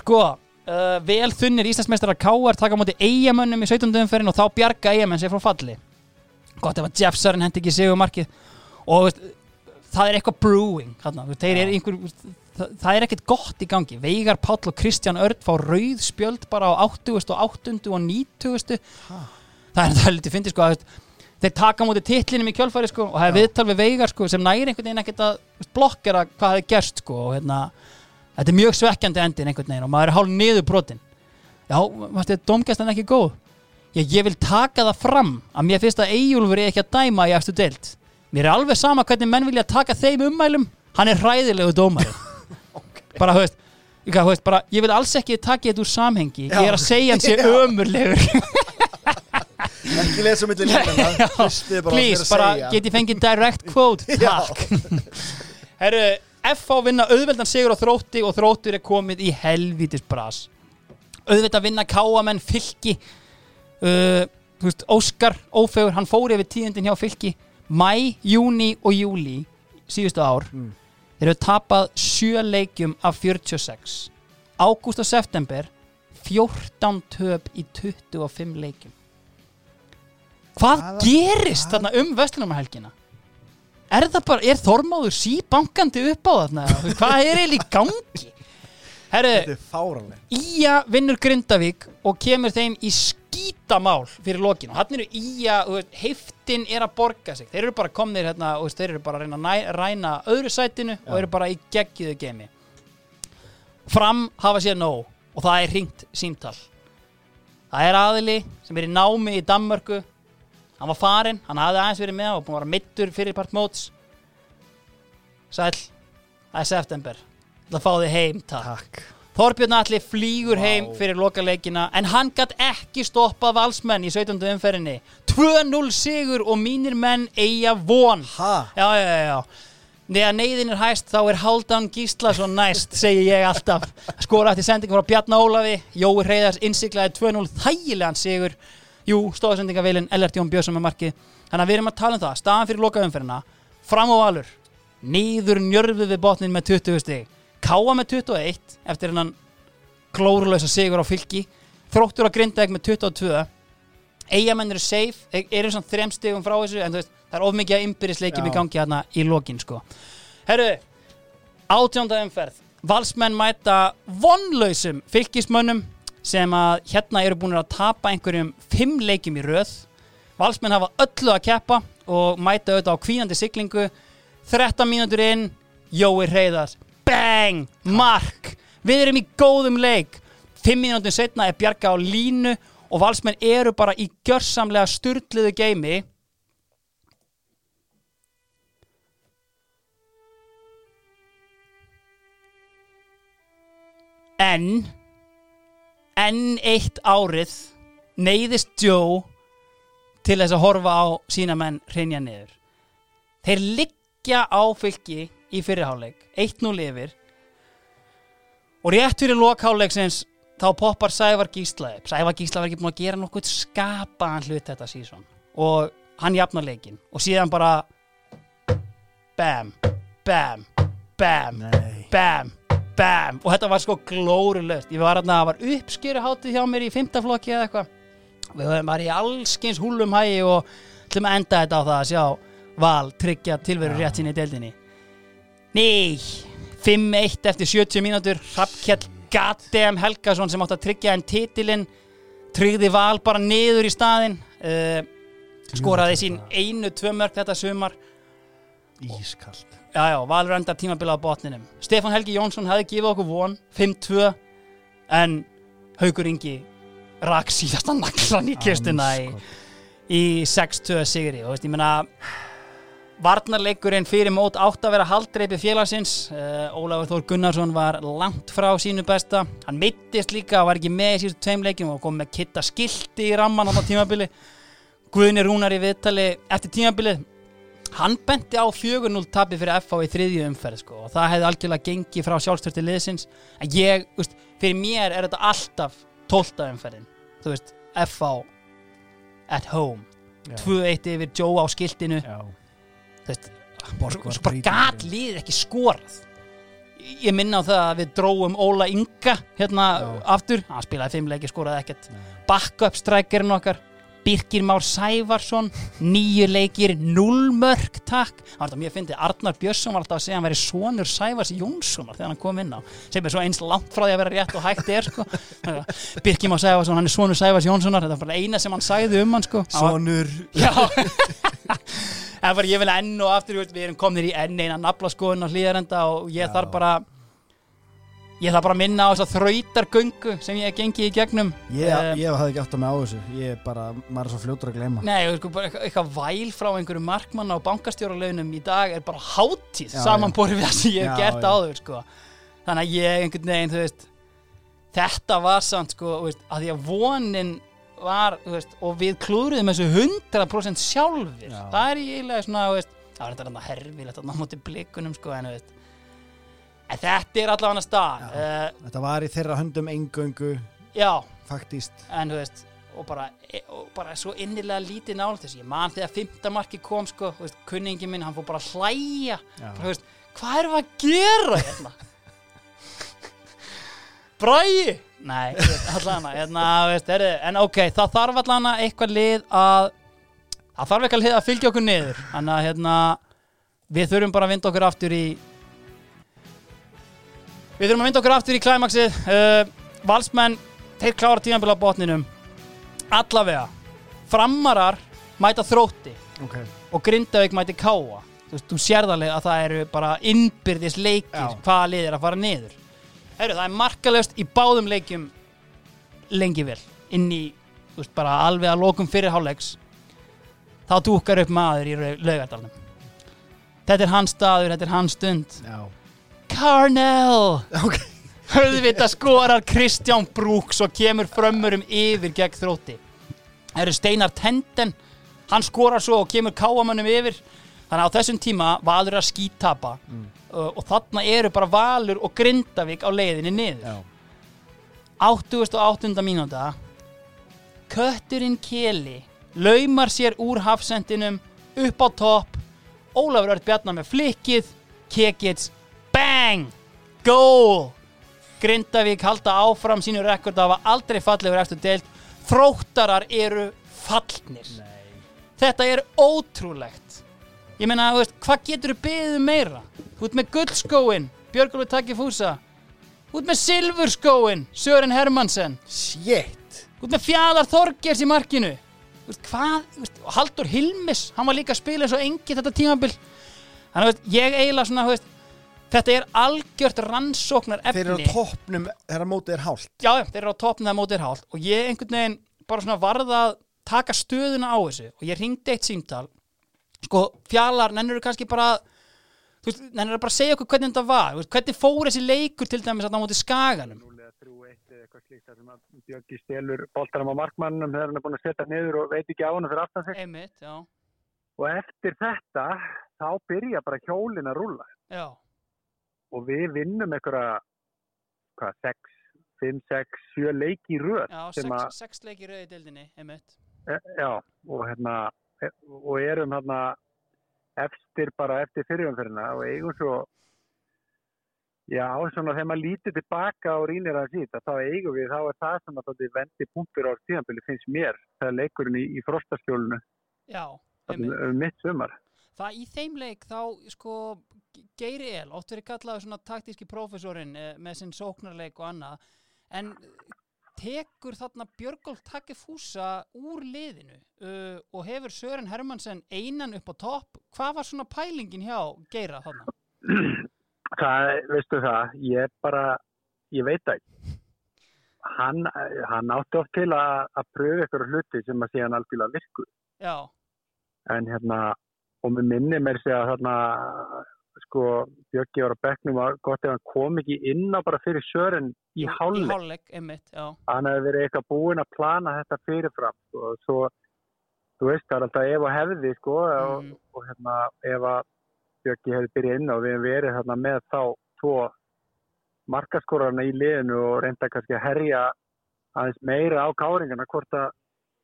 sko uh, vel þunnir Íslandsmeistarar Káar taka á móti eigamönnum í 17. umferðin og þá bjarga eigamenn sér frá falli gott ef að Jeff Sören hendi ekki sigur markið og veist, það er eitthvað brewing þarna, þeir er einhver, það, það er ekkert gott í gangi Veigar Páll og Kristján Örd fá rauð spjöld bara á 80. og 80. og 90. það er það er lítið fyndið sko að þeir taka móti titlinum í kjölfæri sko og það er Já. viðtal við Veigar sko sem næri einhvern veginn ekkert að blokkera hvað hefði gerst sko og hérna þetta er mjög svekkjandi endin einhvern veginn og maður er hálf niður brotin já, varstu þetta domgæstan ekki góð ég, ég vil taka það fram að mér finnst að Eyjúlfur er ekki að dæma í eftir deild mér er alveg sama hvernig menn vilja taka þeim ummælum. Hann er hræðilegu dómari. [laughs] Bara, þú veist, ég, veist bara, ég vil alls ekki taka þetta úr samhengi. Já. ég er að segja hann sé [laughs] Já. ömurlegur. [laughs] Ekki lesa bara á please, bara segja. get ég fengið direct quote? Takk. Herru, FH vinna auðveldan sigur á þrótti og þróttur er komið í helvítis bras. Auðvitað vinna káamenn fylki. Uh, Óskar Ófegur, hann fór yfir tíðindin hjá fylki mæ, júni og júli síðustu ár Mm. þeir eru tapað sjö leikjum af 46 ágúst og september 14 töp í 25 leikjum. Hvað Hvaða- gerist hvað- þarna um Vestlunarhelgina er það bara, er Þormáður síbankandi upp á þarna? Hvað er eiginlega í gangi? Herru, er Ía vinnur Grindavík og kemur þeim í skítamál fyrir lokin. Og hann eru þú veist, heiftin er að borga sig, þeir eru bara komnir hérna, og þeir eru bara að reyna að ræna öðru sætinu og Já. eru bara í geggjuðu geimi fram hafa sér nóg og það er hringt símtal. Það er aðili sem er í námi í Danmörku. Hann var farinn, hann hafði aðeins verið með og búin að vera mittur fyrir part móts. Sæl það er september, það fá þið heim takk. Takk Þorbjörn Alli flýgur Vá. heim fyrir lokaleikina en hann gatt ekki stoppað valsmenn í 17. umferðinni. 2-0 sigur og mínir menn eiga von. Ha? Já, já, já, já. Þegar neyðin er hæst þá er Haldan Gíslason næst segi ég alltaf. Skora eftir sendingu frá Bjarni Ólafi. Jói Reyðars innsiklaði 2-0 þægilegan sigur. Jú, stóðsendingavilin Ellert Jón Björnsson með markið. Þannig að við erum að tala um það, staðan fyrir lokaumferðina. Fram á valur, nýður njörfið við botnin með 20 stig Káa með 21 eftir hennan glórulösa sigur á fylki þróttur að grinda með 22 eigamenn eru safe, e- eru svona þrem stigum frá þessu en veist, það er of mikið að ymbirðisleikjum í gangi hérna í lokin sko. Herru, átjónda umferð. Valsmenn mæta vonlausum fylkismönnum sem að hérna eru búin að tapa einhverjum fimm leikjum í röð. Valsmenn hafa öllu að keppa og mæta auðvitað á kvínandi siglingu. 13 mínútur inn Jói Reyðars, bang! Mark, við erum í góðum leik. 5 mínútur setna er Bjarga á línu og valsmenn eru bara í gjörsamlega sturliðu geimi en enn eitt árið neyðist Joe til þess að horfa á sína menn hreinja niður. Þeir liggja á fylki í fyrirháleik 1-0 yfir. Og rétt fyrir lokháleiksins þá poppar Sævar Gísla upp Sævar Gísla var ekki búin að gera nokkuð skapaðan hlut þetta sísón og hann jafnar leikin og síðan bara bam, bam, bam Nei. bam, bam. Og þetta var sko glórulöst ég var hérna, það var uppskjöru hátið hjá mér í fymtaflokki eða eitthvað. Við bara í allskins húlum hægi og ætlum að enda þetta á það að sjá Val tryggja tilveru rétt sinni í deildinni Nei 5-1 eftir 70 mínútur. Hrafnkjell Gaddem Helgason sem átti að tryggja en titilinn tryggði Val bara niður í staðinn uh, skoraði sín einu tvö mörg þetta sumar. Ískalt. Já, já, Valur endar tímabila á botninum. Stefán Helgi Jónsson hefði gefið okkur von 5-2 en Haukur Ingi rak síðasta naglan í kistuna í, í 6-2 sigri. Og veist, ég meina Varnarleikurinn fyrir mót átt að vera haldreipi félagsins. Uh, Ólafur Þór Gunnarsson var langt frá sínu besta. Hann mittist líka, var ekki með í síðustu tveim leikin og kom með kitta skilti í ramman á tímabili. Guðni Rúnar í viðtali eftir tímabilið. Hann benti á 4-0 tapi fyrir FH í þriðju umferð sko, og það hefði algjörlega gengið frá sjálfstörti liðsins. En ég, veist, fyrir mér er þetta alltaf 12. umferðin. Þú veist, FH at home, Já. 2-1 yfir Joe á skiltinu. Já. Veist, svo, bara gat lið ekki skorað. Ég minna á það að við dróum Óla Inga hérna Já. aftur. Hann spilaði fimm leiki, skoraði ekkert. Backup strækirinn okkar Birgir Már Sævarsson nýju leikir, null mörg takk, hann var þetta mjög fyndið Arnar Björnsson var alltaf að segja að hann væri sonur Sævars Jónssonar þegar hann kom inn á sem er svo eins langt frá því að vera rétt og hægt er sko. [laughs] Birgir Már Sævarsson, hann er sonur Sævars Jónssonar þetta var bara eina sem hann sagði um hann sko. Var- Sonur [laughs] Já En bara ég vil enn og aftur Við erum komnir í enn eina naflaskoðun á hlýðarenda og ég Já. þarf bara Ég þarf bara að minna á þess að þrautargöngu sem ég hef gengið í gegnum Ég, Eh, ég hafði ekki átt að mig á þessu Ég er bara, maður er svo fljótur að gleyma Nei, sko, bara eitthvað, eitthvað væl frá einhverju markmanna og bankastjóralaunum í dag er bara hátíð Já, samanborið við það sem ég hef gert já. áður sko. Þannig að ég einhvern veginn, veist þetta var samt, sko, veist, að því að vonin var, veist, og við klúðruðum þessu 100% sjálfir Já. það er ég eiginlega svona, það var þetta herfilegt að ná móti blikunum, sko, en þú veist en þetta er allavega hann stað uh, Þetta var í þeirra höndum engöngu já, Faktist. En þú veist og bara, e- og bara svo innilega lítið nála þessu, ég man þegar fymta marki kom sko, veist, kunningi minn, hann fór bara að hlæja. Bara, veist, hvað erum við að gera hérna? [laughs] Bræði nei, allan hérna, veist, er, en ok, það þarf allan eitthvað lið að það þarf eitthvað lið að fylgja okkur niður. Þannig að hérna við þurfum bara að vinda okkur aftur í við þurfum að vinda okkur aftur í klæmaksið uh, valsmenn, þeir klára tímanbila á botninum. Allavega framarar mæta þrótti Ok. og Grindavík mæti káa þú þú sérðarlega að það eru bara innbyrðis leikir hvaða lið er að fara niður. Heru, það er markalöst í báðum leikjum lengi vel inn í, veist, bara alveg að lokum fyrir hálfleiks. Þá dúkar upp maður í laugardalnum. Þetta er hans staður, þetta er hans stund. Já Carnell Ok Hörðvita skorar Kristján Brooks og kemur frömmurum yfir gegn þrótti. Það eru Steinar Tenden, hann skorar svo og kemur káamönnum yfir. Þannig að á þessum tíma Valur að skítapa Mm. uh, og þarna eru bara Valur og Grindavík á leiðinni niður. Já 88. mínúta, kötturinn Keli laumar sér úr hafsendinum upp á topp, Ólafur Örd Bjarnar með flikkið, Kekits, bang, goal. Grindavík halda áfram sínu rekord að hafa aldrei fallegur eftir deilt þróttarar eru fallnir. Nei. Þetta er ótrúlegt. Ég meina, veist, hvað getur þú beðið um meira? Ert með gullskóin Björgulur Taki Fúsa þú ert með silfurskóin Sören Hermansen. Shit. Ert með Fjalar Þorgers í markinu. Veist, hvað, veist, Haldur Hilmis hann var líka að spila eins og engi þetta tímabil. Þannig að ég eiginlega svona, þú veist þetta er algjört rannsóknar Þeir eru efni á toppnum þegar mótið er hált. Já, þeir eru á toppnum þegar mótið er hált. Og ég einhvern veginn bara svona varða að taka stöðuna á þessu. Og ég ringdi eitt símtal. Sko, fjallar, nennur kannski bara þú veist, nennur bara að segja okkur hvernig þetta var? Veist, hvernig fór þessi leikur til dæmis að á móti skaganum? 0 eða 3-1 eða eitthvað slíkt þar sem að Björki stelur boltarum á markmannum þegar hann er búin að setja niður og veit ekki á hann fyrir aftan sig. Einmitt, já, og eftir þetta þá byrja bara hjólin að rúlla. Já, og við vinnum einhverja hvað, 6, 5, 6, 7 leiki í röð já sem sex, að, sex leikir rauði dildinni, einmitt. E, já, og hérna e, og erum hérna efstir bara eftir fyrirumferðina og eigum svo já, svona þegar maður lítið tilbaka og rínir að sýta, þá eigum við þá er það sem að þetta vendi punktur á tíðanbili finnst mér, það er leikurinn í, í frostaskjólinu. Já, einmitt. mitt sumar Það í þeim leik þá sko Geiri El, oft verið kallaður svona taktíski prófessorinn eh, með sinn sóknarleik og annað en tekur þarna Björgólf Takifúsa úr liðinu uh, og hefur Sören Hermansen einan upp á topp hvað var svona pælingin hjá Geira þarna? [clears throat] það, veistu það, ég bara ég veit það ekki. hann, hann átti oft til að, að pröfa ykkur hluti sem að sé hann algjörlega virku Já, en hérna og með minni mér sé að þarna sko Björki var á bekknum og gott ef hann kom ekki inn á bara fyrir Sören í Í hálfleik. hálfleik, einmitt, já. hann hefði verið eitthvað búinn að plana þetta fyrirfram sko, og svo þú veist það er alltaf ef og hefði sko og, Mm. og hérna ef að Björki hefði byrjað inn á við hefum verið þarna með þá tvo markaskorarna í liðinu og reynda kannski að herja aðeins meira á káringana hvort að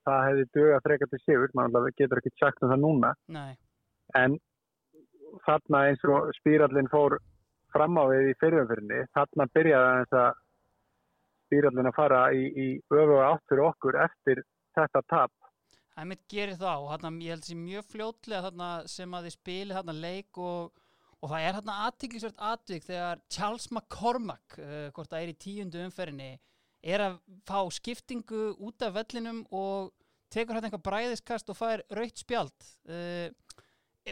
það hefði dögað frekar til sigur, mann getur ekki sagt um það núna. Nei, en þarna eins og spýrallin fór fram á við í fyrirumfyrinni, þarna byrjaði aðeins að spýrallin að fara í, í öfu átt fyrir okkur eftir þetta tap. það mitt gerir það og þarna, ég held sér mjög fljótlega sem að þið spili þarna leik og, og það er þarna aðtiklisvert atvik þegar Charles McCormack, uh, hvort það er í tíundu umferðinni, er að fá skiptingu út af vellinum og tekur hérna eitthvað bræðiskast og fær rautt spjald. Uh,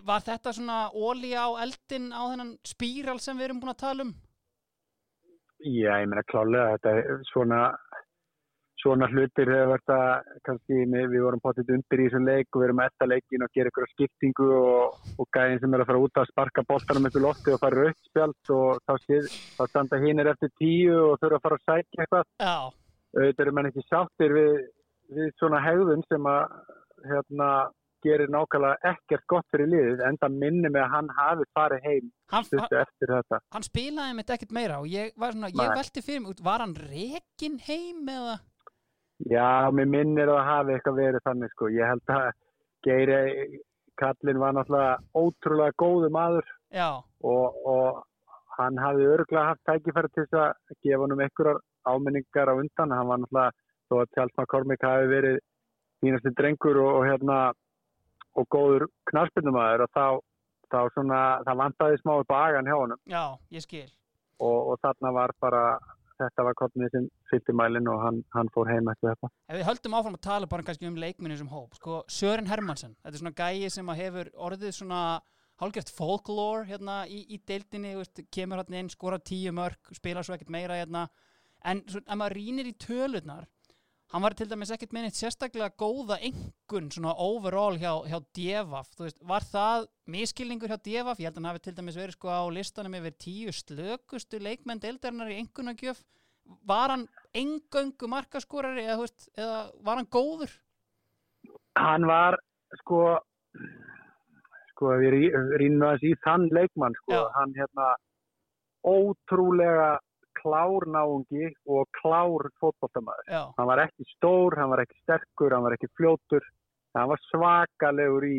var þetta svona ólíja á eldin á þennan spíral sem við erum búin að tala um? Já, ég meina klálega þetta er svona svona hlutir hefur að kannski með, við vorum potið undir í þessum leik og við erum eftir leikin og gera ykkur skiptingu og, og gæðin sem er að fara út að sparka boltanum upp í lofti og fara rautt spjald og þá, séð, þá standa hinnir eftir tíu og þurfa að fara að sækja eitthvað auðvitað eru menn ekki sáttir við, við svona hegðun sem að hérna, gerir nákvæmlega ekkert gott fyrir liðið enda minni með að hann hafi farið heim hann, eftir þetta. hann spilaði með ekkert meira og ég var svona, ég velti fyrir mig, var hann rekin heim eða? Já, mér minnir að það hafi eitthvað verið þannig sko. Ég held að Geiri Kallin var náttúrulega ótrúlega góðu maður og, og hann hafi örgulega haft tækifæri til þess að gefa hann um einhverjar áminningar á undan. Hann var náttúrulega, þó að Charles McCormick hafi verið fínasti drengur og, og hérna og góður knarspinnumæður og þá, þá svona, það vantaði smá upp á agan hjá honum já, ég skil. og, og þarna var bara, þetta var komnið sem fyllt í mælinn og hann, hann fór heim eftir þetta. Ef við höldum áfram að tala bara kannski um leikminni sem hóp, sko, Sören Hermansen, þetta er svona gæi sem hefur orðið svona hálfgjört folklore hérna í, í deildinni, veist, kemur hérna inn, skora tíu mörg, spila svo ekkert meira hérna, en svo, ef maður rínir í tölurnar, hann var til dæmis ekkert með neitt sérstaklega góða engun svona overall hjá, hjá Devaf, þú veist, var það miskilningur hjá Devaf, ég held að hann hafi til dæmis verið sko á listanum yfir tíu slökustu leikmenn deildarinnar í engunagjöf, var hann engöngu markaskorari eða, veist, eða var hann góður? Hann var, sko, sko, ég rínum aðeins í þann leikmann, sko, Já. hann hérna ótrúlega klár náungi og klár fótboltamæður. Já, Hann var ekki stór, hann var ekki sterkur, hann var ekki fljótur, hann var svakalegur í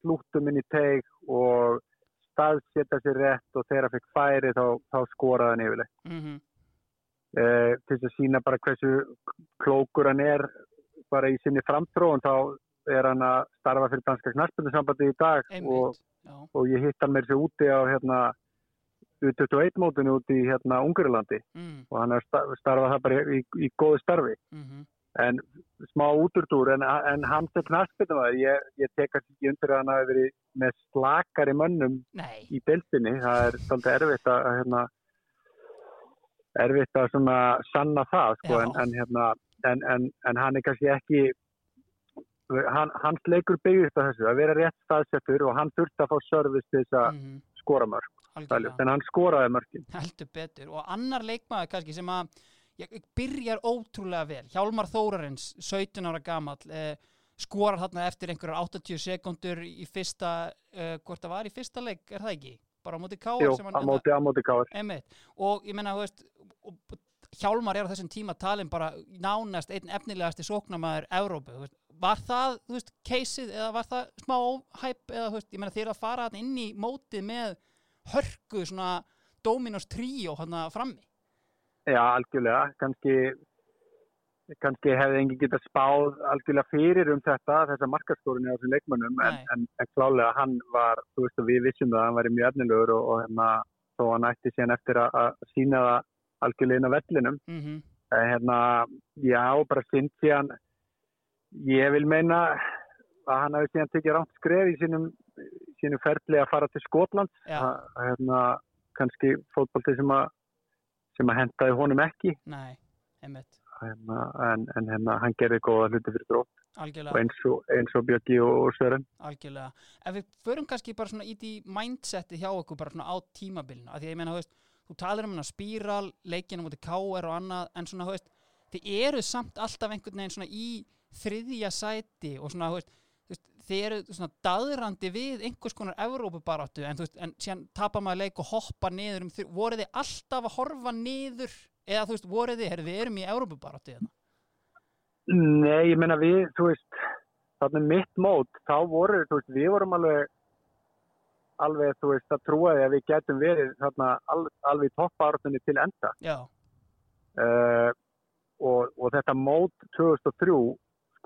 slúttum inn í teig og staðsetta sér rétt og þegar hann fekk færi þá, þá skoraði hann yfirleitt. mhm, Eh, til þess að sína bara hversu klókur hann er bara í sinni framtróðun þá er hann að starfa fyrir danska knarspundusambandi í dag og, og ég hitt hann mér sér úti á hérna U21 mótinu úti í hérna Ungarilandi mm, og hann er sta- starfað það bara í, í, í góðu starfi. Mhm, en smá útúrdúr en, en hann sem knarspundumæður ég, ég tek kannski ekki undir að hann hafi verið með slakari mönnum nei, í deildinni. Það er svolítið erfitt að hérna, erfitt að svona sanna það sko, en, en, hérna, en, en, en hann er kannski ekki hann, hans leikur byggðist að þessu að vera rétt staðsettur og hann þurfti að fá service til þess að mhm, skora mörg algjörlega. en hann skoraði mörgin heldur betur. Og annar leikmaður kannski sem að ég, byrjar ótrúlega vel. Hjálmar Þórarins, 17 ára gamall eh, skorar þarna eftir einhverjar 80 sekundur í fyrsta eh, hvort það var í fyrsta leik, er það ekki? bara á móti Káar og ég menna, Hjálmar er á þessum tíma talin bara nánast einn efnilegasti sóknamaður veist, var það þú veist, keysið eða var það smá hæp eða þú veist, ég menna þeir að fara inn í mótið með hörku svona Dominos tríó hann frammi? Já, algjörlega, kannski kannski hefði engin getað spáð algjörlega fyrir um þetta þessa markaskórinu á þessum leikmönnum en, en, en klálega hann var, þú veist að við vissum það að hann var mjög efnilegur og, og hérna þó hann ætti síðan eftir að, að sína það algjörlega inn á vellinum. Mm en hérna, já, bara sinn síðan ég vil meina að hann hafi síðan tekið rámt skref í sínum, sínum ferli að fara til Skotland hérna, kannski fótbolti sem að sem að hentaði honum ekki. Nei, einmitt. Hérna, en, en hérna, hann gerði góða hluti fyrir drótt. og eins og, eins og Björki og Sören. Algjörlega. Ef við förum kannski bara svona í því mindseti hjá okkur bara svona á tímabilinu af því að ég meina, þú veist, þú talar um hana spíral leikina mútið KR og annað en svona, þú veist, þið eru samt alltaf einhvern veginn svona í þriðja sæti og svona, þú veist, veist þið eru svona daðrandi við einhvers konar Evrópubaráttu en veist, en síðan tapar maður leik og hoppa niður um þrjú, voruð þið alltaf að horfa niður eða þú veist, voruð þið, herru, við erum í Evrópubaráttu hérna. Nei, ég meina við, þú veist, þarna mitt mót, þá voru, þú veist, við vorum alveg, alveg, þú veist, að trúa því að við getum verið þarna al, alveg toppártunni til enda. Já, Uh, og, og þetta mót 2003,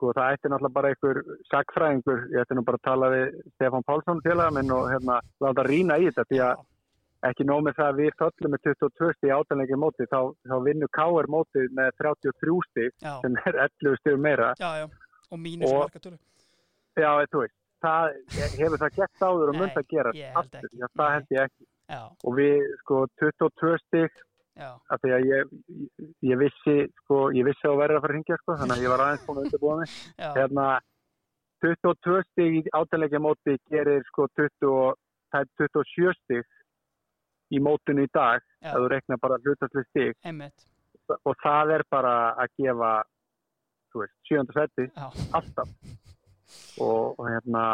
sko, það ætti náttúrulega bara einhver sagfræðingur, ég ætti nú bara að tala við Stefán Pálsson félaga minn og hérna, láta rýna í þetta, því að ekki nóg með það að við föllum með 22 stíð átalegi móti, þá, þá vinnur K.R. mótið með 33 stíð, já, sem er 11 stíð meira. já, já og mínus markatölu Já, þú veist, það, hefur það gett áður og mun það gera. Já, það held ég ekki. Já, Og við, sko, 22 stík, af því að ég, ég, vissi, sko, ég vissi að verða að fara að hringja, sko, þannig að ég var aðeins búin að undirbúa mig. [laughs] Hérna, 22 stík í átalegja móti gerir, sko, 20, og- það er 27 stík í mótinu í dag, Já. ef þú reknar bara hlutaslega stík, einmitt og það er bara að gefa, þú veist, 7. seti, alltaf [laughs] og, og hérna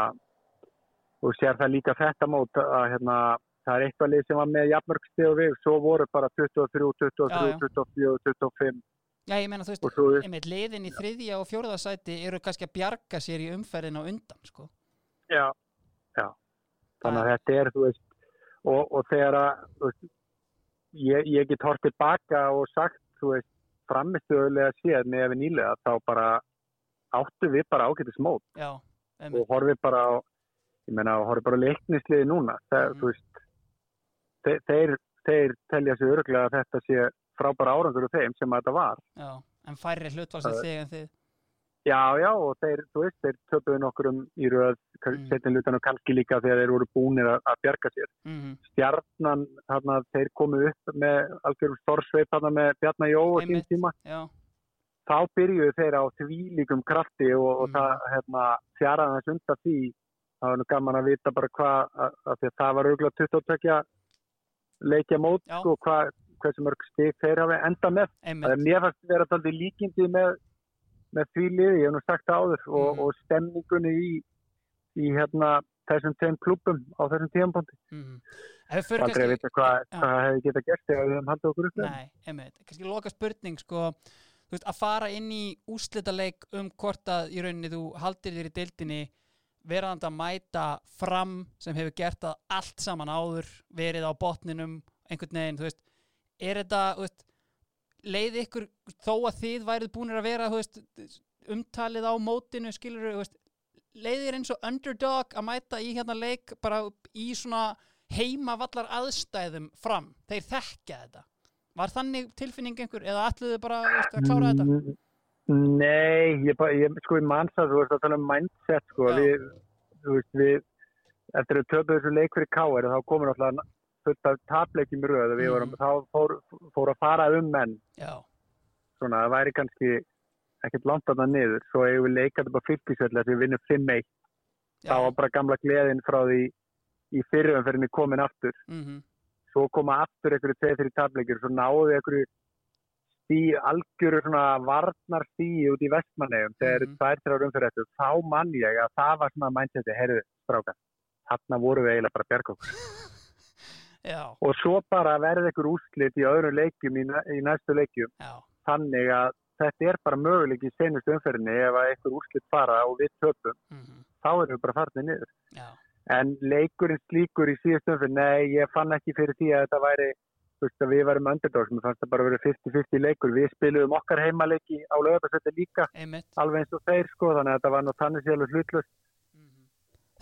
og sér það líka þetta mót að hérna það er eitthvað lið sem var með jafnmörgsti og við, svo voru bara 23, 23, Já, já. 24, 25 já, ég meina þú veist og svo einmitt liðin í þriðja og fjórða sæti eru kannski að bjarga sér í umferðin á undan sko. já, já þannig að þetta er, þú veist og, og þegar að veist, ég, ég get hort tilbaka og sagt, þú veist framistuðulega séð með við nýlega þá bara áttu við bara ágætis mót já, og horfið bara á ég meina, horfið bara leiknisliði núna það, Mhm. þú veist þeir, þeir, þeir telja sig öruglega að þetta sé frábæra árangur úr þeim sem að þetta var. Já, en færri hlutvalsið Það- þig en þið. Já, já, og þeir, þú veist, þeir töpuðu nokkur um í röð, Mhm. setjum lutan og kannski líka þegar þeir voru búnir að, að bjarga sér. Mm stjarnan, þarna, þeir komu upp með algjörum stórsveip þarna með Bjarnar Jó og sín tíma. já, þá byrjuðu þeir á þvílíkum krafti og, og Mhm. það hérna, fjaraði þess undan því. Það var nú gaman að vita bara hvað að, að því að það var auðvitað 22 leikja mót Já. sko, hvað, hversu mörg stig þeir hafi enda með það er mér fannst vera taldið líkindi með, með því liði, ég hef nú sagt áður og, Mhm. og stemningunni í, í hérna, þessum tveim klubum á þessum tíðanbóndi mm aldrei að kannski vita hvað, Já. hvað hefði geta gert þegar við hefum haldið okkur upp. Nei, einmitt, kannski loka spurning sko, veist, að fara inn í úslitaleik um hvort að í rauninni þú haldir þér í deildinni verðandi að mæta fram sem hefur gert það allt saman áður verið á botninum, einhvern veginn þú veist, er þetta veist, leið ykkur þó að þið værið búinir að vera veist, umtalið á mótinu skilur veist, leiðir eins og underdog að mæta í hérna leik bara í svona heimavallar aðstæðum fram? Þeir þekkja þetta. Var þannig tilfinning einhver eða ætluðu bara að klára þetta? Mm, Nei, ég, bara- ég sko í mannsað, þú veist að tala um mindset sko, Já. við, þú veist, við eftir að töpu þessu leik fyrir K.R. þá komur alltaf fullt af tapleikjum í röð og við vorum, þá fór, fór að fara um menn, já, svona, það væri kannski ekkert langt að það niður, svo eigum við leikað á fylgisvelli að við vinnum 5-1 já, þá var bara gamla gleðin frá því í fyrirumferðinni komin aftur. Mhm, svo koma aftur einhverju tveið fyrir tapleikir svo náðu einhverju stí, algjöru svona varnar stíi út í vestmannegum þegar mm. tvær þrjár umfyrir eftir þá mann ég að það var svona mæntseti heyrðu, stráka, þarna voru við eiginlega bara að bjarga okkur. [laughs] Já, og svo bara verði einhver úrslit í öðrum leikjum í, í næstu leikjum. Já, þannig að þetta er bara möguleik í senustu umferðinni ef að einhver úrslit fara og við töpum, mhm, þá erum við bara farnir niður. Já, En leikurinn slíkur í síðustum fyrir, nei, ég fann ekki fyrir því að þetta væri, veist, við varum underdogs, mér fannst það bara að vera 50-50 leikur. Við spilum okkar heimaleiki á lögabærsveiti líka, einmitt alveg eins og þeir, sko, þannig að þetta var nú þannig sér alveg hlutlust.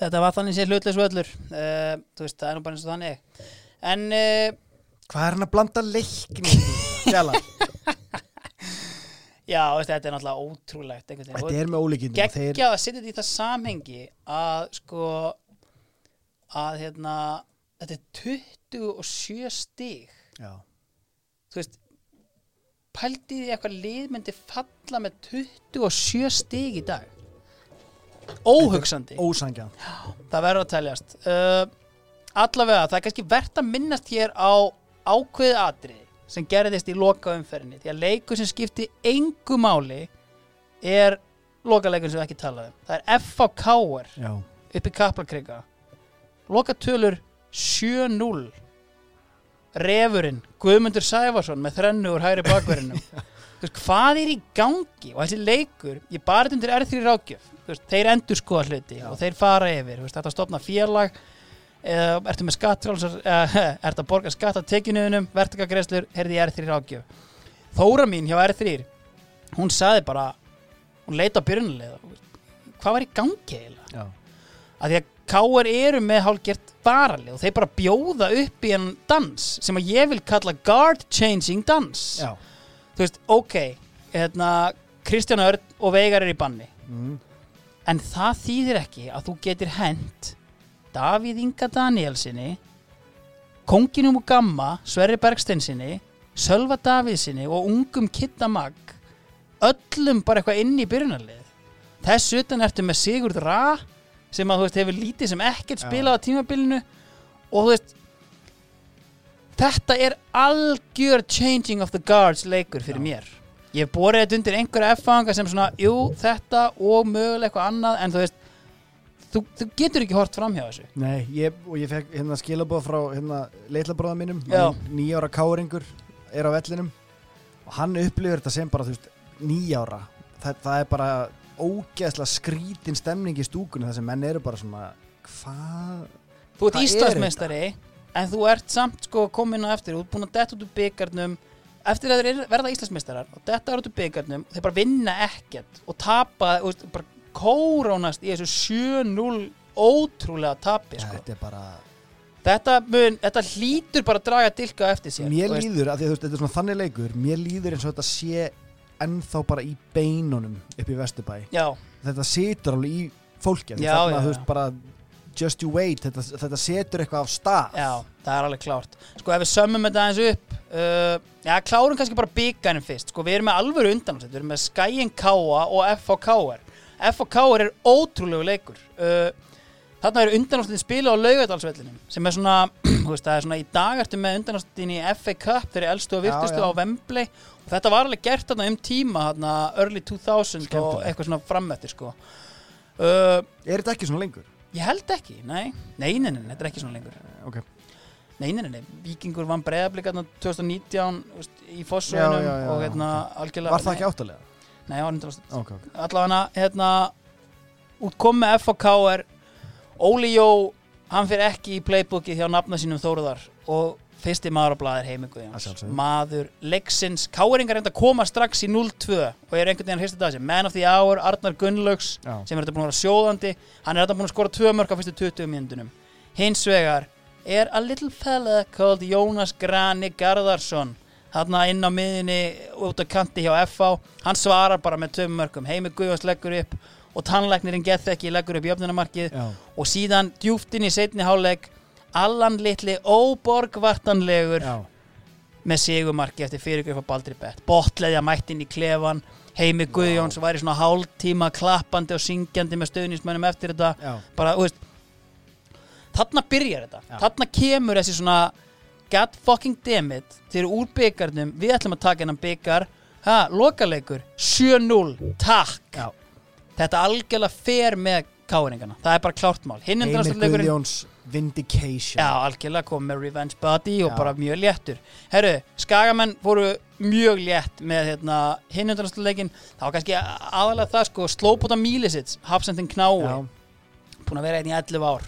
þetta var þannig sér hlutleis völlur uh, þú veist, það er nú bara eins og þannig en uh, Hvað er hann að blanda leikni? Fjalla, [laughs] já, veist, þetta er náttúrulega ótrúlegt þetta er með þeir, geggja að setja þetta í það samhengi að sko að hérna þetta er 27 stig já, þú veist pældi því eitthvað lið myndi falla með 27 stig í dag? Óhugsandi. Ósangjan það verður að teljast. Uh, allavega, það er kannski verðt að minnast hér á ákveðið atriði sem gerðist í loka umferðinni því að leikur sem skipti engu máli er lokaleikur sem við ekki talaðum. Það er FHK-er Já, upp í Kaplakrika. Loka tölur 7-0 Refurinn Guðmundur Sæfarsson með þrennu úr hægri [laughs] veist, hvað er í gangi? Og þessi leikur, ég bara undir R3 rákjöf, veist, þeir endur skoða hluti Já. og þeir fara yfir, veist, þetta stopna félag eða ertu með eða [laughs] ertu að borga skatt á tekinuðunum vertikagreslur, heyrði í R3 rákjöf Þóra mín hjá R3 hún saði bara hún leita á byrjunarlega hvað var í gangi eiginlega? Að því að K.R. eru með hálfgert varalið og þeir bara bjóða upp í en dans sem að ég vil kalla guard changing dans já. þú veist, ok hérna, Kristján Örn og Veigar er í banni Mm. en það þýðir ekki að þú getur hent Davíð Inga Danielsinni Konginum og Gamma Sverri Bergsteinsinni Sölva Davíðsinni og ungum Kitta Mag öllum bara eitthvað inn í byrjunarlið þess utan ertu með Sigurd Ra sem að þú veist hefur lítið sem ekkert spilað á tímabilinu og þú veist þetta er algjör changing of the guards leikur fyrir Já. mér ég borið þetta undir einhverja F-fanga sem svona, jú, þetta og mögulega eitthvað annað en þú veist þú, þú getur ekki hort fram hjá þessu Nei, ég, og ég fekk hérna skilabóð frá hérna leitlabróða mínum Já. nýjára káringur er á vellinum og hann upplifir þetta sem bara þú veist nýjára það, það er bara ógeðslega skrítin stemning í stúkunni þar sem menn eru bara svona hvað þú ert er Íslandsmeistari en þú ert samt sko komin á eftir. Þú ert búin að detta út úr byggarnum eftir að þeir verða Íslandsmeistarar og detta út úr byggarnum þeir bara vinna ekkert og tapa og bara kórónast í þessu 7-0 ótrúlega tapi sko. þetta er bara þetta, mun, þetta hlýtur bara að draga dilka eftir sér mér líður, af því að þetta er svona þannig leikur mér líður eins og þetta sé ennþá bara í beinunum upp í Vesturbæ. Já, þetta situr alveg í Já, þarna, já, þú já. veist, bara just you wait, þetta, þetta setur eitthvað á stað. Já, það er alveg klárt. Sko ef við sömmum þetta aðeins upp uh, já, klárum kannski bara byggarinn fyrst. Sko við erum með alvöru undanúrslit við erum með Skyen Káa og FHKR FHKR er ótrúlegu leikur. Uh, þarna eru undanúrslitin spila á laugadalsvellinum sem er svona, [clears throat] þú veist, það er svona í dag ertu með undanúrslitin í FA Cup þeir eru elstu og Já, virtustu já. á Wembley og þetta var alveg gert þarna um tíma þarna early 2000 og Skemmtilegt. eitthvað svona framöttir sko. Uh, er þetta ekki svona lengur? ég held ekki, nei, nei, nei, nei, þetta er ekki svona lengur. Ok, Nei, nei, nei, nei, Víkingur vann breyðablík 2019 þú veist, í Já, já, já, og já, hérna algjörlega var það ekki áttalega? Nei, árið 100 ok, ok, Allavega hérna út kom með FHK er Óli Jó, hann fyrir ekki í playbookið hjá nafna sínum Þóruðar og fyrsti maður á blaðir heimi Að Guðjóns. Sjálfsögðu. maður leiksins, Káringar reynda að koma strax í 0-2 og er einhvern veginn fyrsta dag sem man of the hour, Arnar Gunnlaugs sem er þetta búin að vera sjóðandi. Hann er þetta búin að skora tvö mörg á fyrstu 20 mínúndunum hins vegar er a little fella called Jónas Grani Garðarsson þarna inn á miðinni út á kanti hjá FH hann svarar bara með tvö mörgum Heimi Guðjóns leggur upp og tannlæknirinn gett ekki leggur upp jöfnunamarkið já, og síðan djúft inn í setni háleik Allan litli óborgvartanlegur já, með sigumarki eftir fyrirgjöf á Baldri Bett. Botleðja mætt inn í klefan Heimi Guðjóns væri svona hálftíma klappandi og syngjandi með stöðnismönnum eftir þetta. Já, bara, þú veist þarna byrjar þetta, Já. þarna kemur þessi svona god fucking damn it þeir eru úr byggarnum, við ætlum að taka hennan byggar ha, lokaleikur 7-0, takk. Já. þetta algjörlega fer með káringana, það er bara klárt mál. Hinn undanúrslitaleikurinn- Guðjóns Vindication. Já, algjörlega kom með Revenge Body og Já. bara mjög léttur. Herru, Skagamenn voru mjög létt með hérna, hinn undanastleikin það var kannski aðalega það sko Slópota Mílisits, Hafsendin Knái búin að vera hérna í 11 ár.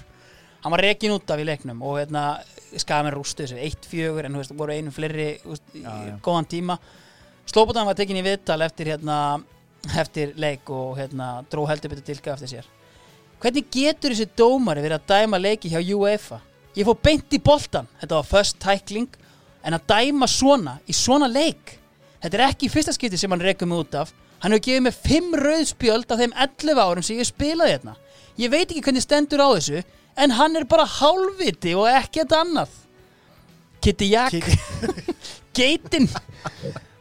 Hann var rekin út af í leiknum og hérna, Skagamenn rústu þessu 1-4 en þú veist, voru einu fleiri veist, í Já, já. góðan tíma. Slópotan var tekin í viðtal eftir hérna, eftir leik og hérna, dró heldur betur tilka eftir sér hvernig getur þessi dómari verið að dæma leiki hjá UEFA? Ég fór beint í boltan þetta var first tackling. En að dæma svona í svona leik þetta er ekki í fyrsta skipti sem hann rekum út af. Hann hefur gefið mig 5 rauðspjöld af þeim 11 árum sem ég spilaði hérna. Ég veit ekki hvernig stendur á þessu en hann er bara hálfviti og ekkert annað. Kitty Jack. Kitty- [laughs] geitin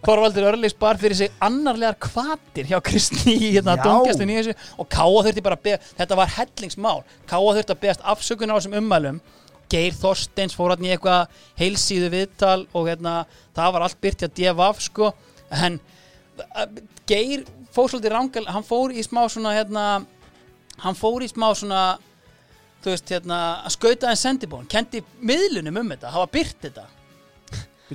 Þorvaldur Örlis bar fyrir sig annarlegar kvatir hjá Kristni í hérna Já. domgjastunni í þessu og Káa þurfti bara að beða, þetta var hellingsmál. Káa þurfti að beðast afsökunar á þessum ummælum. Geir Þorsteins fór hann í eitthvað heilsíðu viðtal og hérna það var allt byrt hjá DFF sko. En Geir fór svolítið rangal, hann fór í smá svona hérna, hann fór í smá svona þú veist hérna að skauta en sendibón, kendi miðlunum um þetta, hafa byrt þetta.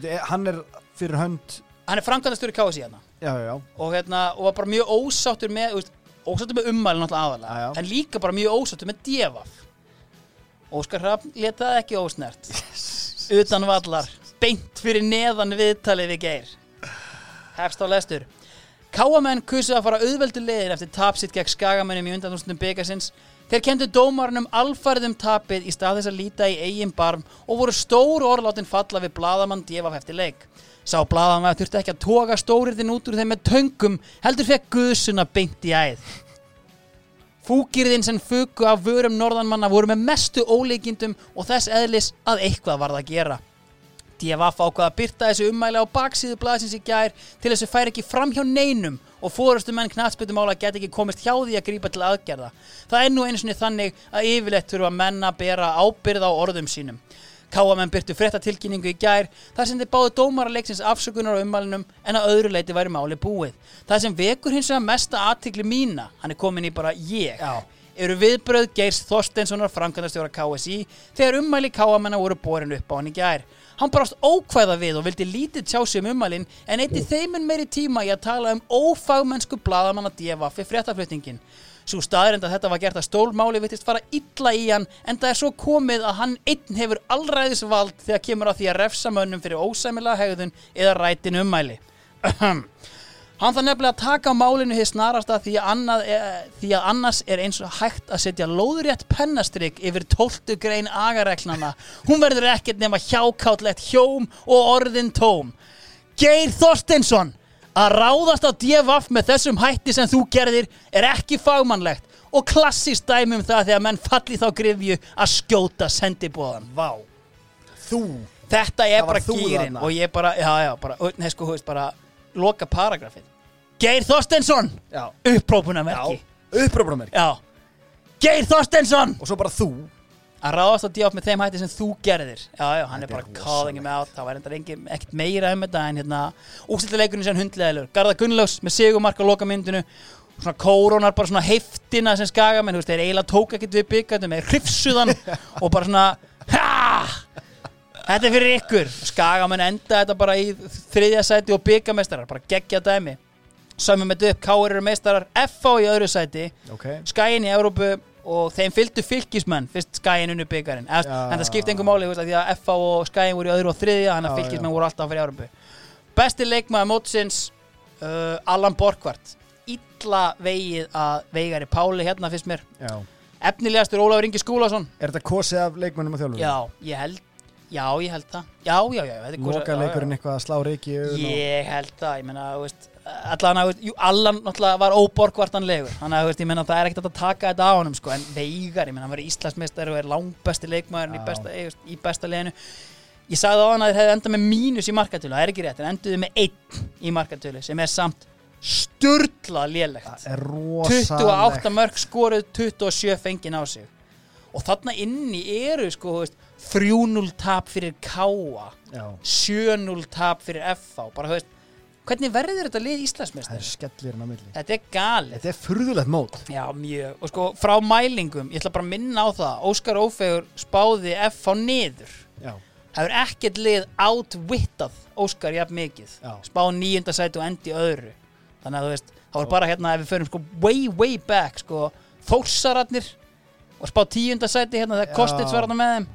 Eh, Hann er fyrir hönd hann er framkvæmdastjóri KSI hérna. Já, já, já. Og, hérna, og var bara mjög ósáttur með veist, ósáttur með ummælinn alltaf aðalega en líka bara mjög ósáttur með devaf Óskar Hrafn leta það ekki ósnert. Utan vallar beint fyrir neðan viðtalið við Geir. Hefst á lestur. Káamenn kusu að fara auðveldu leiðin eftir tapsitt gegn skagamennum í undanúrstum byggasins þeir kendu dómarunum alfarðum tapið í stað þess að líta í eigin barm og voru stór orðlátin falla við bladamann devaf eftir Sá bladamann þurfti ekki að toga stóriðin út úr þeim með töngum heldur fekk guðsuna beint í æð Fúkirðin sem fuku af vörum norðanmanna voru með mestu óleikindum og þess eðlis að eitthvað varð að gera. DFF ákvað að byrta þessu ummæli á baksíðu blaðsins í gær til þessu fær ekki fram hjá neinum og fórustu menn knatsbyttumála get ekki komist hjá því að grípa til aðgerða. Það er nú einu sinni þannig að yfirleitt þurfa menn að bera ábyrð á orðum sínum. Káamenn byrtu fréttatilkynningu í gær þar sem þeir báðu dómara leiksins afsökunar á ummælinum en að öðru leiti væri máli búið. Það sem vekur hins vegar mesta aðtikli mína, hann er komin í bara ég, Já. eru viðbröð Geirs Þorsteinssonar framkvæmdastjóra KSI þegar ummæli káamennar voru borin upp á hann í gær. Hann brást ókvæða við og vildi lítið tjá sig um ummælin en eitti þeimun meiri tíma í að tala um ófagmennsku bladamanna DFF fyrir fréttaflutningin. Svo staðrind að þetta var gert að stólmáli vittist fara illa í hann en það er svo komið að hann einn hefur allræðisvald þegar kemur að því að refsa mönnum fyrir ósæmilega hegðun eða rætin ummæli. [clears throat] Hann þarf nefnilega að taka á málinu hér snarasta því að, annað, e, því að annars er eins og hægt að setja lóðrétt pennastrygg yfir 12 grein agareglana. Hún verður ekkert nema hjákáttlegt hjóm og orðin tóm. Geir Þorsteinsson, að ráðast á DFF með þessum hætti sem þú gerðir er ekki fagmannlegt og klassist dæmi um það þegar menn falli þá grifju að skjóta sendibóðan. Vá. Þú Þetta er bara gýrin og ég bara, já, já, bara, nei, sko, þú veist, bara loka paragrafið. Geir Þorsteinsson, Já, upprópunarmerki. já Upprópunamerki Já. Geir Þorsteinsson, Og svo bara þú að ráðast á DF með þeim hætti sem þú gerðir. Já, já, hann er bara calling him out, það var enda engin, ekkert meira um þetta en hérna, ústildaleikurinn sem hundleðilur. Garða Gunnlaugs með sigumark á loka myndinu, svona kórónar bara svona heiftina sem skaga, menn, þú veist, þeir eiginlega tók ekkert við byggandum, þeir hrifsuðan [laughs] og bara svona, ha! Þetta er fyrir ykkur. Skagamenn enda þetta bara í þriðja sæti og byggameistarar, bara geggja dæmi. Þetta upp, Káur eru meistarar. FH í öðru sæti, Ok. Skagin í Európu og þeim fylgdu fylgismenn fyrst Skagin unnu byggarinn en það skipti einhver máli því að FH og Skagin voru í öðru og þriðja þannig að fylgismenn já. voru alltaf fyrir Európu Besti leikmaður mótsins uh, Allan Borgvart Illa vegið að veigari Páli hérna fyrst mér. Já. Efnilegastur Ólafur Ingi Skúlason. Er þetta kosið af leikmönnum og þjálfur? Já, ég held Já, ég held það. Já, já, já, Loka leikurinn eitthvað að slá reiki Ég held það, ég meina, þú veist allan jú, Allan náttúrulega var óborgvartanlegur. Þannig að, ég meina, það er ekkert að taka þetta á honum, sko, en Veigar, ég meina, hann var Íslandsmeistari og er í Já. besta, í, í besta liðinu. Ég sagði á hann að þeir hefði endað með mínus í markatölu, það er ekki rétt, en enduðu með einn í markatölu, sem er samt sturla lélegt. Það er rosalegt. 28 mörg skoruð 27 fengin á sig. Og þarna inni eru sko þú veist, 3-0 tap fyrir Já. 7-0 tap fyrir FH bara þú veist, hvernig verður þetta lið Það er Íslandsmeistar? skellir hann á milli. Þetta er galið. Þetta er furðulegt mót. Já, mjög, og sko frá mælingum ég ætla bara að minna á það, Óskar Ófegur spáði FH niður. Já. Það er ekkert lið outwittað Óskar jafn mikið. Já. spáð nýjunda sæti og endi öðru. Þannig að þú veist, það var bara hérna ef við förum sko way way back sko þórsararnir og spáð tíunda sæti hérna. Kostits var hérna með þeim.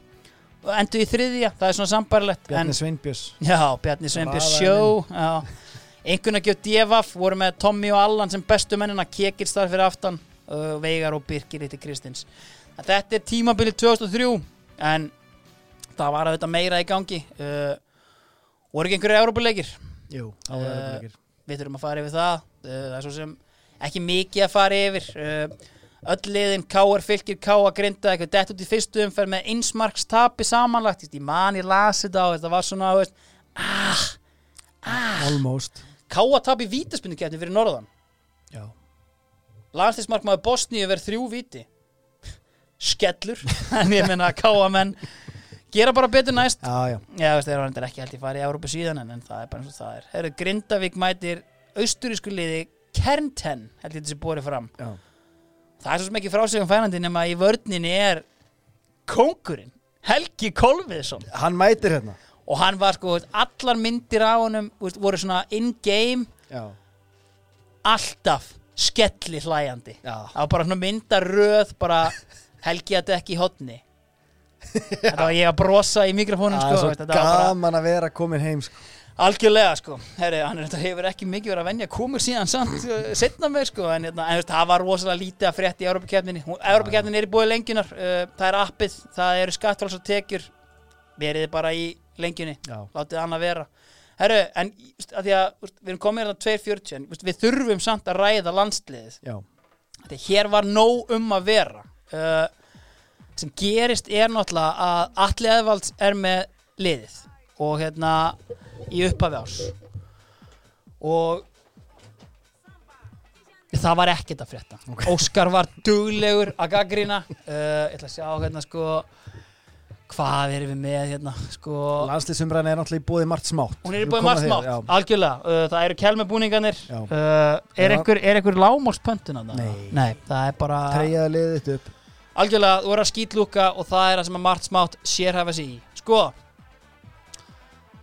Og endu í þriðja, það er svona sambarlegt Bjarni Sveinbjörns. Já, Bjarni Sveinbjörn Raðaði sjó já, einhvern að gjöf Devaf voru með Tommy og Allan sem bestu mennina Kekir starf fyrir aftan uh, Veigar og Birkir hitti Kristins. Þetta er tímabilið 2003 en það var auðvitað meira í gangi. Uh, voru ekki einhverju Európuleikir Jú, það Eh, uh, við þurfum að fara yfir það. Uh, það er svo sem ekki mikið að fara yfir. Uh, öll liðin K.R. fylgir K.A. grinda eitthvað dett út í fyrstu umferð með einsmarks tapi samanlagt. Ég man ég lasi þetta og þetta var svona ah, ah, Almost Káa tap í vítaspindukefni fyrir Norðan Já. landslismarkmaður Bosníu verð þrjú víti skellur [laughs] en ég meina Káa menn gera bara betur næst Já, já. Já, veist, þeir var ekki held ég farið í Európa síðan en, en það er bara eins og það er Herru, Grindavík mætir austurísku liði Kernten, held ég þessi borið fram Já. Það er svo ekki frásögum fænandi nema í vörninni er kóngurinn, Helgi Kolviðsson Hann mætir hérna. Og hann var sko, allar myndir á veist, voru svona in-game. Alltaf skelli hlæjandi. Það var bara svona myndaröð bara Helgi að ekki í hotni þetta var ég að brosa í mikrofónum Það er sko, svo veist, þetta var bara gaman að vera komin heim sko. Algjörlega sko, herri, hann er, hefur ekki mikið verið að venja komur síðan samt uh, setna með sko, en, hérna, en veist, það var rosalega lítið að frétta í Európa-kefninni Európa-kefninni er í búið lengjunar, uh, það er appið það eru skattfáls og tekjur veriði bara í lengjunni. Já. látið hann að vera. Herru, en að því að við erum komið hérna 2.40 en veist, við þurfum samt að ræða landsliðið. Já. því hér var nóg um að vera. Uh, sem gerist er náttúrulega að Atli Eðvalds er með liðið og hérna í upphafi ás og það var ekkert að frétta. Óskar var duglegur að gaggrina uh, ég ætla að sjá hérna sko hvað erum við með hérna sko Landslýsumræðin er náttúrulega í búið margt smátt. hún er í búið margt að smátt, já. algjörlega uh, það eru kelmebúninganir Já. uh, er, einhver, er einhver lágmálspöntun að Nei. Nei, það er bara Treyjaði liðið upp. algjörlega, þú er að skýtlúka og það er það sem að margt smátt sérhæfa sig í sko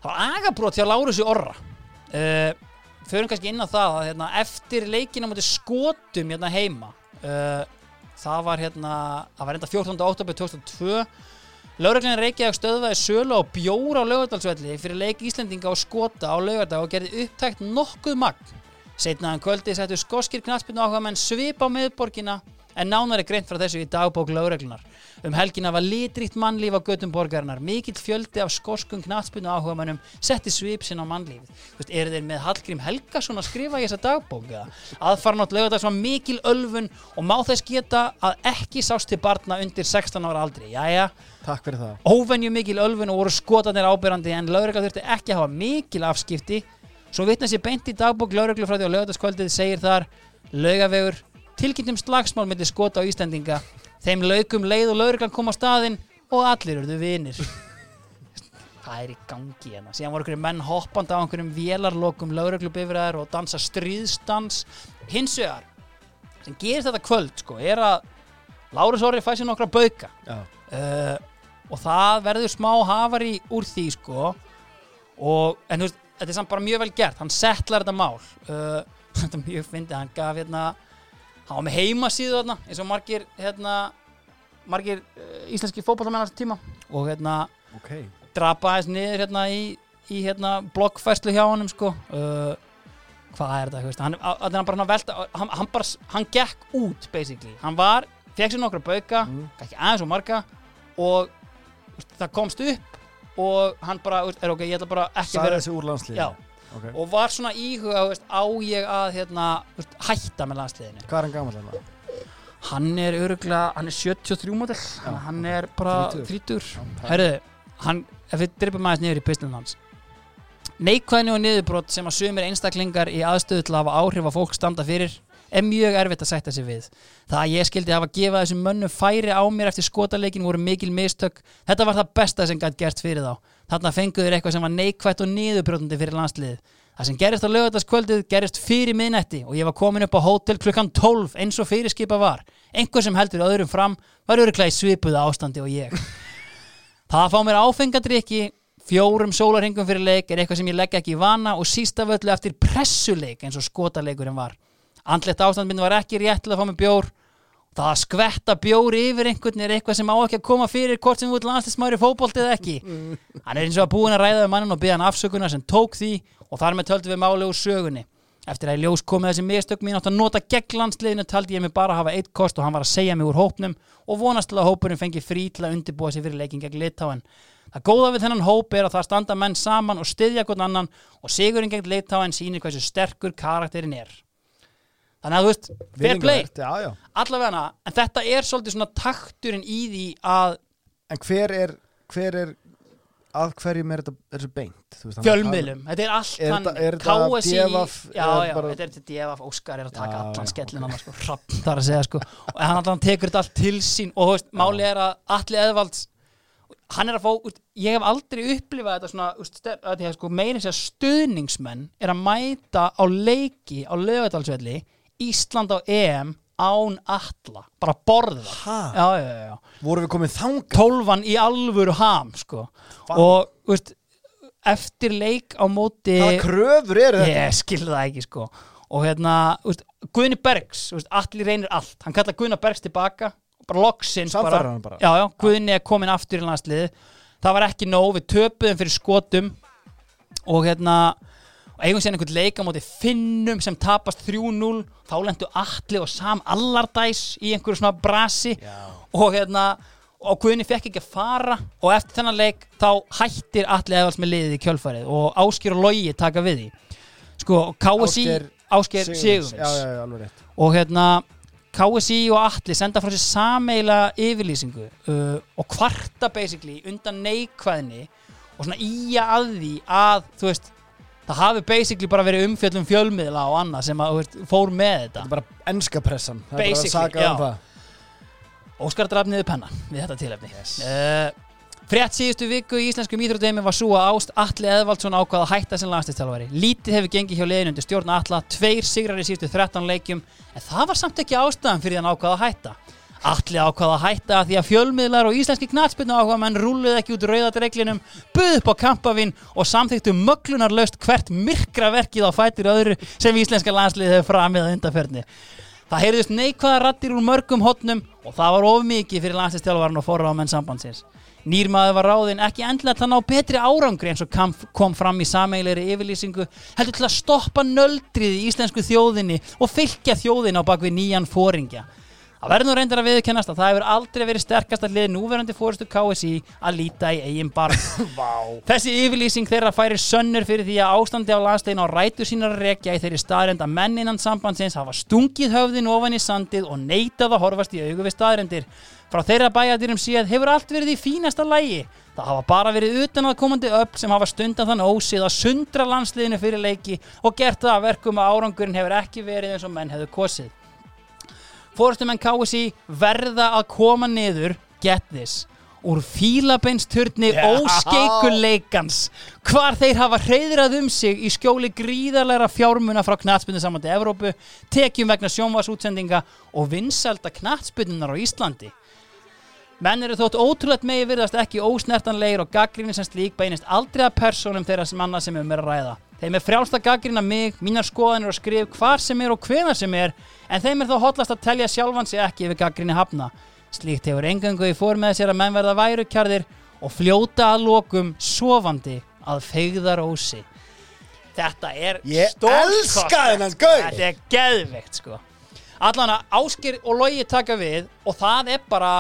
það var agabrót hjá Lárusi Orra uh, förum kannski inn á það að hérna, eftir leikina mútið skotum hérna heima uh, það var hérna það var enda 14. oktober 2002 Lögreglinn Reykjavík stöðvaði sölu á bjóra á laugardalsvelli fyrir leik Íslendinga og skota á laugardag og gerði upptækt nokkuð magn. Setnaðan kvöldi settu skoskir knaspinu áhuga menn svip á miðborgina en nánari greint frá þessu í dagbók laugreglunar. Um helgina var litrikt mannlíf á göttum borgarinnar. Mikill fjöldi af skoskum knaspinu áhuga mennum setti svip sinn á mannlífið. Þú veist, eru þeir með Hallgrím Helgason að skrifa í þessa dagbók? eða? Aðfarnátt laugardags var mikil ölfun og má þess geta að ekki sást til barna undir 16 ára aldri. Jæja, Takk fyrir það. óvenju mikil ölfun og voru skotanir ábyrrandi en lögregla þurfti ekki að hafa mikil afskipti svo vitna sér beint í dagbók lögreglu frá því á lögataskvöldið segir þar lögavegur tilkynntum slagsmál myndi skota á Íslandinga þeim laukum leið og lögreglan kom á staðinn og allir urðu vinir. Það er í gangi hérna. Síðan voru einhverjum menn hoppandi á einhverjum vélarlokum lögreglubifræðar og dansa stríðsdans. Hins vegar sem gerist þetta kvöld sko er að Lárus Orri fæ sér nokkra bauka. Uh, og það verður smá hafari úr því sko. Og, en þú veist, þetta er samt bara mjög vel gert. Hann settlar þetta mál. Uh, [laughs] þetta er mjög fyndið, hann gaf hérna hann var með heimasíðu þarna eins og margir hérna margir uh, íslenski fótballamennar tíma og hérna Ok. drapa aðeins niður hérna í, í hérna bloggfæslu hjá honum sko uh, hvað er þetta, hann, að hann bara hann velta, hann, hann bara, hann gekk út basically, hann var, fekk sér nokkra bauka Mm. ekki aðeins og marga og það komst upp og hann bara, er ok, ég ætla bara ekki að Sæði vera þessi úr landslýðinu. Já. Ok. og var svona íhuga, veist, á ég að hérna, veist, hætta með landsliðinu Hvað er hann gaman þarna? hann er öruglega, hann er 73 model hann er bara Þrítugur. 30 herðu, hann, ef við drippum aðeins niður í pislun hans neikvæðni og niðurbrot sem að sumir einstaklingar í aðstöðu til að hafa áhrif að fólk standa fyrir er mjög erfitt að sætta sig við það að ég skildi hafa gefað þessum mönnum færi á mér eftir skotaleikin voru mikil mistök þetta var það besta sem gætt gert fyrir þá þarna fenguður eitthvað sem var neikvætt og niðurbrotandi fyrir landsliðið það sem gerist á lögataskvöldið gerist fyrir miðnætti og ég var komin upp á hótel klukkan 12 eins og fyrirskipa var einhver sem heldur öðrum fram var öruglega í svipuða ástandi og ég [laughs] Það að fá mér áfengadrykki fjórum sólarhingum fyrir leik er eitthvað sem ég legg ekki í vana og sísta völlu eftir pressuleik eins og skotaleikurinn var. Andlegt ástand minn var ekki rétt til að fá mér bjór. Það að skvetta bjór yfir einhvern er eitthvað sem á ekki að koma fyrir hvort sem ert landslismæri fótbolti eða ekki. Hann er eins og að búin að ræða við mannin og byggja hann afsökunar sem tók því og þar með töldu við máli úr sögunni. Eftir að í ljós komið þessi mistök mín átt að nota gegn landsliðinu taldi ég mig bara að hafa eitt kost og hann var að segja mig úr hópnum og vonast til að hópurinn fengi frí til að undirbúa sig fyrir leikin gegn Litáen. Það góða við þennan hóp er að það standa menn saman og styðja hvern annan og sigurinn gegn Litáen sýnir hversu sterkur karakterin er. Þannig að þú veist, fair play, allavega en þetta er svolítið svona takturinn í því að En hver er, hver er að hverjum er þetta er beint? Fjölmiðlum, þetta er allt Er hann þetta- er þetta KSI, DFF, já, er já, bara- þetta er þetta DFF Óskar er að taka Já, allan skellin hann sko, hrapp, þar að segja sko. Og hann allan tekur þetta allt til sín. Og þú veist, máli er að Atli Eðvalds hann er að fá, úst, ég hef aldrei upplifað þetta svona, úst, því að sko meira sér stuðningsmenn er að mæta á leiki á lögadalsvelli Ísland á EM án Atla, bara borða. Já, já, já, voru við komið þanga tólfan í alvöru ham sko. Og veist, eftir leik á móti hvaða kröfur eru þetta? Ég skil það ekki sko. og hérna, veist, Guðni Bergs veist, allir reynir allt, hann kallar Guðna Bergs tilbaka. Bara loksins bara, bara. Guðni er komin aftur í landsliði það var ekki nóg, við töpuðum fyrir skotum. Og hérna eigum sér einhvern leik á móti Finnum sem tapast 3-0 þá lendu Atli og Sam Allardæs í einhverju svona brasi og hérna og Guðni fekk ekki að fara og eftir þennan leik þá hættir Atli Eðvalds með liðið í kjölfarið og Áskir og Logi taka við því. Sko, KSI Ásker já, já, já, rétt. Og hérna KSI og Atli senda frá sér sameila yfirlýsingu uh, og kvarta basically undan neikvæðni og svona íja að því að þú veist það hafi basically bara verið umfjöllum fjölmiðla og annað sem að veist, fór með þetta þetta er bara enska pressan það er bara að saka já. um það Óskar draf niður penna við þetta tilefni yes. Frétt síðustu viku í íslenskum íþrótteimi var svo að Ást Atli Eðvaldsson ákvaða að hætta sem landslistjálfari. Lítið hefur gengið hjá liðinu undir stjórn Atla, tveir sigrar í síðustu 13 leikjum, en það var samt ekki ástæðan fyrir hann ákvaða að hætta. Atli ákvaða að hætta því að fjölmiðlar og íslenski knatspilnu áhuga menn rúluð ekki út rauðadreglinum, buð upp á kampavinn og samþyktu möglunarlaust hvert myrkra verkið á fætir öðru sem íslenska landsliðið hefur framið að undarferni. Það heyrðust neikvæða rattir úr mörgum hotnum og það var of mikið fyrir landslistjálfarinn og forráðamenn sambandsins. Nýrmaður var ráðinn ekki endilega til að ná betri árangri eins og kom fram í sameigilegri yfirlýsingu heldur til að stoppa nöldrið í íslensku þjóðinni og fylgja þjóðin á bakvið nýjan fóringja. Það verður nú reyndar að viðkennast að það hefur aldrei verið sterkast að liði núverandi fóristu KSI að líta í eigin barm. [laughs] Þessi yfirlýsing þeirra færir sönnur fyrir því að ástandi á landslegin á rætu sínar að rekja í þeirri staðrend að menn innan sambandsins hafa stungið höfðin ofan í sandið og neitað að horfast í augu við staðrendir. Frá þeirra bæjadýrum séð hefur allt verið í fínasta lægi. Það hafa bara verið utan að komandi öll sem hafa stundan þann ósið að sundra landsliðinu fyrir leiki og gert það að verkum að árangurinn hefur ekki verið eins og menn hefur kosið. Fórustumenn KSI verða að koma niður, get this, úr fílabeinsturni Já. óskeikuleikans hvar þeir hafa hreyðrað um sig í skjóli gríðarlegra fjármuna frá knatsbyrnu samandi Evrópu, tekjum vegna sjónvarsútsendinga og vinselda knatsbyrnunar á Íslandi. Menn eru þótt ótrúlegt megi virðast ekki ósnertanlegir og gaggrinni sem slík beinist aldrei að persónum þeirra sem manna sem um er að ræða. Þeim er frjálst að gaggrina mig, mínar skoðanir og skrif hvar sem er og hvenar sem er, en þeim er þó hotlast að telja sjálfan sig ekki yfir gaggrinni hafna. Slíkt hefur engöngu í fór með sér að menn verða værukjarðir og fljóta að lokum sofandi að feigðar ósi. Þetta er gaur. Þetta er geðveikt sko. Allan að Áskir og Logi taka við og það er bara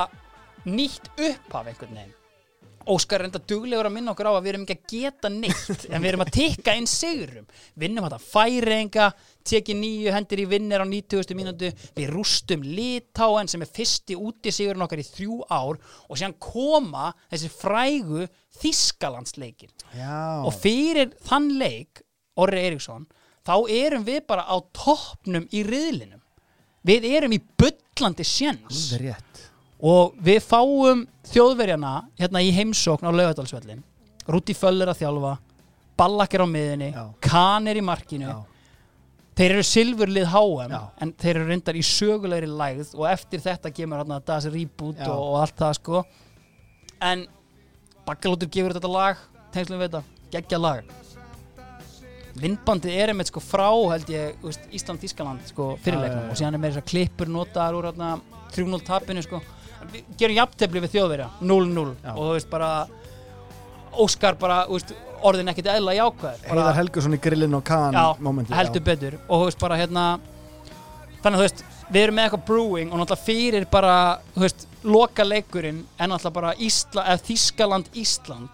nýtt upphaf einhvern veginn. Óskar er enda duglegur að minna okkur á að við erum ekki að geta neitt en við erum að tikka inn sigurum vinnum þetta færinga tekið nýju hendur í vinnir á 90. mínútu. Við rústum litáen sem er fyrsti úti sigurinn okkar í þrjú ár og síðan koma þessi frægu Þískalandsleikir Já, og fyrir þann leik Orri Eriksson, þá erum við bara á toppnum í riðlinum. Við erum í bullandi sjens og við fáum þjóðverjana hérna í heimsókn á laugadalsvellin Rúti Föller að þjálfa Ballak er á miðinni, Já. Kahn er í markinu. Já, þeir eru silfurlið HM Já. en þeir eru reyndar í sögulegri lægð og eftir þetta kemur hérna Das Reboot og, og allt það sko. En Bakkalótur gefur þetta lag tengslum við þetta, geggja lag. Vindbandið er einmitt sko frá held ég Ísland-Þískaland sko fyrirleiknum. Og síðan er meira þess að klippur notaðar úr hérna 3-0 tapinu sko við gerum jafntefli við þjóðverja 0-0 Já. og þú veist bara Óskar bara veist, orðin ekkit eðla jákvæður bara- Heiðar Helgursson í grillin og kan Já, heldur betur. Og þú veist bara hérna þannig að þú veist, við erum með eitthvað brewing og náttúrulega fyrir bara, þú veist loka leikurinn en náttúrulega bara Ísla, Þískaland Ísland.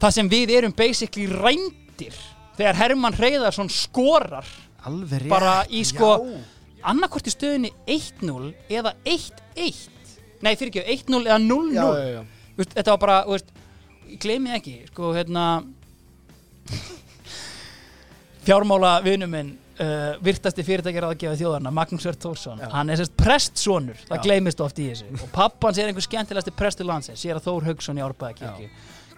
Það sem við erum basically rændir þegar Hermann Hreiðarsson skorar. Alveg rétt bara í sko Já. annarkvort í stöðunni 1-0 eða 1-1 nei fyrir ekki, 1-0 eða 0-0 Já, já, já. Þú veist, þetta var bara veist, gleymi ekki sko hérna. [laughs] Fjármála vinnu minn uh, virtasti fyrirtækjar að gefa þjóðarna Magnús Þórsson, hann er sérst prestsonur það gleymist oft í þessu. Og pappans er einhver skemmtilegasti prestur landsins sér að Þór Haugsson í Árbæðakirkju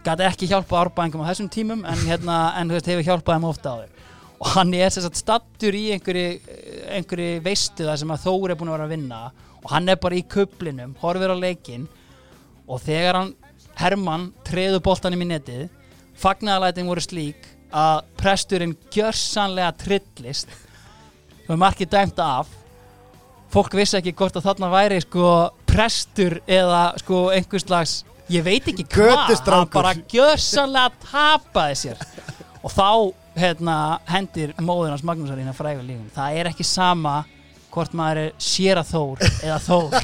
gæti ekki hjálpa árbæðingum á þessum tímum en, hérna, en veist, hefur hjálpað þeim ofta á þeir og hann er sérst stattur í einhverju, einhverju veistu það sem að Þór er búin að vera að vinna og hann er bara í kublinum, horfir á leikinn og þegar hann Hermann treður boltanum í netið fagnaðalætin voru slík að presturinn gjörsanlega trillist. Og markið dæmt af. Fólk vissi ekki hvort að þarna væri sko prestur eða sko einhvers slags ég veit ekki hvað, hann bara gjörsanlega tapaði sér. Og þá hérna, hendir móður hans Magnúsar í hérna frægu lífum það er ekki sama hvort maður er sér að þór eða þór [laughs]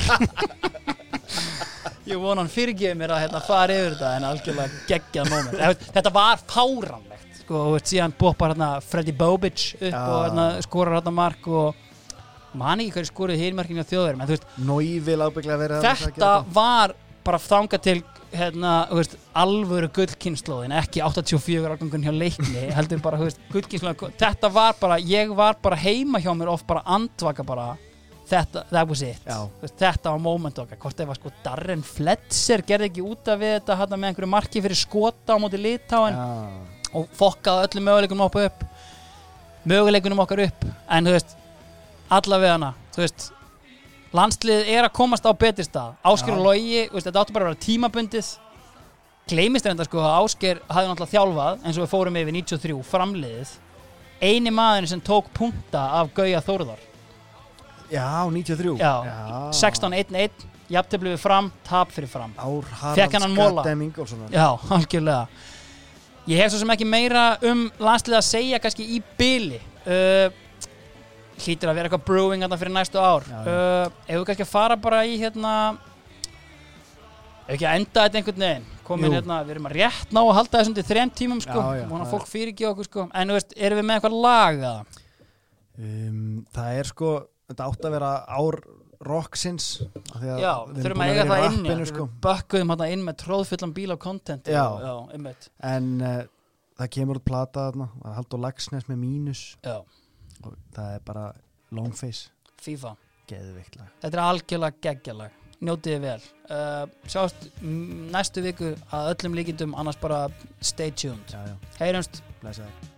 ég vona hann fyrirgeði mér að hérna, fara yfir þetta en algjörlega geggjað moment þetta var fáránlegt sko, og síðan boppar hérna Freddy Bobic upp Já. og hérna, skorar hérna mark og man ekki hverju skoruð hýrmarkinu á þjóðverðum Nói vil ábygglega vera þetta. var bara þanga til hérna, veist, alvöru gullkynnslóðin ekki 84 árgangun hjá leikni [laughs] heldur bara, veist, gullkynnslóðin þetta var bara, ég var bara heima hjá mér oft bara andvaka bara þetta, that was it. Veist, þetta var moment okkar, hvort ef að sko Darren Fletcher gerði ekki út af við þetta hérna með einhverju marki fyrir skota á móti litáin og fokkaði öllum möguleikunum okkar upp möguleikunum okkar upp en þú veist, allavega hana þú veist, landslið er að komast á betri stað, Ásker og veist, þetta áttu bara að vera tímabundið. Gleymist þetta sko að Ásker hafði náttúrulega þjálfað eins og við fórum yfir 93 framliðið. Eini maðurinn sem tók punta af Gauja Þórðar. Já, 93 Já. 16-1-1, jafntefli við fram tap fyrir fram. Ár Haralds mola. Gaddem Ingolfssonar Já, algjörlega. Ég hef svo sem ekki meira um landslið að segja kannski í byli uh, Hlýtur að vera eitthvað brewing þarna fyrir næstu ár. Já, já. uh, Ef við kannski að fara bara í hérna Ef ekki að enda þetta einhvern veginn? Komin Jú. hérna, við erum að rétt ná að halda þessum til þrem tímum sko. Vona það fólk fyrir ekki okkur sko. En þú veist, erum við með eitthvað laga um, Það er sko Þetta átt að vera ár rocksins Já, þurfum að eiga það inni rappinu, Við sko. bökkuðum hérna inn með tróðfullan bíl á content. Já. Já, En uh, það kemur út plata þarna Það er Haldur Lagsnes með mínus. Já, og það er bara long face. FIFA. Geðveikt lag. Þetta er algjörlega geggjalag Njótið þið vel. Uh, Sjást næstu viku að öllum líkindum annars bara stay tuned. Heyrumst. Blessaði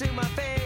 to my face.